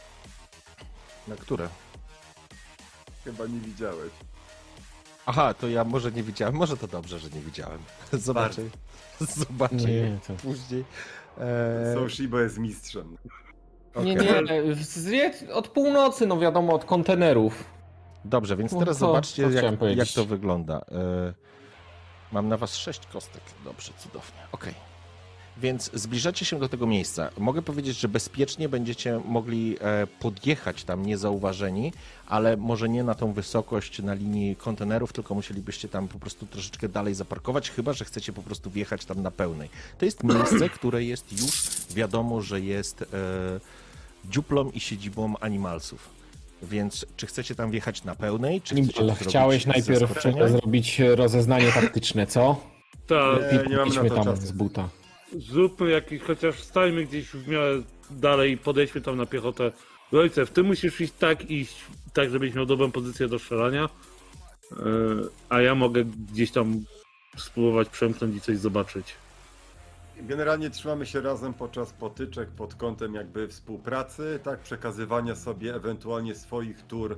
na które? Chyba nie widziałeś. Aha, to ja może nie widziałem, może to dobrze, że nie widziałem. <laughs> Zobaczę, zobaczę Nie, to... później. Eee, Są Shiba jest mistrzem. nie, okej. nie, zjedz od północy, no wiadomo, od kontenerów. Dobrze, więc No teraz to- zobaczcie, to jak, jak to wygląda. E, Mam na was sześć kostek. Dobrze, cudownie. Okej. Więc zbliżacie się do tego miejsca. Mogę powiedzieć, że bezpiecznie będziecie mogli e, podjechać tam niezauważeni, ale może nie na tą wysokość na linii kontenerów, tylko musielibyście tam po prostu troszeczkę dalej zaparkować, chyba że chcecie po prostu wjechać tam na pełnej. To jest miejsce, <clears throat> które jest już wiadomo, że jest e, dziuplą i siedzibą animalsów. Więc czy chcecie tam wjechać na pełnej, czy to zrobić chciałeś najpierw zrobić rozeznanie taktyczne, co? Tak, Nie, nie mamy na to tam czasu. z buta. Zróbmy jakiś, chociaż stajmy gdzieś w miarę dalej i podejdźmy tam na piechotę. Ojcew, ty musisz iść tak iść, tak żebyś miał dobrą pozycję do strzelania, Yy, a ja mogę gdzieś tam spróbować przemknąć i coś zobaczyć. Generalnie trzymamy się razem podczas potyczek pod kątem jakby współpracy, tak, przekazywania sobie ewentualnie swoich tur e,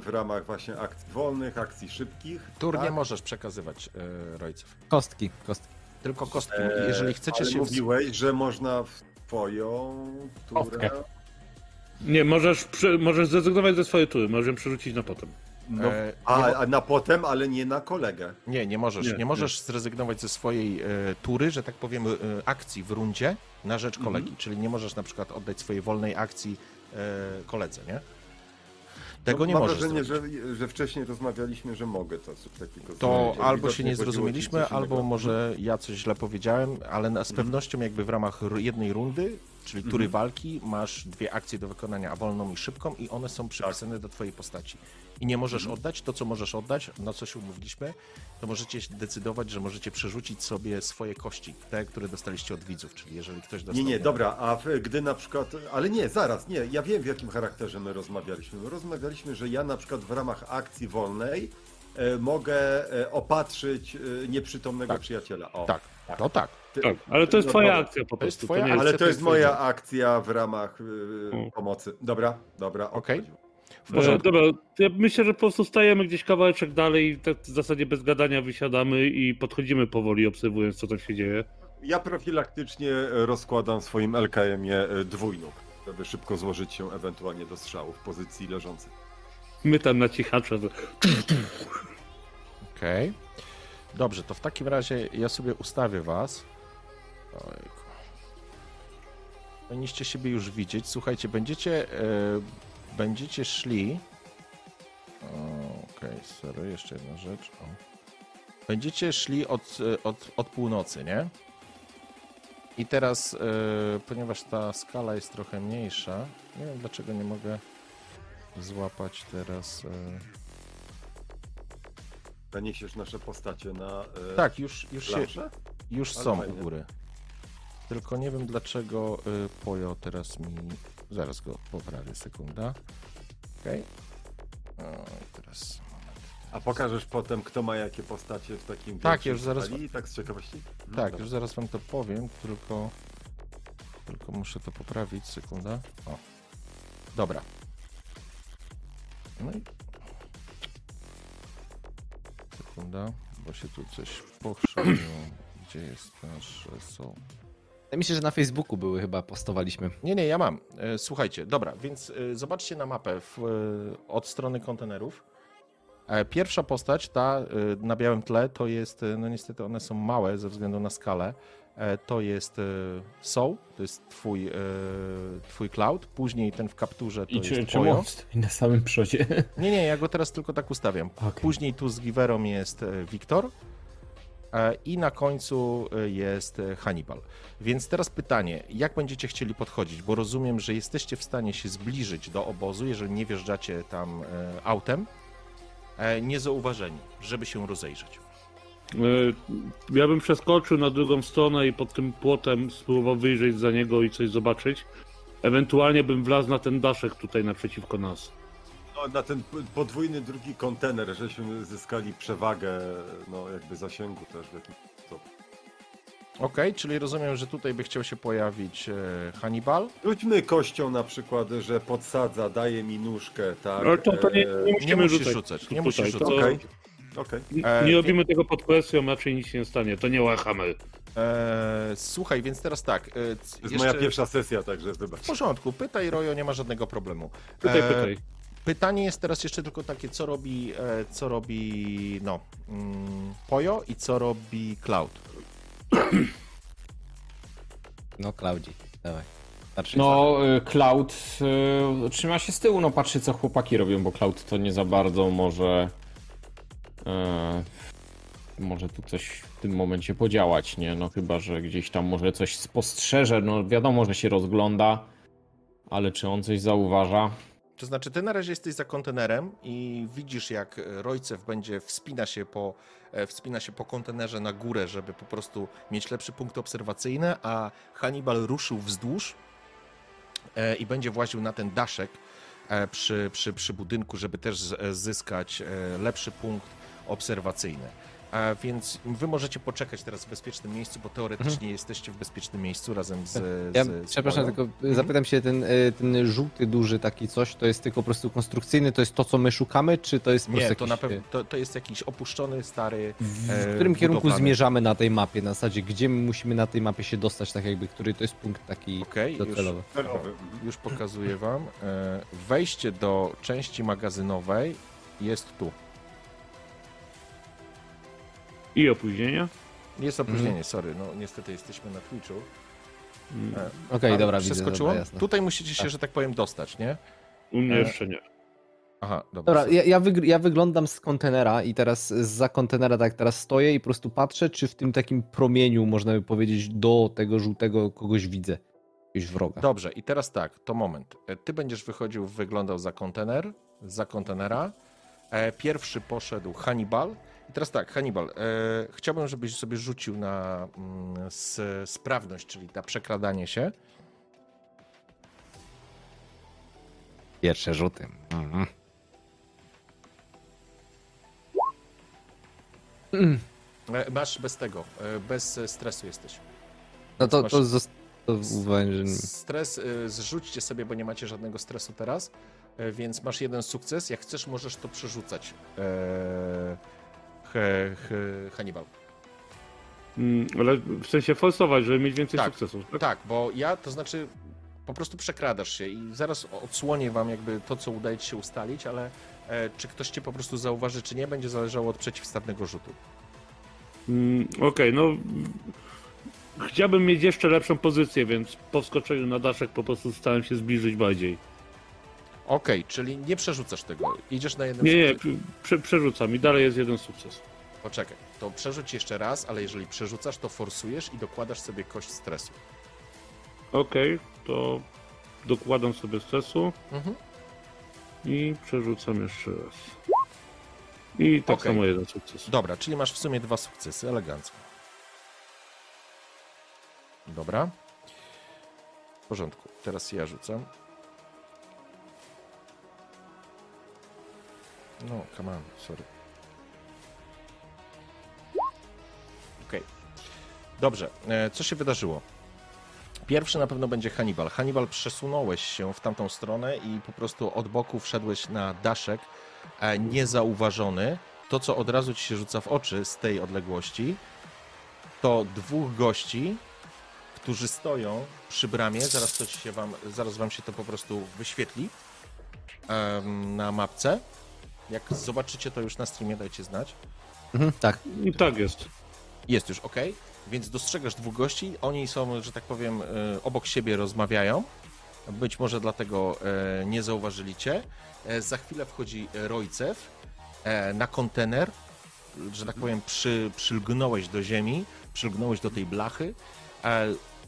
w ramach właśnie akcji wolnych, akcji szybkich. Tur tak? nie możesz przekazywać e, rojców. Kostki, kostki. Tylko kostki. E, Jeżeli chcecie ale się... mówiłeś, że można w twoją Kostkę. turę... Nie, możesz, możesz zrezygnować ze swojej tury, możesz ją przerzucić na potem. No, E, a, nie, a na potem, ale nie na kolegę. nie, nie możesz. Nie, Nie, możesz zrezygnować ze swojej e, tury, że tak powiem, e, akcji w rundzie na rzecz kolegi. Mhm. Czyli nie możesz na przykład oddać swojej wolnej akcji e, koledze, nie? Tego no, nie mam możesz wrażenie, że, że wcześniej rozmawialiśmy, że mogę to coś takiego To zrobić. albo się nie zrozumieliśmy, albo może ja coś źle powiedziałem, ale na, z pewnością jakby w ramach jednej rundy Czyli Mhm. tury walki, masz dwie akcje do wykonania, wolną i szybką i one są przypisane Tak. do twojej postaci. I nie możesz Mhm. oddać to, co możesz oddać, na co się umówiliśmy, to możecie decydować, że możecie przerzucić sobie swoje kości, te, które dostaliście od widzów, czyli jeżeli ktoś dostał... Nie, nie, dobra, a gdy na przykład, ale nie, zaraz, nie, ja wiem w jakim charakterze my rozmawialiśmy. My rozmawialiśmy, że ja na przykład w ramach akcji wolnej e, mogę e, opatrzyć e, nieprzytomnego Tak. przyjaciela. O, Tak, tak. Ty- Tak, ale to jest no twoja dobra. akcja po To jest prostu. twoja nie jest... Ale akcja, to to jest jest moja wiedział. akcja w ramach y, Mm. pomocy. Dobra, dobra, Okej. W E, porządku. Dobra, to ja myślę, że po prostu stajemy gdzieś kawałeczek dalej i tak w zasadzie bez gadania wysiadamy i podchodzimy powoli, obserwując co tam się dzieje. Ja profilaktycznie rozkładam w swoim LKM-ie e, dwójnóg, żeby szybko złożyć się ewentualnie do strzału w pozycji leżącej. My tam na cichacza. to- Okej. Dobrze, to w takim razie ja sobie ustawię was. Ojku. Powinniście siebie już widzieć. Słuchajcie, będziecie, e, będziecie szli. Okej, sorry, jeszcze jedna rzecz. O. Będziecie szli od, e, od, od północy, nie? I teraz, e, ponieważ ta skala jest trochę mniejsza, nie wiem dlaczego nie mogę złapać teraz. E... Zaniesiesz nasze postacie na e, Tak, już, już się? Już są fajnie. u góry. Tylko nie wiem dlaczego y, Pojo teraz mi. Zaraz go poprawię, sekunda. Okej. Okay. Teraz. A pokażesz potem, kto ma jakie postacie w takim Tak, już zaraz- skali, tak z ciekawości? No tak, dobra. już zaraz wam to powiem, tylko. Tylko muszę to poprawić, sekunda. O. Dobra. No i. Sekunda, bo się tu coś pochrzaniło. <clears throat> Gdzie jest nasz są? Ja myślę, że na Facebooku były chyba, postowaliśmy. Nie, nie, ja mam. E, Słuchajcie, dobra, więc e, zobaczcie na mapę w, e, od strony kontenerów. E, Pierwsza postać, ta e, na białym tle, to jest, e, no niestety one są małe ze względu na skalę. To jest Soul, to jest twój, twój cloud. Później ten w kapturze to I czy, jest on stoi na samym przodzie? <laughs> Nie, nie, ja go teraz tylko tak ustawiam. Okej. Później tu z Giverą jest Wiktor. I na końcu jest Hannibal. Więc teraz pytanie, jak będziecie chcieli podchodzić? Bo rozumiem, że jesteście w stanie się zbliżyć do obozu, jeżeli nie wjeżdżacie tam autem, niezauważeni, żeby się rozejrzeć. E, Ja bym przeskoczył na drugą stronę i pod tym płotem spróbował wyjrzeć za niego i coś zobaczyć. Ewentualnie bym wlazł na ten daszek tutaj naprzeciwko nas. No, na ten podwójny drugi kontener, żeśmy zyskali przewagę, no jakby zasięgu też w jakimś. Okej, czyli rozumiem, że tutaj by chciał się pojawić e, Hannibal. Rzućmy kością na przykład, że podsadza, daje mi nóżkę, tak? Ale to, to nie, e, nie musimy Nie musisz rzucać. rzucać, nie tutaj, musisz to- rzucać. Okej, okej. E, Nie robimy tego pod presją, raczej nic się nie stanie. To nie Warhammer. E, słuchaj, więc teraz tak. E, c- To jest jeszcze- moja pierwsza sesja, także wybacz. W porządku, pytaj Rojo, nie ma żadnego problemu. Pytaj, E, pytaj. Pytanie jest teraz jeszcze tylko takie, co robi, e, co robi no, mm, Pojo i co robi Cloud. <clears throat> No, Klaudzi, dawaj. Starszy No, y, Cloud y, trzyma się z tyłu, no patrzy co chłopaki robią, bo Cloud to nie za bardzo może y, może tu coś w tym momencie podziałać, nie? No chyba, że gdzieś tam może coś spostrzeże, no wiadomo, że się rozgląda, ale czy on coś zauważa? To znaczy, ty na razie jesteś za kontenerem i widzisz, jak Rojcew będzie wspina się po, e, wspina się po kontenerze na górę, żeby po prostu mieć lepszy punkt obserwacyjny, a Hannibal ruszył wzdłuż e, i będzie właził na ten daszek e, przy, przy, przy budynku, żeby też zyskać lepszy punkt obserwacyjny. A więc wy możecie poczekać teraz w bezpiecznym miejscu, bo teoretycznie jesteście w bezpiecznym miejscu razem z. Ja, z, z przepraszam, Pojo. tylko zapytam się, ten, y, ten żółty, duży taki coś, to jest tylko po prostu konstrukcyjny, to jest to, co my szukamy, czy to jest po Nie, prostu to jakiś, na pewno y, to, to jest jakiś opuszczony, stary. W e, którym kierunku budowlany. zmierzamy na tej mapie? Na zasadzie, gdzie my musimy na tej mapie się dostać, tak jakby, który to jest punkt taki już, docelowy? Nerwowy. już pokazuję wam. E, Wejście do części magazynowej jest tu. I opóźnienia? Jest opóźnienie, sorry, no niestety jesteśmy na Twitchu. Mm, E, Okej, ale dobra, widzę, Przeskoczyło? dobra, jasne. Tutaj musicie się, Tak. że tak powiem, dostać, nie? U mnie E, jeszcze nie. Aha, dobra. Dobra, ja, ja, wygr- ja wyglądam z kontenera i teraz za kontenera tak teraz stoję i po prostu patrzę, czy w tym takim promieniu, można by powiedzieć, do tego żółtego kogoś widzę. jakiegoś wroga. Dobrze, i teraz tak, to moment. E, Ty będziesz wychodził, wyglądał za kontener, za kontenera. E, Pierwszy poszedł Hannibal. I teraz tak, Hannibal, e, chciałbym, żebyś sobie rzucił na mm, s, sprawność, czyli na przekradanie się. Pierwsze rzuty. Mhm. E, Masz bez tego, e, bez e, stresu jesteś. No to, Masz- to. Stres, y, zrzućcie sobie, bo nie macie żadnego stresu teraz, y, więc masz jeden sukces. Jak chcesz, możesz to przerzucać. Eee, Hannibal. Mm, Ale w sensie forsować, żeby mieć więcej Tak. sukcesów. Tak? Tak, bo ja, to znaczy, po prostu przekradasz się i zaraz odsłonię wam jakby to, co udaje ci się ustalić, ale e, czy ktoś cię po prostu zauważy, czy nie, będzie zależało od przeciwstawnego rzutu. Mm, Okej, no. Chciałbym mieć jeszcze lepszą pozycję, więc po wskoczeniu na daszek po prostu starałem się zbliżyć bardziej. Okej, czyli nie przerzucasz tego. Idziesz na jednym Nie, nie, prze, przerzucam i dalej jest jeden sukces. Poczekaj, to przerzuć jeszcze raz, ale jeżeli przerzucasz, to forsujesz i dokładasz sobie kość stresu. Okej, to dokładam sobie stresu Mhm. i przerzucam jeszcze raz. I tak Okej. samo jeden sukces. Dobra, czyli masz w sumie dwa sukcesy, elegancko. Dobra. W porządku, teraz ja rzucam. No, come on, sorry. Okej. Dobrze, e, co się wydarzyło? Pierwszy na pewno będzie Hannibal. Hannibal, przesunąłeś się w tamtą stronę i po prostu od boku wszedłeś na daszek, e, niezauważony. To, co od razu ci się rzuca w oczy z tej odległości, to dwóch gości, którzy stoją przy bramie. Zaraz, to się wam, zaraz wam się to po prostu wyświetli na mapce. Jak zobaczycie to już na streamie, dajcie znać. Mhm, tak. I tak jest. Jest już ok, więc dostrzegasz dwóch gości. Oni są, że tak powiem, e, obok siebie rozmawiają. Być może dlatego e, nie zauważyli cię. E, Za chwilę wchodzi Rojcew na kontener. Że tak powiem, przy, przylgnąłeś do ziemi, przylgnąłeś do tej blachy.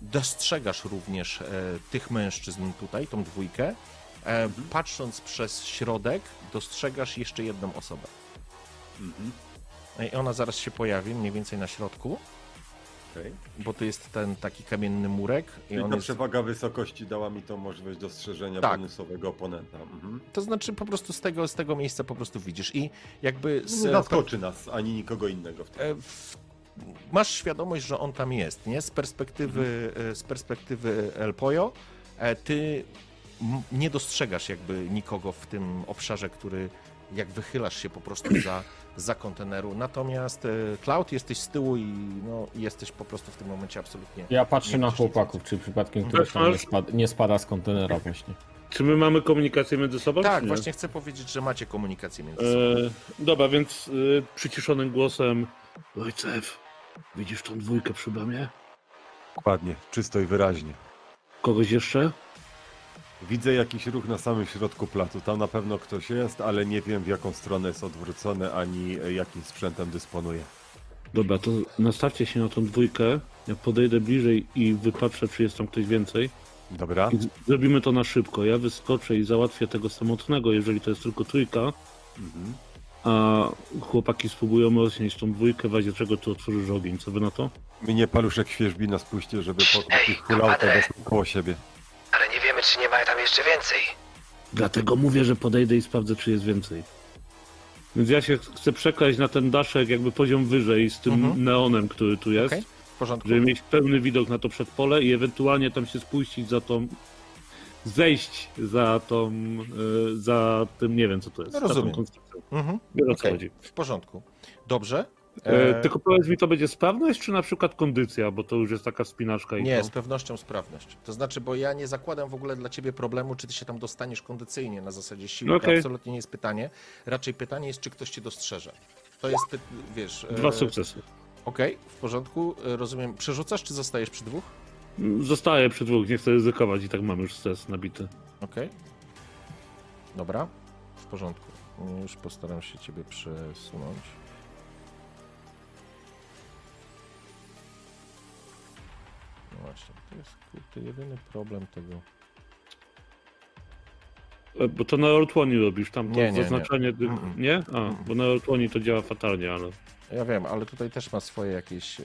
Dostrzegasz również tych mężczyzn tutaj, tą dwójkę. E, Patrząc przez środek, dostrzegasz jeszcze jedną osobę. Mhm. I ona zaraz się pojawi, mniej więcej na środku, Okej. bo tu jest ten taki kamienny murek. I Czyli on ta jest, przewaga wysokości dała mi tą możliwość dostrzeżenia Tak. bonusowego oponenta. Mhm. to znaczy po prostu z tego, z tego miejsca po prostu widzisz. I jakby z, Nie zaskoczy nas, ani nikogo innego w tym. e, masz świadomość, że on tam jest, nie? Z perspektywy, e, z perspektywy El Pollo, e, ty nie dostrzegasz jakby nikogo w tym obszarze, który jak wychylasz się po prostu za, za konteneru. Natomiast e, Cloud jesteś z tyłu i no, jesteś po prostu w tym momencie absolutnie Ja patrzę na chłopaków, czy przypadkiem któryś tam nie spada, nie spada z kontenera właśnie. Czy my mamy komunikację między sobą? Tak, właśnie chcę powiedzieć, że macie komunikację między sobą. E, dobra, więc e, przyciszonym głosem. Ojcew, widzisz tą dwójkę przy bramie? Dokładnie, czysto i wyraźnie. Kogoś jeszcze? Widzę jakiś ruch na samym środku placu. Tam na pewno ktoś jest, ale nie wiem w jaką stronę jest odwrócony, ani e, jakim sprzętem dysponuje. Dobra, to nastawcie się na tą dwójkę. Ja podejdę bliżej i wypatrzę, czy jest tam ktoś więcej. Dobra? I zrobimy to na szybko. Ja wyskoczę i załatwię tego samotnego, jeżeli to jest tylko trójka. Mhm. A chłopaki spróbują roznieść tą dwójkę, w razie czego tu otworzysz ogień. Co wy na to? Mnie paluszek świeżbi na spuście, żeby pokryć ich kompadre. koło siebie. Czy nie ma tam jeszcze więcej. Dlatego mówię, że podejdę i sprawdzę, czy jest więcej. Więc ja się chcę przekraść na ten daszek jakby poziom wyżej z tym Mhm. neonem, który tu jest. Okej, w porządku. żeby mieć pełny widok na to przedpole i ewentualnie tam się spuścić za tą. zejść za tą. y, za tym, nie wiem co to jest. No za tą rozumiem. konstrukcją. Mhm. Wiele o co Okej, chodzi. w porządku. Dobrze. E, E, tylko powiedz mi, to będzie sprawność, czy na przykład kondycja, bo to już jest taka spinaczka i Nie, to. z pewnością sprawność. To znaczy, bo ja nie zakładam w ogóle dla ciebie problemu, czy ty się tam dostaniesz kondycyjnie na zasadzie siły. To Okej. absolutnie nie jest pytanie. Raczej pytanie jest, czy ktoś cię dostrzeże. To jest, wiesz... e, Dwa sukcesy. Okej, w porządku. Rozumiem. Przerzucasz, czy zostajesz przy dwóch? Zostaję przy dwóch, nie chcę ryzykować i tak mam już stres nabity. Okej. Dobra, w porządku. Już postaram się ciebie przesunąć. No właśnie. to jest kurde, jedyny problem tego. E, Bo to na Ortłoni robisz, tam to Nie, nie, nie. zaznaczenie... Mm-mm. Nie? A, bo na Ortłoni to działa fatalnie, ale... Ja wiem, ale tutaj też ma swoje jakieś y,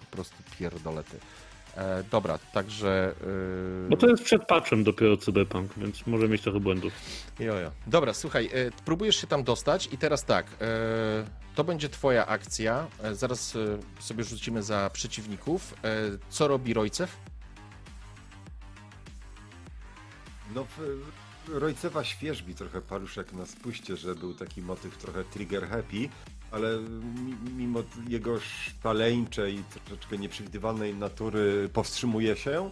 po prostu pierdolety. E, dobra, także... Y, Bo to jest przed patchem dopiero Cyberpunk, więc może mieć trochę błędów. Jojo. Dobra, słuchaj, e, próbujesz się tam dostać i teraz tak, e, to będzie twoja akcja, e, zaraz e, sobie rzucimy za przeciwników. E, co robi Rojcew? No, Rojcewa świeżbi trochę paruszek na spuście, że był taki motyw trochę trigger happy, ale mi- mimo jego szaleńczej troszeczkę nieprzewidywalnej natury powstrzymuje się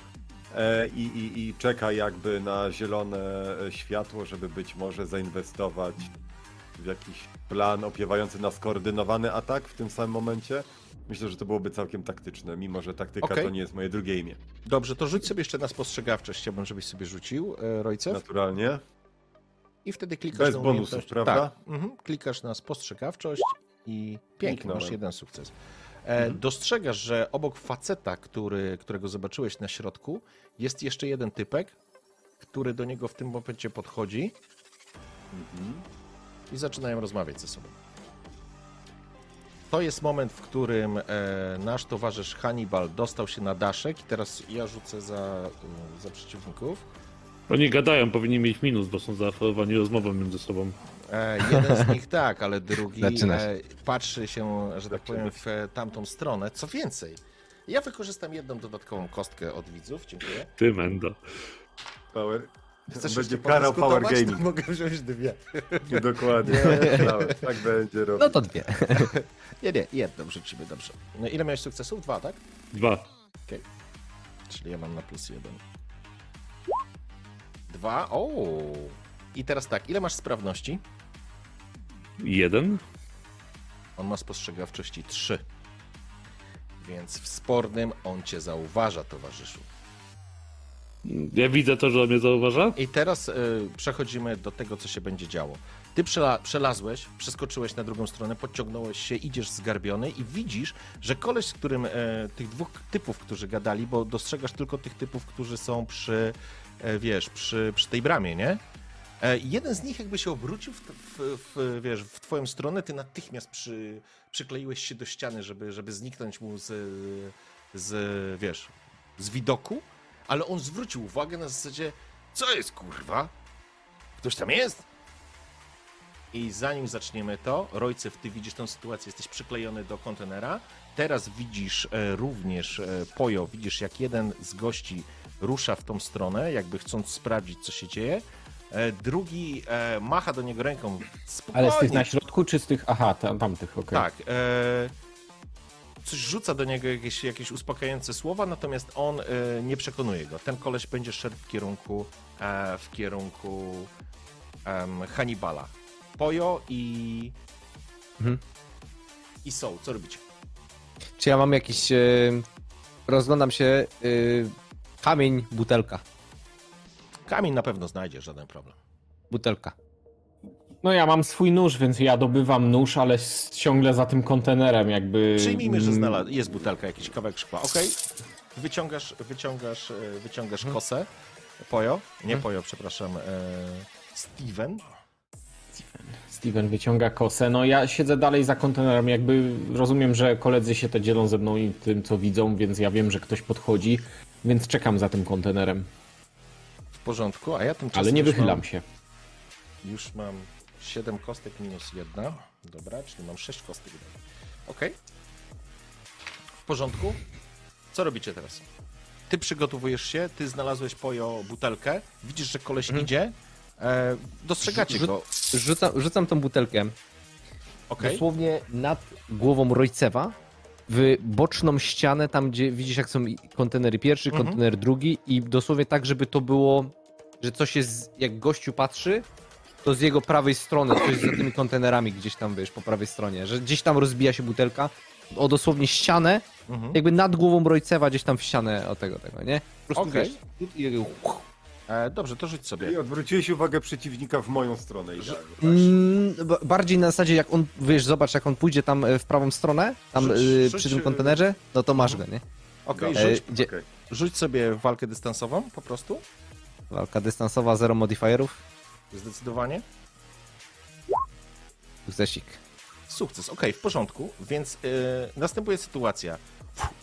e, i, i, i czeka jakby na zielone e, światło, żeby być może zainwestować w jakiś plan opiewający na skoordynowany atak w tym samym momencie. Myślę, że to byłoby całkiem taktyczne, mimo że taktyka Okej. to nie jest moje drugie imię. Dobrze, to rzuć sobie jeszcze na spostrzegawczość, chciałbym, żebyś sobie rzucił, e, Rojcew. Naturalnie. I wtedy klikasz Bez na bonusów, prawda? Tak. Mhm. Klikasz na spostrzegawczość i pięknie, masz jeden sukces. E, Mhm. Dostrzegasz, że obok faceta, który, którego zobaczyłeś na środku, jest jeszcze jeden typek, który do niego w tym momencie podchodzi Mhm. i zaczynają rozmawiać ze sobą. To jest moment, w którym e, nasz towarzysz Hannibal dostał się na daszek i teraz ja rzucę za, za przeciwników. Oni gadają, powinni mieć minus, bo są zaaferowani rozmową między sobą. E, jeden z <laughs> nich tak, ale drugi e, patrzy się, że tak powiem, w e, tamtą stronę. Co więcej, ja wykorzystam jedną dodatkową kostkę od widzów. Dziękuję. Ty, Mendo. Power. Chcesz Będzie jeszcze karał Power podyskutować? Gaming. To mogę wziąć dwie. <laughs> Dokładnie. Myślałem, tak będzie robić. No to dwie. <laughs> Nie, nie, jedną wrzucimy, dobrze. No, ile miałeś sukcesów? Dwa, tak? Dwa. Czyli ja mam na plus jeden. Dwa, o. I teraz tak, ile masz sprawności? Jeden. On ma spostrzegawczości 3. Więc w spornym on cię zauważa, towarzyszu. Ja widzę to, że on mnie zauważa. I teraz y, przechodzimy do tego, co się będzie działo. Ty przela- przelazłeś, przeskoczyłeś na drugą stronę, podciągnąłeś się, idziesz zgarbiony i widzisz, że koleś, z którym e, tych dwóch typów, którzy gadali, bo dostrzegasz tylko tych typów, którzy są przy, e, wiesz, przy, przy tej bramie, nie? E, jeden z nich jakby się obrócił w, w, w, wiesz, w twoją stronę, ty natychmiast przy, przykleiłeś się do ściany, żeby, żeby zniknąć mu z, z, wiesz, z widoku, ale on zwrócił uwagę na zasadzie, co jest kurwa? Ktoś tam jest? I zanim zaczniemy to, Rojcew, ty widzisz tę sytuację, jesteś przyklejony do kontenera. Teraz widzisz e, również e, Pojo, widzisz jak jeden z gości rusza w tą stronę, jakby chcąc sprawdzić, co się dzieje. E, drugi e, macha do niego ręką. Spokojnie, Ale z tych na środku, czy z tych. Aha, tam, tamtych, okej. tak. E, coś rzuca do niego jakieś, jakieś uspokajające słowa, natomiast on nie przekonuje go. Ten koleś będzie szedł w kierunku, w kierunku Hannibala. Pojo i. Mhm. I Soul, co robicie? Czy ja mam jakiś... Rozglądam się... Kamień, butelka. Kamień na pewno znajdzie, żaden problem. Butelka. No ja mam swój nóż, więc ja dobywam nóż, ale ciągle za tym kontenerem jakby... Przyjmijmy, że mm, znalazł, jest butelka, jakiś kawałek szkła. Okej, wyciągasz, wyciągasz, e, wyciągasz kosę. Pojo, nie Pojo, przepraszam, e, Steven. Steven wyciąga kosę. No ja siedzę dalej za kontenerem, jakby rozumiem, że koledzy się to dzielą ze mną i tym, co widzą, więc ja wiem, że ktoś podchodzi, więc czekam za tym kontenerem. W porządku, a ja tymczasem Ale nie wychylam mam, się. Już mam 7 kostek minus 1. Dobra, czyli mam 6 kostek. Okej. W porządku. Co robicie teraz? Ty przygotowujesz się, ty znalazłeś pojo butelkę, widzisz, że koleś idzie, e, dostrzegacie Rzu- go. Rzucam, rzucam tą butelkę Okej. dosłownie nad głową Rojcewa w boczną ścianę, tam gdzie widzisz jak są kontenery pierwszy, Mhm. kontener drugi i dosłownie tak, żeby to było, że coś jest, jak gościu patrzy, to z jego prawej strony, coś za tymi kontenerami gdzieś tam, wiesz, po prawej stronie, że gdzieś tam rozbija się butelka o dosłownie ścianę, Mhm. jakby nad głową Rojcewa gdzieś tam w ścianę o tego, tego, nie? Po prostu Okej. wiesz, i E, dobrze, to rzuć sobie. I odwróciłeś uwagę przeciwnika w moją stronę idealnie. tak? Mm, ba- bardziej na zasadzie jak on, wiesz, zobacz jak on pójdzie tam e, w prawą stronę, tam Rzuć- rzuć, przy tym e, kontenerze, no to masz go, nie? Okej, Dobra. rzuć, E, gdzie- Okej. rzuć sobie walkę dystansową po prostu. Walka dystansowa, zero modifierów. Zdecydowanie. Sukcesik. Sukces, okej, w porządku. Więc yy, następuje sytuacja.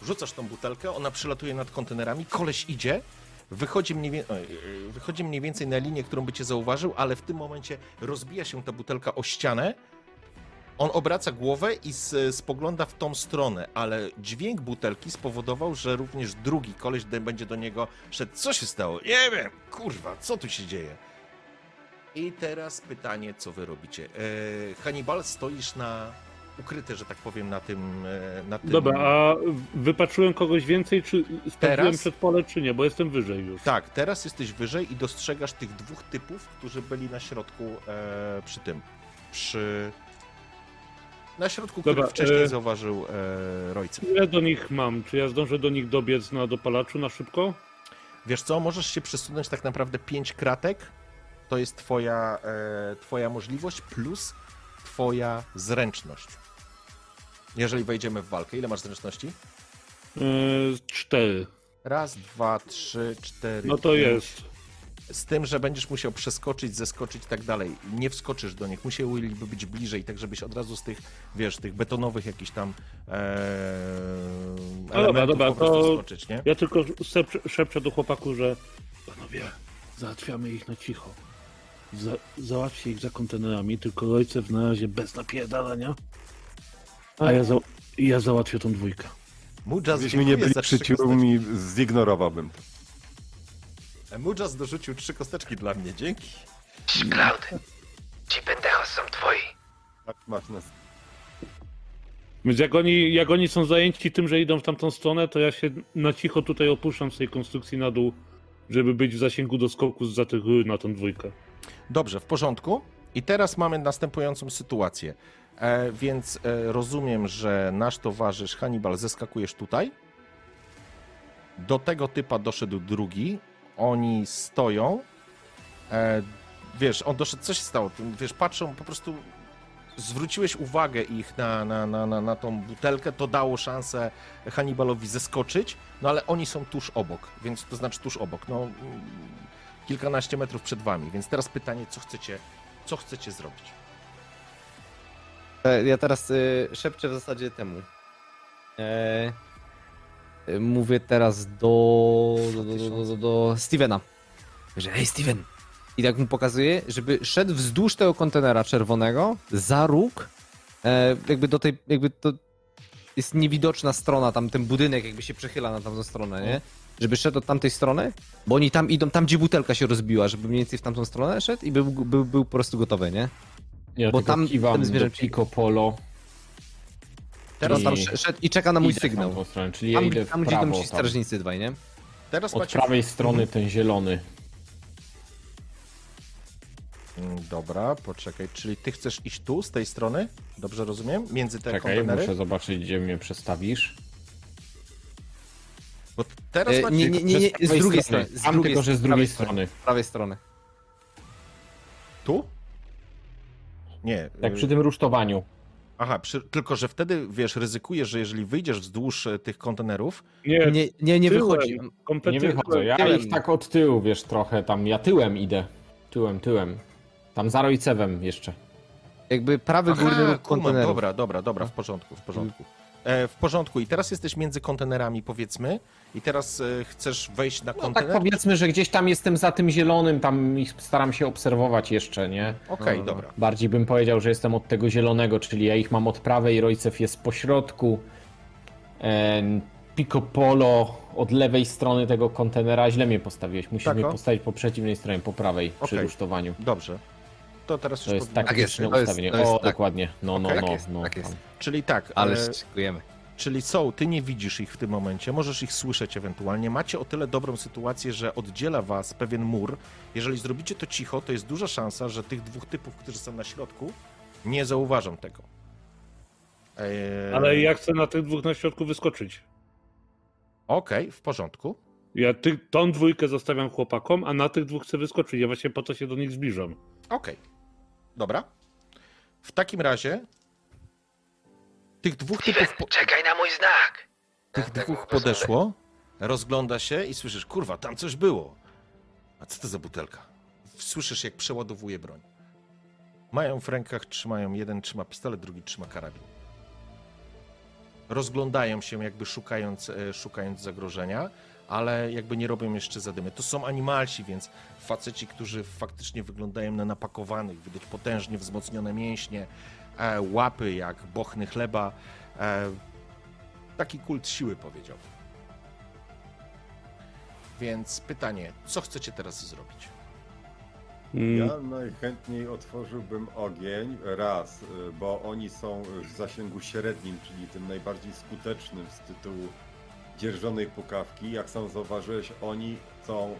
Rzucasz tą butelkę, ona przelatuje nad kontenerami, koleś idzie, wychodzi mniej, yy, wychodzi mniej więcej na linię, którą by cię zauważył, ale w tym momencie rozbija się ta butelka o ścianę. On obraca głowę i spogląda w tą stronę, ale dźwięk butelki spowodował, że również drugi koleś będzie do niego szedł. Co się stało? Nie wiem, kurwa, co tu się dzieje? I teraz pytanie, co wy robicie? E, Hannibal, stoisz na ukryty, że tak powiem, na tym. e, Na tym... Dobra, a wypatrzyłem kogoś więcej, czy sprawdziłem przed pole, czy nie, bo jestem wyżej już. Tak, teraz jesteś wyżej i dostrzegasz tych dwóch typów, którzy byli na środku e, przy tym. Przy. Na środku, który Dobra, wcześniej e, zauważył e, Rojca. Ile do nich mam? Czy ja zdążę do nich dobiec na dopalaczu na szybko? Wiesz co, możesz się przesunąć tak naprawdę pięć kratek. To jest twoja, e, twoja możliwość plus twoja zręczność. Jeżeli wejdziemy w walkę, ile masz zręczności? Yy, cztery. Raz, dwa, trzy, cztery. No to pięć. jest. Z tym, że będziesz musiał przeskoczyć, zeskoczyć i tak dalej. Nie wskoczysz do nich, musieliby być bliżej, tak żebyś od razu z tych, wiesz, tych betonowych jakichś tam e, dobra, elementów dobra, po prostu to- skoczyć, nie? Ja tylko szepczę, do chłopaku, że panowie, załatwiamy ich na cicho. Za, załatwcie ich za kontenerami, tylko ojcew na razie bez napierdalania. A ja, za, ja załatwię tą dwójkę. Mujas, Gdybyśmy nie byli trzy przyjaciółmi, zignorowałbym to. kosteczki. Mujas dorzucił trzy kosteczki dla mnie, dzięki. Cloud, ci pendejos są twoi. Tak, Masz nas. Więc jak oni, jak oni są zajęci tym, że idą w tamtą stronę, to ja się na cicho tutaj opuszczam z tej konstrukcji na dół, żeby być w zasięgu do skoku za tych na tą dwójkę. Dobrze, w porządku. I teraz mamy następującą sytuację. E, więc e, rozumiem, że nasz towarzysz Hannibal zeskakujesz tutaj. Do tego typa doszedł drugi. Oni stoją. E, wiesz, on doszedł, co się stało? Wiesz, patrzą, po prostu zwróciłeś uwagę ich na, na, na, na, na tą butelkę, to dało szansę Hannibalowi zeskoczyć, no ale oni są tuż obok, więc to znaczy tuż obok, no mm, kilkanaście metrów przed wami, więc teraz pytanie, co chcecie, co chcecie zrobić? E, Ja teraz y, szepczę w zasadzie temu. E, y, mówię teraz do, do, do, do, do, do Stevena. Że hej Steven. I tak mu pokazuję, żeby szedł wzdłuż tego kontenera czerwonego, za róg, e, jakby do tej, jakby to jest niewidoczna strona, tam ten budynek jakby się przechyla na tamtą stronę, nie? Żeby szedł od tamtej strony, bo oni tam idą, tam gdzie butelka się rozbiła, żeby mniej więcej w tamtą stronę szedł i był, był, był po prostu gotowy, nie? Ja Bo tam- kiwam tam zwierzę- do Pico Polo. Teraz, tam szedł i czeka na mój sygnał. tamtą stronę, czyli Tam, ja idę w tam gdzie prawo. ci Tam. strażnicy dwaj, nie? teraz Od macie... prawej strony ten zielony. Mm, Dobra, poczekaj, czyli ty chcesz iść tu, z tej strony? Dobrze rozumiem? Między te Czekaj, kontenery? muszę zobaczyć, gdzie mnie przestawisz. Bo teraz E, macie... nie, nie, nie, nie, z prawej drugiej strony. strony. Z Tam drugiej tylko, że z prawej drugiej strony. Z prawej strony. Tu? Nie. Tak, y, przy tym rusztowaniu. Aha, przy... tylko że wtedy, wiesz, ryzykujesz, że jeżeli wyjdziesz wzdłuż e, tych kontenerów, Nie, Nie, nie, nie tyłem. wychodzi. kompletnie Nie wychodzę. Ja tyłem. ich tak od tyłu, wiesz, trochę tam. Ja tyłem idę. Tyłem, tyłem. Tam za Rojcewem jeszcze. Jakby prawy górny Aha, róg kumam, kontenerów. dobra, dobra, dobra, w porządku, w porządku. E, w porządku i teraz jesteś między kontenerami, powiedzmy, i teraz e, chcesz wejść na No tak kontener? powiedzmy, że gdzieś tam jestem za tym zielonym, tam ich staram się obserwować jeszcze, nie? Okej, No, no, dobra. Bardziej bym powiedział, że jestem od tego zielonego, czyli ja ich mam od prawej, Rojcew jest po środku. em, Pico Polo od lewej strony tego kontenera. Źle mnie postawiłeś. Musisz Tak, mnie postawić po przeciwnej stronie, po prawej, przy Okej. rusztowaniu. Dobrze. To teraz To już jest powinno- Tak jest, taktyczne to jest- ustawienie. to jest o, tak. dokładnie. No, no, Okej. no. Tak jest, no tak jest. tam. Czyli tak, Ale e, szykujemy. czyli są, ty nie widzisz ich w tym momencie, możesz ich słyszeć ewentualnie. Macie o tyle dobrą sytuację, że oddziela was pewien mur. Jeżeli zrobicie to cicho, to jest duża szansa, że tych dwóch typów, którzy są na środku, nie zauważą tego. E, Ale ja chcę na tych dwóch na środku wyskoczyć. Okej, w porządku. Ja ty, tą dwójkę zostawiam chłopakom, a na tych dwóch chcę wyskoczyć. Ja właśnie po to się do nich zbliżam. Okej. Dobra. W takim razie tych dwóch typów, po, Czekaj na mój znak. tych dwóch podeszło. Rozgląda się i słyszysz, kurwa, tam coś było. A co to za butelka? Słyszysz, jak przeładowuje broń. Mają w rękach, trzymają, jeden trzyma pistolet, drugi trzyma karabin. Rozglądają się, jakby szukając, e, szukając zagrożenia, ale jakby nie robią jeszcze zadymy. To są animalsi, więc faceci, którzy faktycznie wyglądają na napakowanych, widać potężnie wzmocnione mięśnie, e, łapy jak bochny chleba. E, taki kult siły, powiedziałbym. Więc pytanie, co chcecie teraz zrobić? Mm, Ja najchętniej otworzyłbym ogień raz, y, bo oni są w zasięgu średnim, czyli tym najbardziej skutecznym z tytułu dzierżonej pukawki. Jak sam zauważyłeś, oni są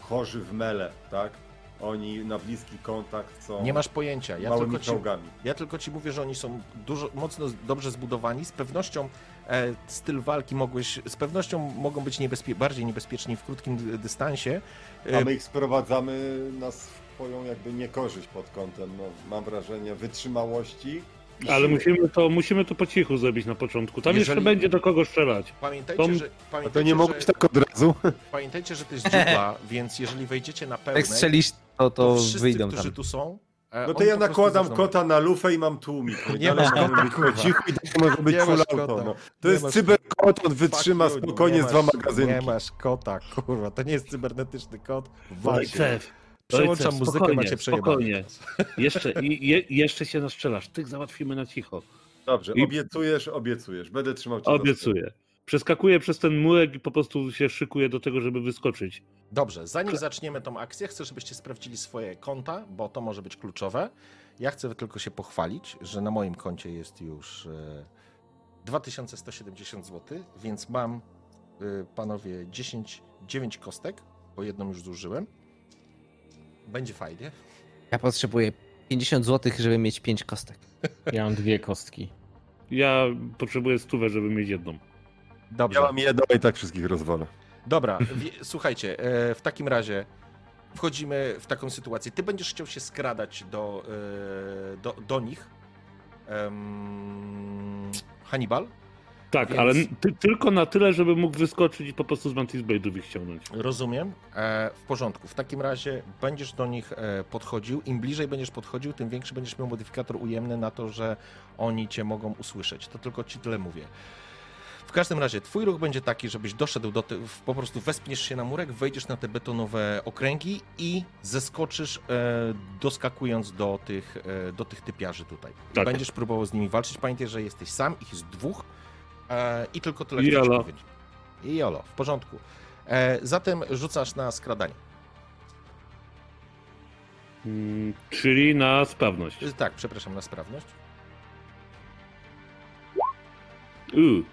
chorzy w mele, tak? Oni na bliski kontakt są Nie masz pojęcia. Ja małymi tylko, ci, czołgami. ja tylko ci mówię, że oni są dużo, mocno, dobrze zbudowani. Z pewnością e, styl walki mogłeś, z pewnością mogą być niebezpie, bardziej niebezpieczni w krótkim dy- dystansie. E, A my ich sprowadzamy na swoją jakby niekorzyść pod kątem, no, mam wrażenie, wytrzymałości. Ale musimy to, musimy to po cichu zrobić na początku. Tam Jeżeli- jeszcze będzie do kogo strzelać. Pamiętajcie, Tom- że, A pamiętajcie, to nie mogłeś że, tak od razu? <laughs> pamiętajcie, że to jest dżungla, <laughs> więc jeżeli wejdziecie na pełnej, Jak strzelisz, to, to to wszyscy, wyjdą którzy tam. tu są, e, No to oni ja po prostu nakładam zaczną- kota na lufę i mam tłumik. Nie Dalej masz mamy kota, być po kurwa. cichu i tak może być Nie full auto. kota. No. To Nie jest masz- cyberkot, on wytrzyma Fuck you, spokojnie nie z dwa masz- magazynki. Nie masz kota, kurwa, to nie jest cybernetyczny kot. Wal się. Przełączam muzykę, spokojnie, macie przejebane. Spokojnie. Jeszcze, i, je, jeszcze się nastrzelasz. Tych załatwimy na cicho. Dobrze, I- obiecujesz, obiecujesz. Będę trzymał cię Obiecuję. Przeskakuję przez ten murek i po prostu się szykuję do tego, żeby wyskoczyć. Dobrze, zanim zaczniemy tą akcję, chcę, żebyście sprawdzili swoje konta, bo to może być kluczowe. Ja chcę tylko się pochwalić, że na moim koncie jest już e, 2170 zł, więc mam, e, panowie, 10, 9 kostek, bo jedną już zużyłem. Będzie fajnie. Ja potrzebuję 50 zł, żeby mieć 5 kostek. Ja mam dwie kostki. Ja potrzebuję stówę, żeby mieć jedną. Dobrze. Ja mam jedno i tak wszystkich rozwalę. Dobra, <laughs> wie, słuchajcie, e, w takim razie wchodzimy w taką sytuację. Ty będziesz chciał się skradać do, e, do, do nich. Hannibal, Tak, Więc- ale ty, tylko na tyle, żeby mógł wyskoczyć i po prostu z Mantis Blade'ów ich ściągnąć. rozumiem. E, w porządku. W takim razie będziesz do nich e, podchodził. Im bliżej będziesz podchodził, tym większy będziesz miał modyfikator ujemny na to, że oni cię mogą usłyszeć. To tylko ci tyle mówię. W każdym razie, twój ruch będzie taki, żebyś doszedł do po prostu wespniesz się na murek, wejdziesz na te betonowe okręgi i zeskoczysz, e, doskakując do tych, e, do tych typiarzy tutaj. Tak. Będziesz próbował z nimi walczyć. Pamiętaj, że jesteś sam, ich jest dwóch e, i tylko tyle I jolo. powiedzieć. I jolo, w porządku. E, zatem rzucasz na skradanie. Mm, czyli na sprawność. E, Tak, przepraszam, na sprawność. Uuu.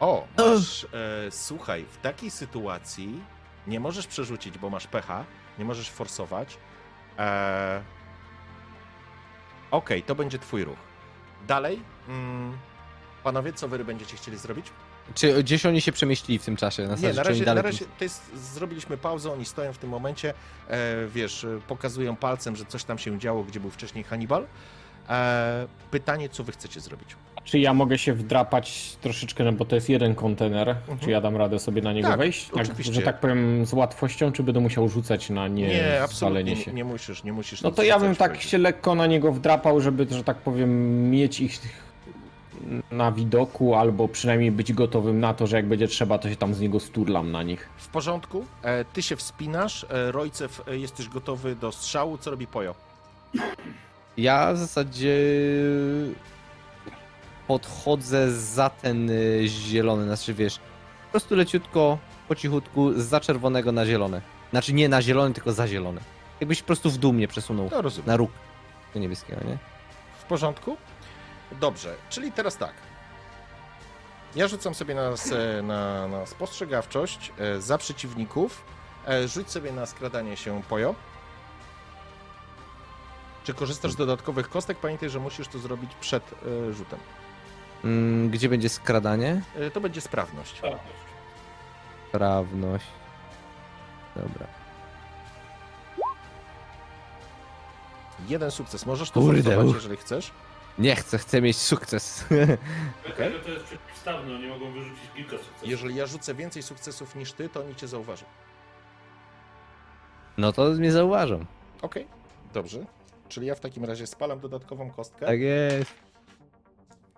O, masz, e, słuchaj, w takiej sytuacji nie możesz przerzucić, bo masz pecha, nie możesz forsować. E, Okej, to będzie twój ruch. Dalej, mm, panowie, co wy będziecie chcieli zrobić? Czy gdzieś oni się przemieścili w tym czasie? Na, Nie, na razie, na razie to jest, zrobiliśmy pauzę, oni stoją w tym momencie, e, wiesz, pokazują palcem, że coś tam się działo, gdzie był wcześniej Hannibal. E, pytanie, co wy chcecie zrobić? Czy ja mogę się wdrapać troszeczkę, no bo to jest jeden kontener, czy ja dam radę sobie na niego Tak, wejść? Tak, oczywiście. że tak powiem z łatwością, czy będę musiał rzucać na nie, Nie, absolutnie zwalenie nie, się? nie musisz, nie musisz. No to ja bym tak powiedzieć. się lekko na niego wdrapał, żeby, że tak powiem, mieć ich na widoku, albo przynajmniej być gotowym na to, że jak będzie trzeba, to się tam z niego sturlam na nich. W porządku, e, ty się wspinasz, e, Rojcew, e, jesteś gotowy do strzału, co robi Pojo? Ja w zasadzie podchodzę za ten y, zielony, znaczy wiesz, po prostu leciutko, po cichutku, za czerwonego na zielone. Znaczy nie na zielony, tylko za zielony. Jakbyś po prostu w dół mnie przesunął No rozumiem. na róg tego niebieskiego, nie? W porządku? Dobrze, czyli teraz tak. Ja rzucam sobie na, na, na spostrzegawczość e, za przeciwników. E, Rzuć sobie na skradanie się Pojo. Czy korzystasz z dodatkowych kostek? Pamiętaj, że musisz to zrobić przed e, rzutem. Mm, gdzie będzie skradanie? To będzie sprawność. Sprawność. Dobra. Jeden sukces. Możesz to Kurde, uff. jeżeli chcesz. Nie chcę, chcę mieć sukces. <laughs> Okay. To jest przeciwstawne, oni mogą wyrzucić kilka sukcesów. Jeżeli ja rzucę więcej sukcesów niż ty, to oni cię zauważą. No to mnie zauważą. Okej, dobrze. Czyli ja w takim razie spalam dodatkową kostkę. Tak jest.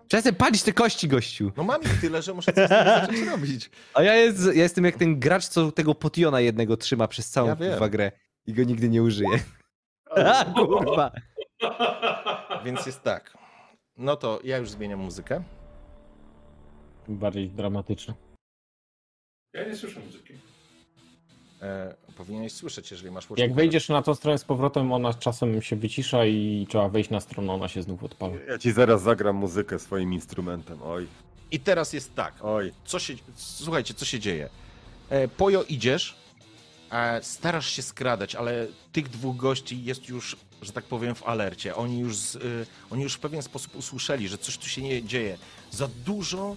Przestań palić te kości, gościu. No mam ich tyle, że muszę coś z nimi zacząć <laughs> robić. A ja, jest, ja jestem jak ten gracz, co tego potiona jednego trzyma przez całą Ja wiem. kurwa grę i go nigdy nie użyje. A, <laughs> kurwa. Więc jest tak. No to ja już zmieniam muzykę. Bardziej dramatyczne. Ja nie słyszę muzyki. E, powinieneś słyszeć, jeżeli masz Jak wejdziesz na tą stronę z powrotem, ona czasem się wycisza i trzeba wejść na stronę, ona się znów odpala. Ja ci zaraz zagram muzykę swoim instrumentem. Oj, I teraz jest tak. oj. Co się, słuchajcie, co się dzieje? E, Pojo idziesz, e, starasz się skradać, ale tych dwóch gości jest już, że tak powiem, w alercie. Oni już, z, y, oni już w pewien sposób usłyszeli, że coś tu się nie dzieje. Za dużo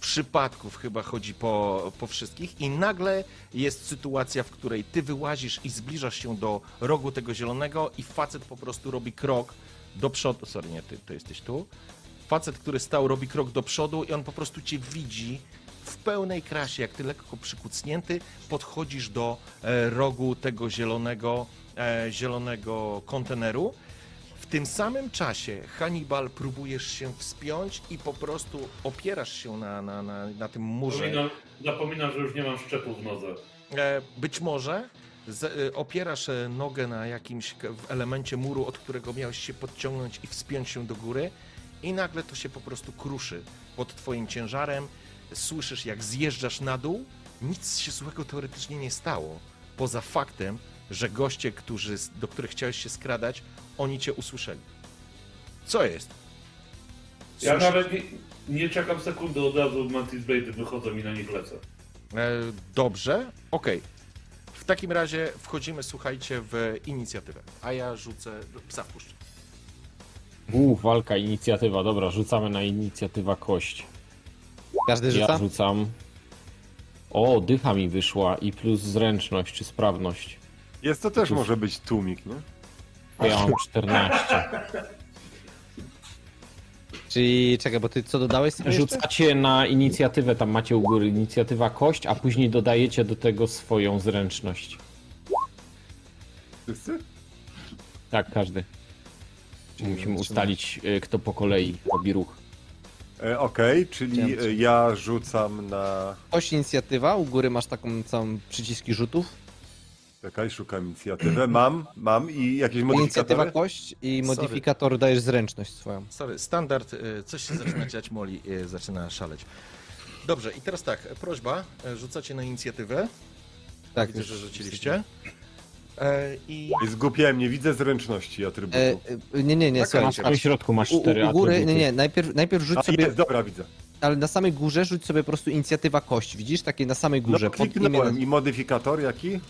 przypadków chyba chodzi po, po wszystkich i nagle jest sytuacja, w której ty wyłazisz i zbliżasz się do rogu tego zielonego i facet po prostu robi krok do przodu. Sorry, nie, ty, ty jesteś tu. Facet, który stał, robi krok do przodu i on po prostu cię widzi w pełnej krasie, jak ty lekko przykucnięty, podchodzisz do e, rogu tego zielonego, zielonego konteneru. W tym samym czasie Hannibal próbujesz się wspiąć i po prostu opierasz się na, na, na, na tym murze. Zapominam, zapominam, że już nie mam szczepu w nodze. E, Być może z, e, opierasz e, nogę na jakimś elemencie muru, od którego miałeś się podciągnąć i wspiąć się do góry i nagle to się po prostu kruszy pod twoim ciężarem. Słyszysz jak zjeżdżasz na dół. Nic się złego teoretycznie nie stało, poza faktem, że goście, którzy, do których chciałeś się skradać, oni cię usłyszeli. Co jest? Ja nawet nie, nie czekam sekundy, od razu Mantis Blade wychodzą i na nich lecę. E, Dobrze, okej. W takim razie wchodzimy, słuchajcie, w inicjatywę. A ja rzucę. Psa wpuszczę. Uuu, walka, inicjatywa. Dobra, rzucamy na inicjatywa kość. Każdy rzuca? Ja rzucam. O, dycha mi wyszła i plus zręczność czy sprawność. Jest to też może być tłumik, nie? To ja mam 14. Czyli czekaj, bo ty co dodałeś sobie jeszcze? Rzucacie na inicjatywę, tam macie u góry inicjatywa kość, a później dodajecie do tego swoją zręczność. Wszyscy? Tak, każdy. Czyli musimy ustalić, y, kto po kolei robi ruch. E, Okej, czyli Chciałem e, ja rzucam na... Kość inicjatywa, u góry masz taką całą przyciski rzutów. Czekaj, szukam inicjatywę. Mam, mam i jakieś Inicjatywa modyfikatory? kość i Sorry. modyfikator dajesz zręczność swoją. Sorry, standard, y, coś się zaczyna dziać, Moli y, zaczyna szaleć. Dobrze, i teraz tak, prośba, y, rzucacie na inicjatywę. Tak, Widzę, już że rzuciliście. E, I Ej, Zgupiłem, nie widzę zręczności atrybutu. E, e, nie, nie, nie, Tak, słuchaj. Na samym środku masz U, cztery u góry, nie, atrybuty. nie, najpierw, najpierw rzuć A, sobie, jest, dobra, widzę. ale na samej górze rzuć sobie po prostu inicjatywa kość, widzisz? Takie na samej No, górze. pod kliknąłem imię- i modyfikator jaki?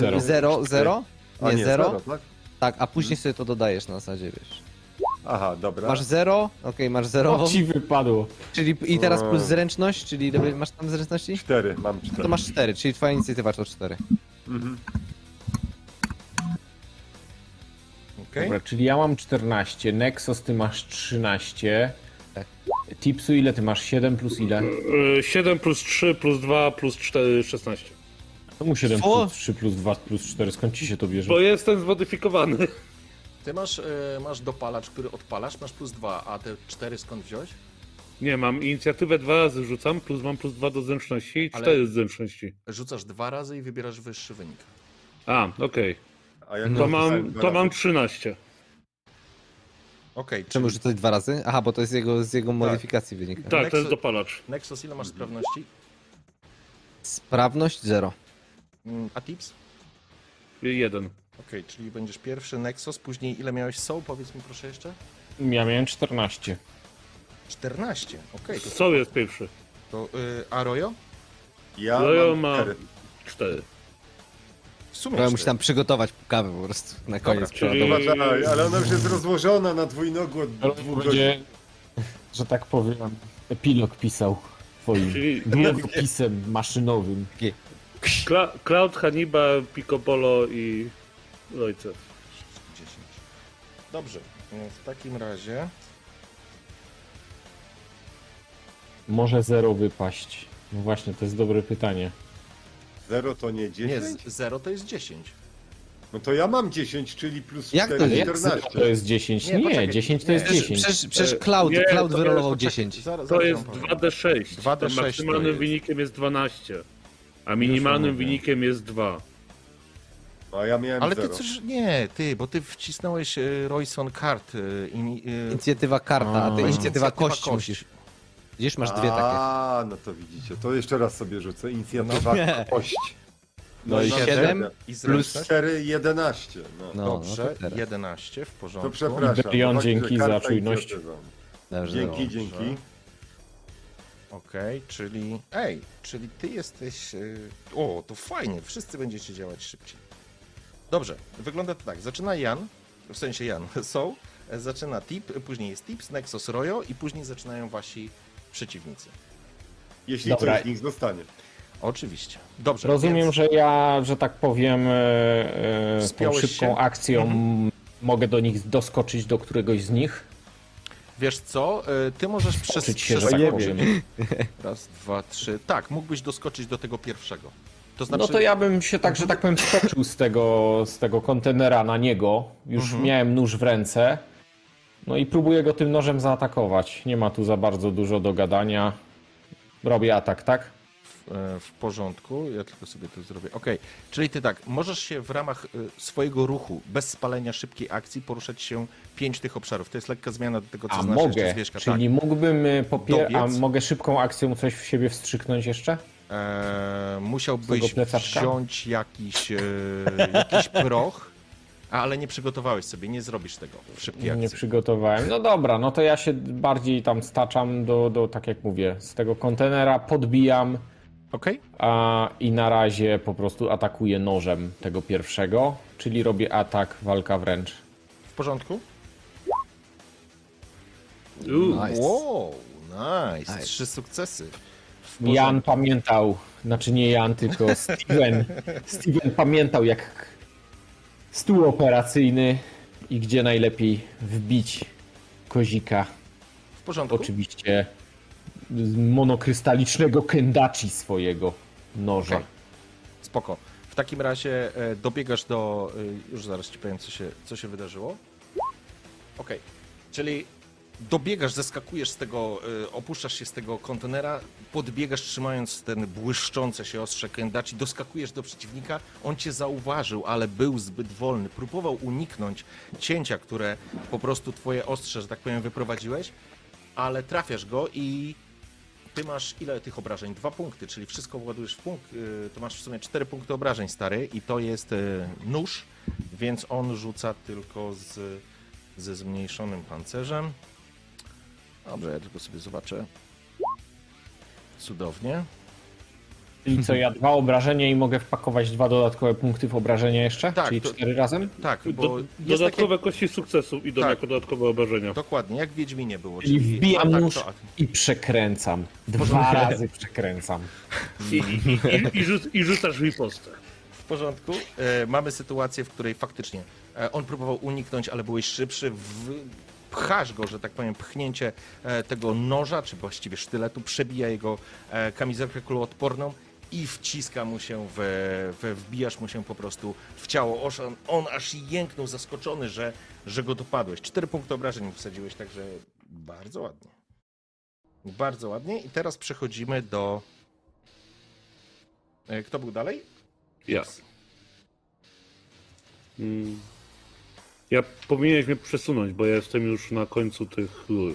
Zero. Zero, zero? A, Nie, zero? tak? Tak, a później sobie to dodajesz na zasadzie, wiesz. Aha, dobra. Masz zero, okej, masz zero, O, ci wypadło. czyli i teraz plus zręczność, czyli ile masz tam zręczności? Cztery, mam cztery. To masz cztery, czyli twoja inicjatywa to cztery. Mhm. okej. Dobra, czyli ja mam 14, Nexus ty masz 13. Tak. Tipsu ile ty masz? 7 plus ile? Yy, 7 plus 3 plus 2 plus 4, 16. Czemu 7 Co? plus 3 plus 2 plus 4? Skąd ci się to bierze? Bo jestem zmodyfikowany. Ty masz, e, masz dopalacz, który odpalasz, masz plus dwa, a te cztery skąd wziąłeś? Nie, mam inicjatywę dwa razy rzucam, plus mam plus 2 do zręczności i Ale- 4 z zręczności. Rzucasz dwa razy i wybierasz wyższy wynik. A, okej. A jak. To mam, to mam razy? 13. Okej, Czemu rzucać dwa razy? Aha, bo to jest jego, z jego modyfikacji wynika. Tak, to jest dopalacz. Nexus, ile masz sprawności? Sprawność zero. Mm, A tips? Jeden. Okej, czyli będziesz pierwszy Nexus, później ile miałeś soul, powiedz mi proszę jeszcze? Ja miałem 14. 14, okej, to, Co jest pierwszy? to y, a? Ja mam ma cztery. 4. W sumie Trzeba cztery. musi tam przygotować kawę po prostu na koniec. czyli- przeładować. Zobacz, ale- ona już jest rozłożona na dwójnogu od dwóch godzin. będzie, że tak powiem, epilog pisał twoim Czyli długopisem maszynowym. Kla Cloud, Hannibal, Picobolo i Ojciec. 10. Dobrze, w takim razie Może zero wypaść? No właśnie, to jest dobre pytanie. 0 to nie 10? Nie, zero to jest 10. No to ja mam 10, czyli plus Jak to 4, jest? Jak 14. to jest 10? Nie, Nie, poczekaj. 10 to Nie. jest Przecież- 10. Przecież, przecież Cloud, nie, Cloud to wyrolował jest- 10. Zaraz, To zaraz jest wam powiem. 2D6. 2D6 to maksymalnym to jest. wynikiem jest 12, a minimalnym wynikiem jest 2. A ja miałem Ale 0. ty coś, nie, ty, bo ty wcisnąłeś e, Royson Card. e, e, Inicjatywa karta, a ty inicjatywa kość musisz. Widzisz, masz dwie takie. A, no to widzicie. To jeszcze raz sobie rzucę. Inicjatywa No. kość. No i no, siedem dobra. i Plus zręczność? 4, 11. No. No, Dobrze, no to teraz. 11, w porządku. To przepraszam. Zobaczcie, dzięki że za czujność. inicjatywa. Dobrze, Dzięki, dobrze. dzięki. Okej, czyli. Ej, czyli ty jesteś. y, O, to fajnie, wszyscy będziecie działać szybciej. Dobrze, wygląda to tak. Zaczyna Jan, w sensie Jan, <laughs> są, zaczyna Tip, później jest Tips, Nexus, Royo i później zaczynają wasi przeciwnicy. Jeśli Dobra. coś z nich zostanie. Oczywiście. Dobrze. Rozumiem, więc że ja, że tak powiem, e, tą szybką się? akcją Mhm. mogę do nich doskoczyć do któregoś z nich. Wiesz co, y, ty możesz przez, Skoczyć się, przez tak. <laughs> Raz, dwa, trzy. Tak, mógłbyś doskoczyć do tego pierwszego. To znaczy, No to ja bym się tak, że tak powiem, skoczył z tego, z tego kontenera na niego. Już Mhm. miałem nóż w ręce. No i próbuję go tym nożem zaatakować. Nie ma tu za bardzo dużo do gadania. Robię atak, tak? E, w porządku, ja tylko sobie to zrobię. Okej, czyli ty tak, możesz się w ramach e, swojego ruchu, bez spalenia szybkiej akcji, poruszać się pięć tych obszarów. To jest lekka zmiana do tego, co A znasz mogę. Czyli mógłbym y, popier... A mogę szybką akcją coś w siebie wstrzyknąć jeszcze? Tak. E, musiałbyś wziąć jakiś, e, jakiś proch, ale nie przygotowałeś sobie, nie zrobisz tego w szybkiej akcji. Nie przygotowałem. No dobra, no to ja się bardziej tam staczam do, do tak jak mówię, z tego kontenera podbijam Okej? a, i na razie po prostu atakuję nożem tego pierwszego, czyli robię atak, walka wręcz. W porządku? Uuu, Nice. Wow, nice. Nice. Trzy sukcesy. Jan pamiętał, znaczy nie Jan, tylko <laughs> Steven. Steven pamiętał jak stół operacyjny i gdzie najlepiej wbić kozika. W porządku? Oczywiście monokrystalicznego kendachi swojego noża. Okej. Spoko. W takim razie e, dobiegasz do. E, już zaraz ci powiem, co się, co się wydarzyło. Okej. Czyli dobiegasz, zeskakujesz z tego, e, opuszczasz się z tego kontenera, podbiegasz trzymając ten błyszczące się ostrze kendachi, doskakujesz do przeciwnika, on cię zauważył, ale był zbyt wolny. Próbował uniknąć cięcia, które po prostu twoje ostrze, że tak powiem, wyprowadziłeś, ale trafiasz go i ty masz ile tych obrażeń? Dwa punkty, czyli wszystko władujesz w punkt. y, To masz w sumie cztery punkty obrażeń, stary, i to jest y, nóż, więc on rzuca tylko z, ze zmniejszonym pancerzem. Dobrze, ja tylko sobie zobaczę. Cudownie. Czyli co, ja dwa obrażenia i mogę wpakować dwa dodatkowe punkty w obrażenia jeszcze? Tak, Czyli to- cztery razem? Tak, bo do, jest dodatkowe kości sukcesu idą Tak. jako dodatkowe obrażenia. takie, dokładnie, jak w Wiedźminie było. Czyli wbijam nóż to i przekręcam. Dwa razy przekręcam. I, i, i, i, rzuc, I rzucasz ripostę. W porządku. E, mamy sytuację, w której faktycznie e, on próbował uniknąć, ale byłeś szybszy. W... Pchasz go, że tak powiem, pchnięcie e, tego noża, czy właściwie sztyletu, przebija jego e, kamizelkę kuloodporną i wciska mu się, w, w, wbijasz mu się po prostu w ciało. Oż on, on aż jęknął zaskoczony, że, że go dopadłeś. Cztery punkty obrażeń wsadziłeś, także bardzo ładnie. Bardzo ładnie. I teraz przechodzimy do... E, Kto był dalej? Ja. Mm. Ja powinieneś mnie przesunąć, bo ja jestem już na końcu tych rur.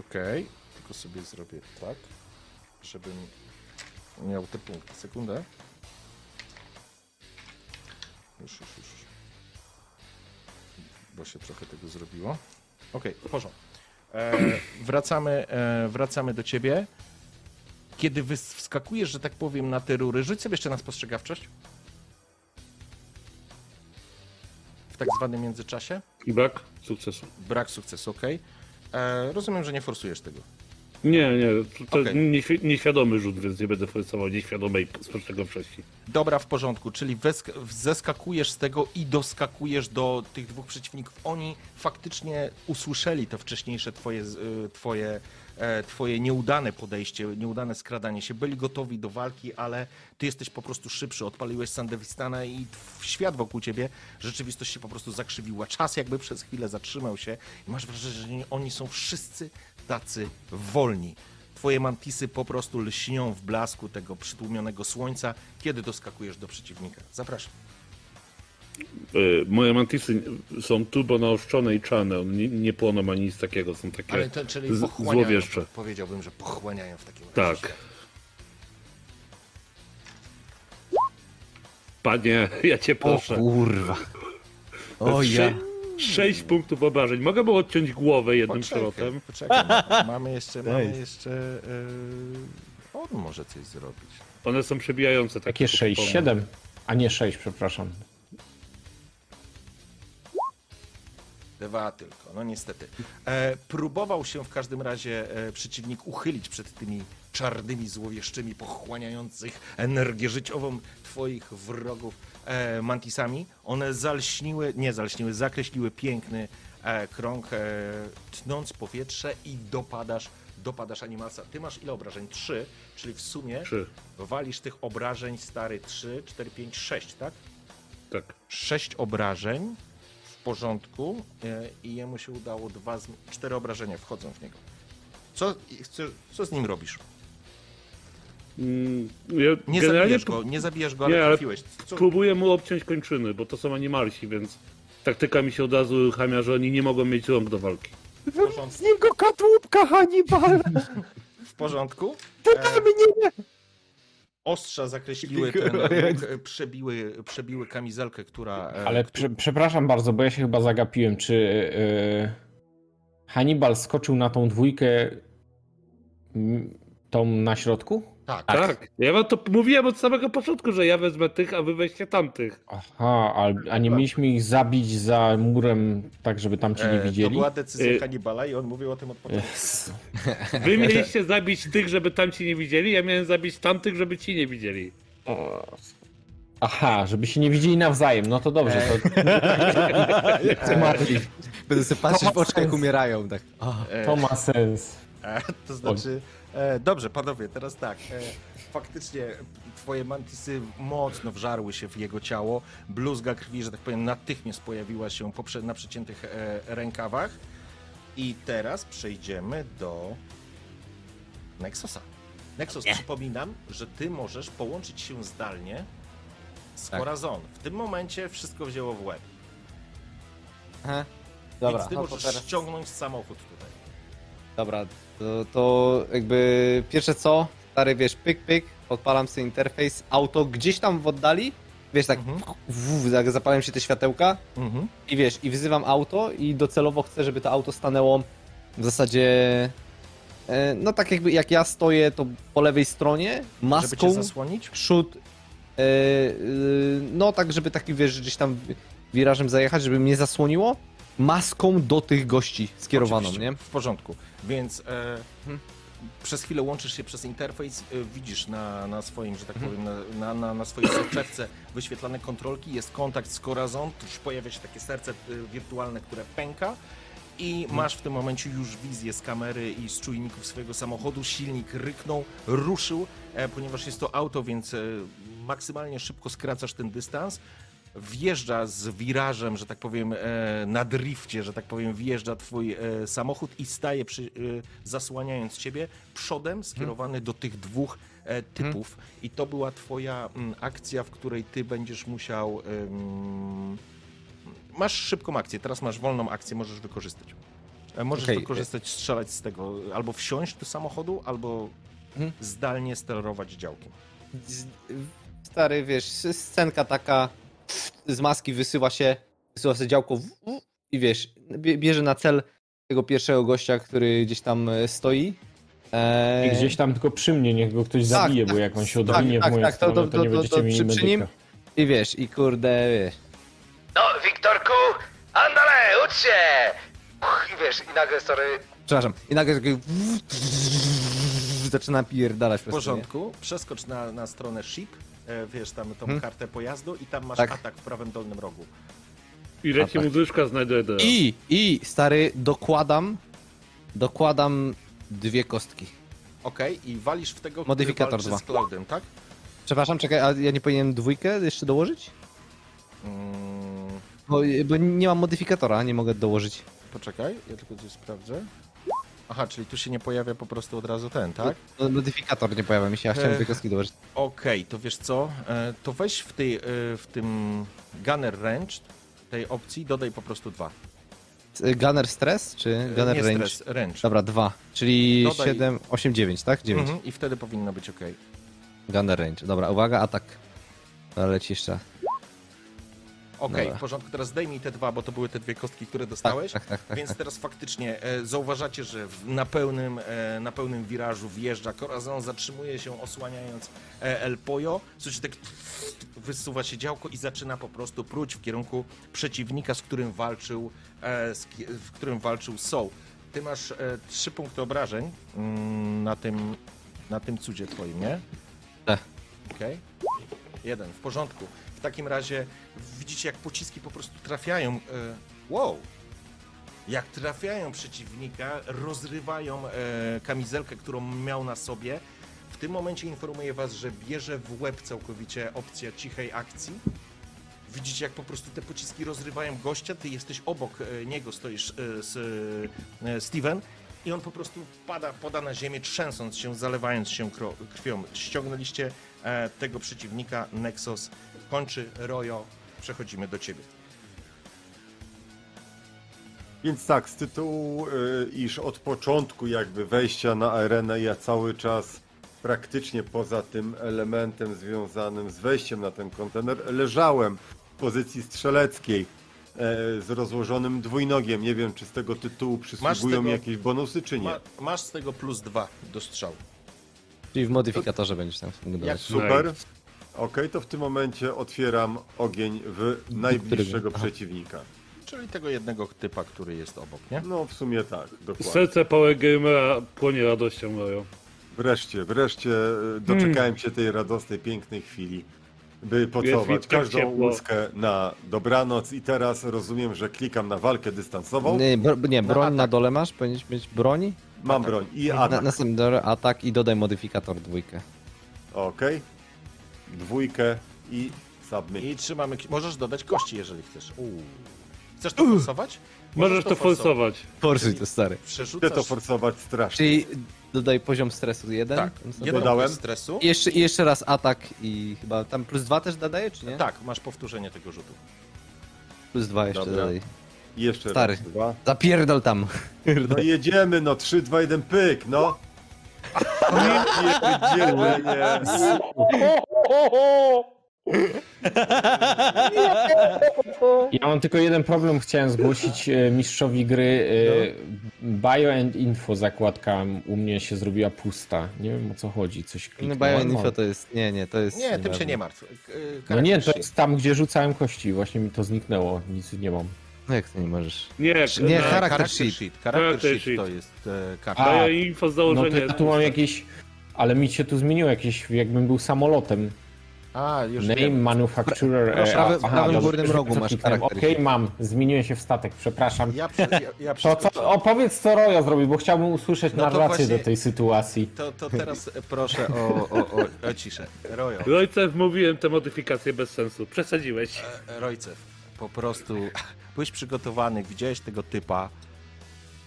Okej, tylko sobie zrobię tak, żebym miał te punkty. Sekundę. Już, już, już. Bo się trochę tego zrobiło. Okej, w porządku. E, wracamy, e, wracamy do ciebie. Kiedy wskakujesz, że tak powiem, na te rury, rzuć sobie jeszcze na spostrzegawczość. W tak zwanym międzyczasie. I brak sukcesu. Brak sukcesu, okej. E, Rozumiem, że nie forsujesz tego. Nie, nie, to, nieświ- nieświadomy rzut, więc nie będę forsował nieświadomej spostrzegawczości. Dobra, w porządku, czyli wesk- zeskakujesz z tego i doskakujesz do tych dwóch przeciwników. Oni faktycznie usłyszeli to wcześniejsze twoje, y, twoje e, twoje nieudane podejście, nieudane skradanie się. Byli gotowi do walki, ale ty jesteś po prostu szybszy. Odpaliłeś Sandewistana i świat wokół ciebie, rzeczywistość się po prostu zakrzywiła. Czas jakby przez chwilę zatrzymał się i masz wrażenie, że oni są wszyscy tacy wolni. Twoje mantisy po prostu lśnią w blasku tego przytłumionego słońca, kiedy doskakujesz do przeciwnika. Zapraszam. Y, Moje mantisy są turbo naoszczone i czarne, one nie, nie płoną ani nic takiego, są takie Ale to, czyli złowieszcze. powiedziałbym, że pochłaniają w takim razie. Tak. Panie, ja cię O proszę. kurwa. O ja. Sze- Sześć punktów obrażeń. Mogę było odciąć głowę jednym przelotem. poczekaj. ma- <laughs> Mamy jeszcze, mamy jeszcze, yy, on może coś zrobić. One są przebijające. Tak Takie tylko 6, przypomnę. 7, a nie 6, przepraszam. Dwa tylko, no niestety. E, próbował się w każdym razie e, przeciwnik uchylić przed tymi czarnymi, złowieszczymi, pochłaniających energię życiową twoich wrogów e, mantisami. One zalśniły, nie zalśniły, zakreśliły piękny e, krąg, e, tnąc powietrze i dopadasz, dopadasz animalsa. Ty masz ile obrażeń? Trzy, czyli w sumie Trzy. walisz tych obrażeń stary 3, 4, 5, 6, tak? Tak. sześć obrażeń w porządku e, i jemu się udało dwa, z- cztery obrażenia wchodzą w niego. Co, chcesz, co z nim robisz? Mm, Ja Nie generalnie zabijasz go, nie zabijasz go, ale Nie, trafiłeś. Co, próbuję mu obciąć kończyny, bo to są animalsi, więc taktyka mi się od razu uruchamia, że oni nie mogą mieć rąk do walki. porządku? Z niego kadłubka, Hannibal! W porządku? To E, dla mnie! Ostrza zakreśliły ten łuk, e, przebiły, przebiły kamizelkę, która... e, Ale prze, przepraszam bardzo, bo ja się chyba zagapiłem. Czy yy, Hannibal skoczył na tą dwójkę tą na środku? Tak, Tak. Ja wam to mówiłem od samego początku, że ja wezmę tych, a wy weźcie tamtych. Aha, a, a nie mieliśmy ich zabić za murem, tak żeby tam ci nie E, To widzieli? była decyzja E, Hannibala i on mówił o tym od początku. Jezu. <laughs> Wy mieliście zabić tych, żeby tamci nie widzieli, ja miałem zabić tamtych, żeby ci nie widzieli. O. Aha, żeby się nie widzieli nawzajem, no to dobrze. To, E, to, Marli, Będę sobie patrzeć w oczach, jak umierają. Tak. O. to ma sens. E, to znaczy, e, dobrze, panowie, teraz tak. E, faktycznie twoje mantisy mocno wżarły się w jego ciało. Bluzga krwi, że tak powiem, natychmiast pojawiła się poprze- na przeciętych e, rękawach. I teraz przejdziemy do Nexusa. Nexus, przypominam, że ty możesz połączyć się zdalnie z Tak. Corazon. W tym momencie wszystko wzięło w łeb. Aha. Dobra, Więc ty no to możesz teraz... ściągnąć samochód tutaj. Dobra, to, to jakby pierwsze co, stary wiesz, pyk, pyk, odpalam sobie interfejs, auto gdzieś tam w oddali, wiesz, tak, Mhm. w, jak zapalają się te światełka Mhm. i wiesz, i wyzywam auto i docelowo chcę, żeby to auto stanęło w zasadzie, e, no tak jakby jak ja stoję, to po lewej stronie, Żeby maską, cię zasłonić? przód, e, e, no tak, żeby taki, wiesz, gdzieś tam wirażem zajechać, żeby mnie zasłoniło, maską do tych gości skierowaną, Oczywiście, nie? W porządku. Więc e, Mhm. przez chwilę łączysz się przez interfejs, e, widzisz na, na swoim, że tak Mhm. powiem, na, na, na, na swojej soczewce wyświetlane kontrolki, jest kontakt z Corazon, tuż pojawia się takie serce e, wirtualne, które pęka i Mhm. masz w tym momencie już wizję z kamery i z czujników swojego samochodu. Silnik ryknął, ruszył, e, ponieważ jest to auto, więc e, maksymalnie szybko skracasz ten dystans. Wjeżdża z wirażem, że tak powiem, e, na drifcie, że tak powiem, wjeżdża twój e, samochód i staje przy, e, zasłaniając ciebie przodem skierowany do tych dwóch typów. I to była twoja mm, akcja, w której ty będziesz musiał. masz szybką akcję, teraz masz wolną akcję, możesz wykorzystać. Możesz Okej. wykorzystać, strzelać z tego, albo wsiąść do samochodu, albo Mhm. zdalnie sterować działkiem. Stary, wiesz, scenka taka z maski wysyła się, wysyła się działko w- w- i wiesz, bie- bierze na cel tego pierwszego gościa, który gdzieś tam e, stoi. Eee, I gdzieś tam tylko przy mnie, niech go ktoś Tak, zabije, tak, bo jak on się tak, odwinie tak, w moją tak, to- stronę, to- to, nie to- będziecie to mieli przy- przy nim-. I wiesz, i kurde, wiesz. No, Wiktorku, andale, ucz się! Uch, I wiesz, i nagle, sorry, Przepraszam. I nagle taki zaczyna pierdalać W nie? porządku, przeskocz na, na stronę ship, wiesz, tam tą Mhm. kartę pojazdu i tam masz Tak. atak w prawym dolnym rogu. I leci tak. muzyczka znajdę. I, i, stary, dokładam, dokładam dwie kostki. Okej, i walisz w tego, Modyfikator który z Cloudem, tak? Przepraszam, czekaj, a ja nie powinienem dwójkę jeszcze dołożyć? Mm, Bo, bo nie mam modyfikatora, nie mogę dołożyć. poczekaj, ja tylko coś sprawdzę. Aha, czyli tu się nie pojawia po prostu od razu ten, tak? No, Modyfikator nie pojawia mi się, a chciałem dwie kostki dołożyć. Okej, to wiesz co? E, To weź w, tej, e, w tym Gunner Range tej opcji dodaj po prostu dwa. Y, Gunner Stress, czy E, Gunner nie Range? Stress, range. Dobra, dwa. Czyli Dodaj- 7, 8, 9, tak? 9. Mhm, I wtedy powinno być ok. Gunner Range. Dobra, uwaga, atak. Dobra, leci jeszcze. Okej, Dobra. w porządku, teraz zdejmij te dwa, bo to były te dwie kostki, które dostałeś. Tak, tak, tak. Więc teraz faktycznie e, zauważacie, że w, na, pełnym, e, na pełnym wirażu wjeżdża Corazon, zatrzymuje się osłaniając e, El Pollo. Słyszycie tak wysuwa się działko i zaczyna po prostu pruć w kierunku przeciwnika, z którym walczył, e, z, w którym walczył Soul. Ty masz e, trzy punkty obrażeń mm, na, tym, na tym cudzie twoim, nie? Tak. Okej. Jeden, w porządku. W takim razie widzicie, jak pociski po prostu trafiają. E, wow! Jak trafiają przeciwnika, rozrywają e, kamizelkę, którą miał na sobie. W tym momencie informuję was, że bierze w łeb całkowicie opcja cichej akcji. Widzicie, jak po prostu te pociski rozrywają gościa, ty jesteś obok e, niego, stoisz z Steven i on po prostu pada, pada na ziemię, trzęsąc się, zalewając się krwią. Ściągnęliście tego przeciwnika, Nexus kończy, Rojo, przechodzimy do ciebie. Więc tak, z tytułu, y, iż od początku jakby wejścia na arenę ja cały czas praktycznie poza tym elementem związanym z wejściem na ten kontener leżałem w pozycji strzeleckiej e, z rozłożonym dwójnogiem. Nie wiem, czy z tego tytułu przysługują tego- mi jakieś bonusy, czy nie. Ma, masz z tego plus dwa do strzału. Czyli w modyfikatorze będziesz tam Jak dodać. Super. Okej, to w tym momencie otwieram ogień w najbliższego? Aha. przeciwnika. Czyli tego jednego typa, który jest obok, nie? No w sumie tak, dokładnie. Serce Power Gamera płonie radością moją. Wreszcie, wreszcie e, doczekałem się tej radosnej, pięknej chwili, by pocałować tak każdą ciepło. łuskę na dobranoc i teraz rozumiem, że klikam na walkę dystansową. Nie, bro, nie broń atak. na dole masz, powinieneś mieć broni. Mam broń i Na, atak. następny dole atak i dodaj modyfikator dwójkę. Okej. Dwójkę i submit. I trzymamy. ki- Możesz dodać kości, jeżeli chcesz. Uuu. Chcesz to forsować? Możesz to forsować. Forsuj to stary. Chcę Przerzucasz. to forsować strasznie. Czyli dodaj poziom stresu jeden. Tak, Tam sobie- jedną Dodałem. stresu. I jeszcze, I jeszcze raz atak i chyba tam plus dwa też dodaje, czy nie? Tak, masz powtórzenie tego rzutu. Plus dwa jeszcze Dobra. dodaj. I Jeszcze Stary. raz dwa. Zapierdol tam. No jedziemy, no 3, 2, 1, pyk, no. Pierdzielenie. Ja mam tylko jeden problem, chciałem zgłosić e, mistrzowi gry. e, Bio and Info zakładka u mnie się zrobiła pusta. Nie wiem o co chodzi, coś No kliknąłem. Bioinfo to jest, nie, nie, to jest... Nie, tym się nie martw. K- No nie, to jest tam, gdzie rzucałem kości. Właśnie mi to zniknęło. Nic nie mam. No jak to nie możesz? Nie, Nie, na- sheet. charakter Charakter sheet. sheet. Charakter Charakter sheet sheet. to jest e, karta. A, daję info z No to założenia. ja tu mam jakieś... Ale mi się tu zmieniło jakieś, jakbym był samolotem. A, już Name, wiem. manufacturer... Proszę, e, prawy- w aha, prawym dobrze, górnym rogu masz charakter Okej, mam. Zmieniłem się w statek, przepraszam. Ja, prze, ja, ja To co, opowiedz co Rojo zrobił, bo chciałbym usłyszeć No to narrację właśnie- do tej sytuacji. To, to teraz e, proszę o, o, o, o ciszę. Rojo. Rojcew, mówiłem te modyfikacje bez sensu. Przesadziłeś. E, Rojcew, po prostu byłeś przygotowany, widziałeś tego typa,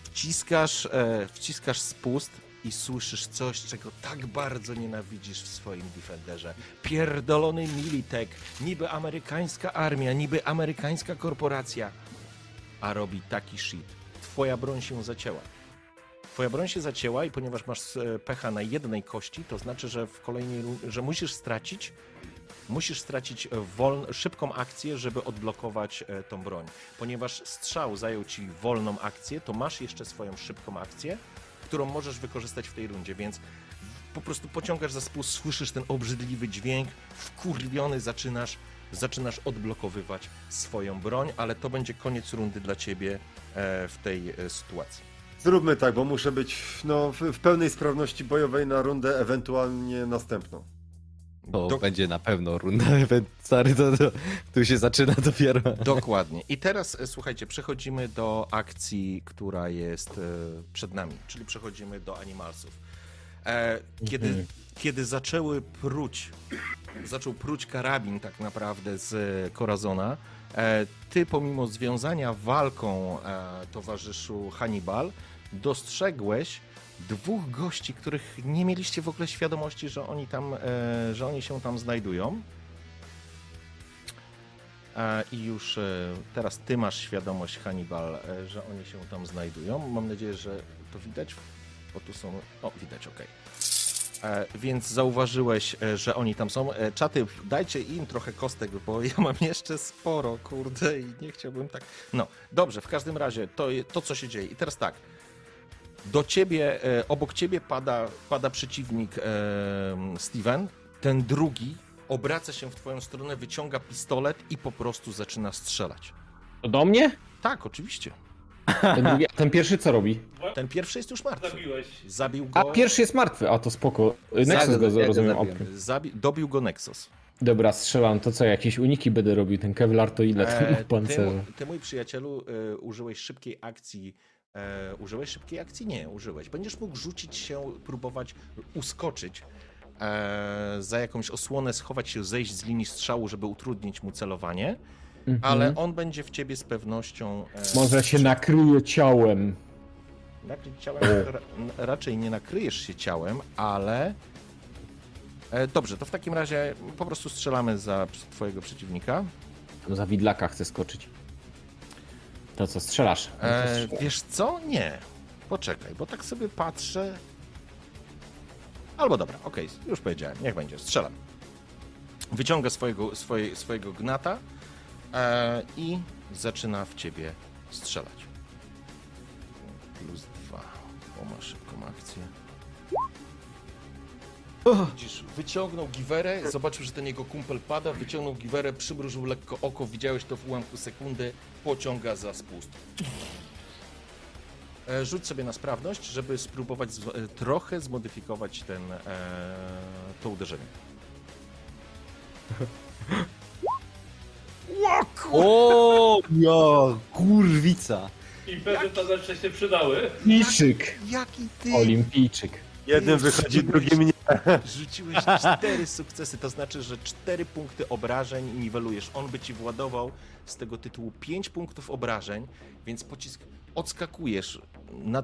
wciskasz, e, wciskasz spust i słyszysz coś, czego tak bardzo nienawidzisz w swoim Defenderze. Pierdolony Militek, niby amerykańska armia, niby amerykańska korporacja, a robi taki shit. Twoja broń się zacięła. Twoja broń się zacięła i ponieważ masz e, pecha na jednej kości, to znaczy, że w kolejnej, że musisz stracić musisz stracić e, woln- szybką akcję, żeby odblokować e, tą broń. Ponieważ strzał zajął ci wolną akcję, to masz jeszcze swoją szybką akcję, którą możesz wykorzystać w tej rundzie, więc po prostu pociągasz za spust, słyszysz ten obrzydliwy dźwięk, wkurwiony zaczynasz, zaczynasz odblokowywać swoją broń, ale to będzie koniec rundy dla ciebie e, w tej sytuacji. Zróbmy tak, bo muszę być no, w pełnej sprawności bojowej na rundę, ewentualnie następną. To Do- będzie na pewno runda. <laughs> Stary, to, to tu się zaczyna dopiero. Dokładnie. I teraz e, słuchajcie, przechodzimy do akcji, która jest e, przed nami, czyli przechodzimy do animalsów. E, kiedy, Mhm. kiedy zaczęły pruć, zaczął pruć karabin tak naprawdę z Corazona, e, ty pomimo związania walką e, towarzyszu Hannibal, dostrzegłeś dwóch gości, których nie mieliście w ogóle świadomości, że oni tam, e, że oni się tam znajdują. I już e, teraz ty masz świadomość, Hannibal, e, że oni się tam znajdują. Mam nadzieję, że to widać, bo tu są. O, widać. E, Więc zauważyłeś, że oni tam są. Czaty, dajcie im trochę kostek, bo ja mam jeszcze sporo, kurde, i nie chciałbym tak. No, dobrze, w każdym razie to, to co się dzieje. I teraz tak. Do ciebie, e, obok ciebie pada, pada przeciwnik e, Steven. Ten drugi obraca się w twoją stronę, wyciąga pistolet i po prostu zaczyna strzelać. To do mnie? Tak, oczywiście. Ten, drugi, ten pierwszy co robi? Ten pierwszy jest już martwy. Zabiłeś. Zabił go. A pierwszy jest martwy, a to spoko. Nexus go ja rozumiem. Zabi... Dobił go Nexus. Dobra, strzelam. To co, jakieś uniki będę robił? Ten Kevlar to ile tam E, w <laughs> ty, ty, mój przyjacielu, e, użyłeś szybkiej akcji. E, użyłeś szybkiej akcji? Nie, użyłeś. Będziesz mógł rzucić się, próbować uskoczyć e, za jakąś osłonę, schować się, zejść z linii strzału, żeby utrudnić mu celowanie, Mhm. ale on będzie w ciebie z pewnością. E, Może się nakryje ciałem. Nakryć ciałem, ra, raczej nie nakryjesz się ciałem, ale. E, dobrze, to w takim razie po prostu strzelamy za twojego przeciwnika. Za widlaka chcę skoczyć. To co, strzelasz? E, wiesz co? Nie. Poczekaj, bo tak sobie patrzę. Albo dobra, okej, już powiedziałem, niech będzie, strzelam. Wyciąga swojego, swoje, swojego gnata e, i zaczyna w ciebie strzelać. Plus dwa, bo ma szybką akcję. Widzisz, wyciągnął giwerę, zobaczył, że ten jego kumpel pada, wyciągnął giwerę, przymrużył lekko oko, widziałeś to w ułamku sekundy, pociąga za spust. E, Rzuć sobie na sprawność, żeby spróbować z, e, trochę zmodyfikować ten, e, to uderzenie. <laughs> O, ja, kurwica. Impery to zawsze się przydały. Olimpijczyk. Jaki ty Olimpijczyk. Jeden wychodzi, drugi mnie. Rzuciłeś cztery sukcesy, to znaczy, że cztery punkty obrażeń niwelujesz. On by ci władował z tego tytułu pięć punktów obrażeń, więc pocisk odskakujesz. Na,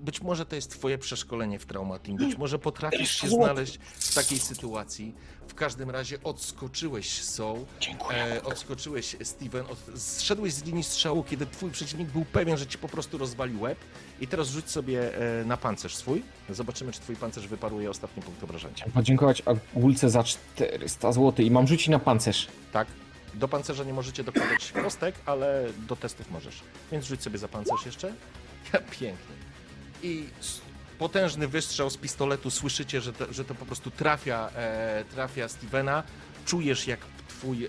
być może to jest twoje przeszkolenie w Traumatim, być może potrafisz się znaleźć w takiej sytuacji. W każdym razie odskoczyłeś Soul, e, odskoczyłeś Steven, od, zszedłeś z linii strzału, kiedy twój przeciwnik był pewien, że ci po prostu rozwali łeb. I teraz rzuć sobie e, na pancerz swój. Zobaczymy, czy twój pancerz wyparuje ostatni punkt obrażenia. Chciałem podziękować Agulce za 400 zł i mam rzucić na pancerz. Tak? Do pancerza nie możecie dokładać kostek, ale do testów możesz. Więc rzuć sobie za pancerz jeszcze. Ja, pięknie. I potężny wystrzał z pistoletu. Słyszycie, że to, że to po prostu trafia, e, trafia Stevena. Czujesz, jak twój e,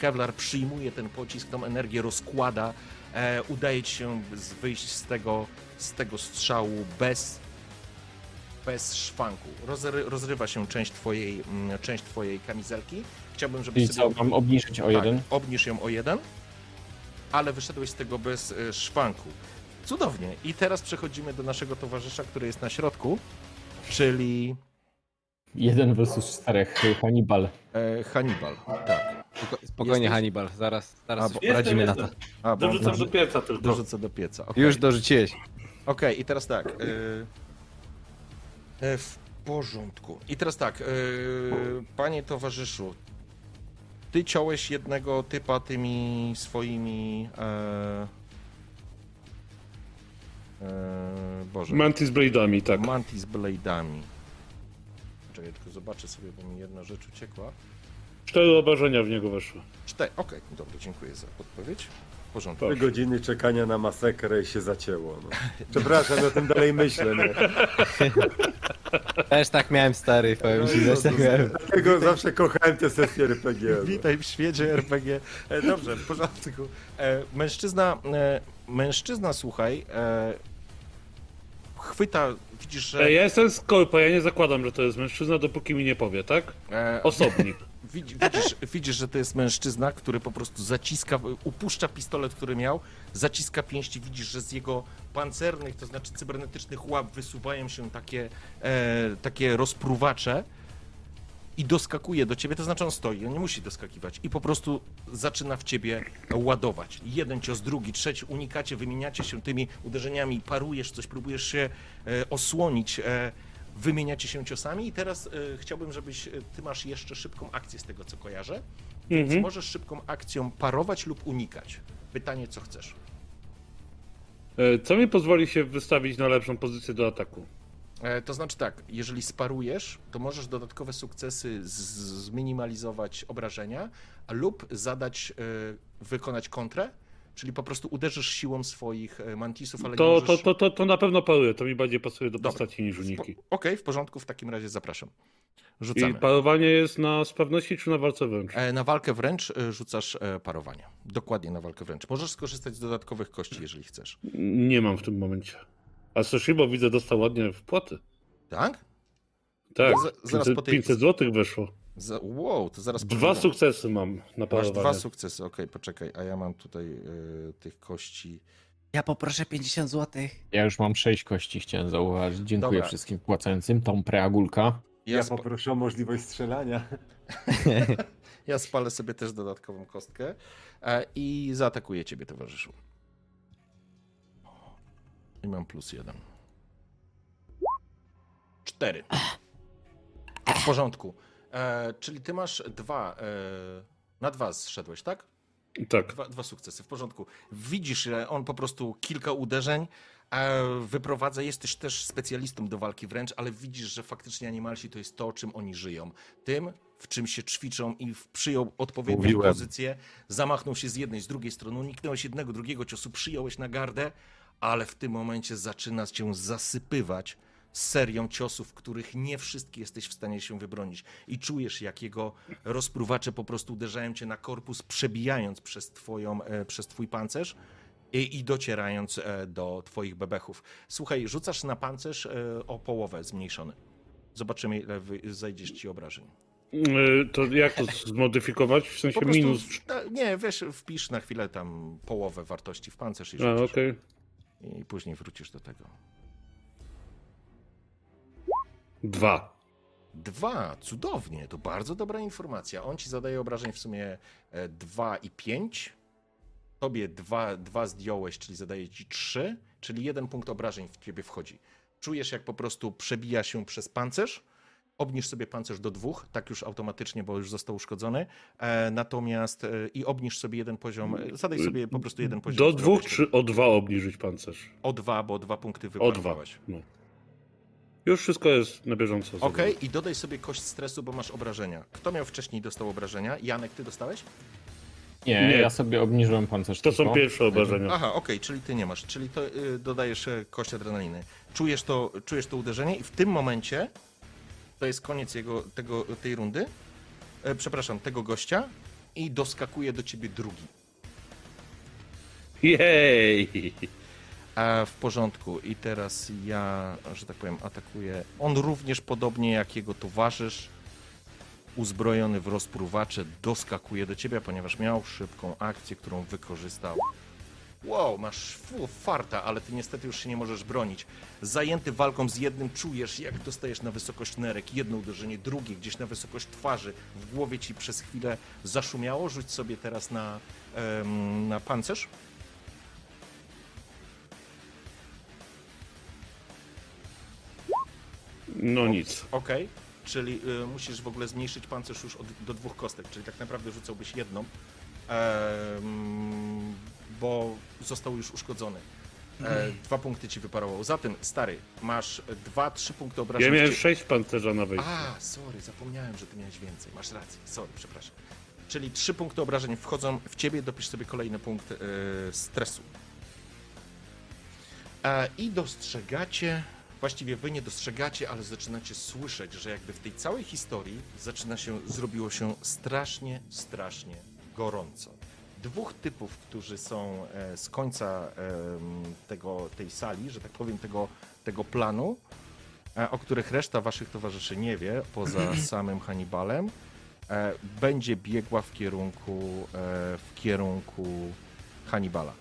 Kevlar przyjmuje ten pocisk, tą energię rozkłada. E, udaje ci się z- wyjść z tego, z tego strzału bez, bez szwanku. Rozry, rozrywa się część twojej, mm, część twojej kamizelki. Chciałbym, żebyś Czyli sobie co, mam obniżyć o jeden? tak, obniż ją o jeden, ale wyszedłeś z tego bez e, szwanku. Cudownie. I teraz przechodzimy do naszego towarzysza, który jest na środku, czyli Jeden versus czterech, Hannibal. e, Hannibal. Tak. Spoko- Spokojnie, Jesteś- Hannibal, zaraz, zaraz A, poradzimy na to. jestem. A, bo Dorzucam dorzu- do pieca tylko. dorzucę do pieca. Okej, Już dorzuciłeś. Okej, i teraz tak. e, e, w porządku. I teraz tak, e, panie towarzyszu, ty ciąłeś jednego typa tymi swoimi. E, e, Boże. Mantis Blade'ami, tak. Mantis Blade'ami. Czekaj, tylko zobaczę sobie, bo mi jedna rzecz uciekła. Cztery obrażenia w niego weszły. Cztery. Okej, dobra, dziękuję za podpowiedź. W porządku. Trzy godziny czekania na masakrę i się zacięło. No. <laughs> Przepraszam, o tym dalej myślę. No. <laughs> Też tak miałem, stary, powiem ci, też tak miałem. Dlatego zawsze kochałem te sesje RPG. No. Witaj w świecie RPG. E, dobrze, w porządku. E, mężczyzna, e, mężczyzna, słuchaj, e, chwyta, widzisz, że... Ej, ja jestem Skorpo, ja nie zakładam, że to jest mężczyzna, dopóki mi nie powie, tak? E, Osobnik. <laughs> Widz- Widzisz, widzisz, że to jest mężczyzna, który po prostu zaciska, upuszcza pistolet, który miał, zaciska pięści. Widzisz, że z jego pancernych, to znaczy cybernetycznych łap wysuwają się takie, e, takie rozpruwacze i doskakuje do ciebie. To znaczy on stoi, on nie musi doskakiwać i po prostu zaczyna w ciebie ładować. Jeden cios, drugi, trzeci, unikacie, wymieniacie się tymi uderzeniami, parujesz coś, próbujesz się e, osłonić. E, wymieniacie się ciosami i teraz e, chciałbym, żebyś, e, ty masz jeszcze szybką akcję z tego, co kojarzę, więc Mhm. możesz szybką akcją parować lub unikać. Pytanie, co chcesz. E, Co mi pozwoli się wystawić na lepszą pozycję do ataku? E, to znaczy tak, jeżeli sparujesz, to możesz dodatkowe sukcesy zminimalizować obrażenia, lub zadać, e, wykonać kontrę, czyli po prostu uderzysz siłą swoich e, mantisów, ale nie To, możesz... to, to, to, to na pewno paruję, to mi bardziej pasuje do Dobra. postaci niż uniki. Okej, w porządku, w takim razie zapraszam. I Rzucamy. parowanie jest na sprawności czy na walce wręcz? Na walkę wręcz rzucasz parowanie. Dokładnie na walkę wręcz. Możesz skorzystać z dodatkowych kości, jeżeli chcesz. Nie mam w tym momencie. A Soshibo widzę dostał ładnie wpłaty. Tak? Tak, za- zaraz 500, po tej- 500 zł weszło. Za, wow, to zaraz Dwa sukcesy mam na Masz dwa sukcesy, okej, poczekaj, a ja mam tutaj e, tych kości. Ja poproszę 50 zł. Ja już mam sześć kości, chciałem zauważyć. Dziękuję Dobra. wszystkim płacącym. Tą preagulka. Ja, spa- poproszę o możliwość strzelania. <laughs> ja spalę sobie też dodatkową kostkę e, i zaatakuję ciebie, towarzyszu. I mam plus jeden. Cztery. W porządku. E, czyli ty masz dwa. E, na dwa zszedłeś, tak? Tak. Dwa, dwa sukcesy, w porządku. Widzisz, że on po prostu kilka uderzeń e, wyprowadza. Jesteś też specjalistą do walki wręcz, ale widzisz, że faktycznie animalsi to jest to, czym oni żyją. Tym, w czym się ćwiczą i przyjął odpowiednią Mówiłem. pozycję, zamachnął się z jednej, z drugiej strony, uniknąłeś jednego, drugiego ciosu, przyjąłeś na gardę, ale w tym momencie zaczyna cię zasypywać serią ciosów, których nie wszystkie jesteś w stanie się wybronić. I czujesz, jak jego rozpruwacze po prostu uderzają cię na korpus, przebijając przez, twoją, e, przez twój pancerz i, i docierając e, do twoich bebechów. Słuchaj, rzucasz na pancerz e, o połowę zmniejszony. Zobaczymy, ile zajdziesz ci obrażeń. To jak to zmodyfikować? W sensie minus. w- nie, wiesz, wpisz na chwilę tam połowę wartości w pancerz i A, rzucisz. okej. I później wrócisz do tego. Dwa. Dwa, cudownie, to bardzo dobra informacja. On ci zadaje obrażeń w sumie e, dwa i pięć. Tobie dwa, dwa zdjąłeś, czyli zadaje ci trzy, czyli jeden punkt obrażeń w ciebie wchodzi. Czujesz, jak po prostu przebija się przez pancerz. Obniż sobie pancerz do dwóch, tak już automatycznie, bo już został uszkodzony. E, natomiast e, i obniż sobie jeden poziom, e, zadaj sobie po prostu jeden poziom. Do dwóch czy o dwa obniżyć pancerz? O dwa, bo dwa punkty O dwa. wyparowałeś. No. Już wszystko jest na bieżąco. Okej, i dodaj sobie kość stresu, bo masz obrażenia. Kto miał wcześniej dostał obrażenia? Janek, ty dostałeś? Nie, Nie. ja sobie obniżyłem pancerz To są tylko. pierwsze obrażenia. Aha, okej, czyli ty nie masz, czyli to y, dodajesz e, kość adrenaliny. Czujesz to, czujesz to uderzenie i w tym momencie to jest koniec jego, tego, tej rundy. E, przepraszam, tego gościa i doskakuje do ciebie drugi. Jej! A w porządku. I teraz ja, że tak powiem, atakuję. On również podobnie jak jego towarzysz, uzbrojony w rozpruwacze, doskakuje do ciebie, ponieważ miał szybką akcję, którą wykorzystał. Wow, masz fu, farta, ale ty niestety już się nie możesz bronić. Zajęty walką z jednym czujesz, jak dostajesz na wysokość nerek, jedno uderzenie, drugie gdzieś na wysokość twarzy. W głowie ci przez chwilę zaszumiało. Rzuć sobie teraz na, em, na pancerz. No nic. Okej, czyli y, musisz w ogóle zmniejszyć pancerz już od, do dwóch kostek, czyli tak naprawdę rzucałbyś jedną, em, bo został już uszkodzony. E, dwa punkty ci wyparował. Zatem, stary, masz dwa, trzy punkty obrażeń. Ja miałem sześć pancerza na wejściu. A, sorry, zapomniałem, że ty miałeś więcej. Masz rację, sorry, przepraszam. Czyli trzy punkty obrażeń wchodzą w ciebie, dopisz sobie kolejny punkt e, stresu. E, I dostrzegacie, właściwie wy nie dostrzegacie, ale zaczynacie słyszeć, że jakby w tej całej historii zaczyna się, zrobiło się strasznie, strasznie gorąco. Dwóch typów, którzy są e, z końca em, tego, tej sali, że tak powiem, tego, tego planu, e, o których reszta waszych towarzyszy nie wie, poza <clears throat> samym Hannibalem, e, będzie biegła w kierunku, e, w kierunku Hannibala.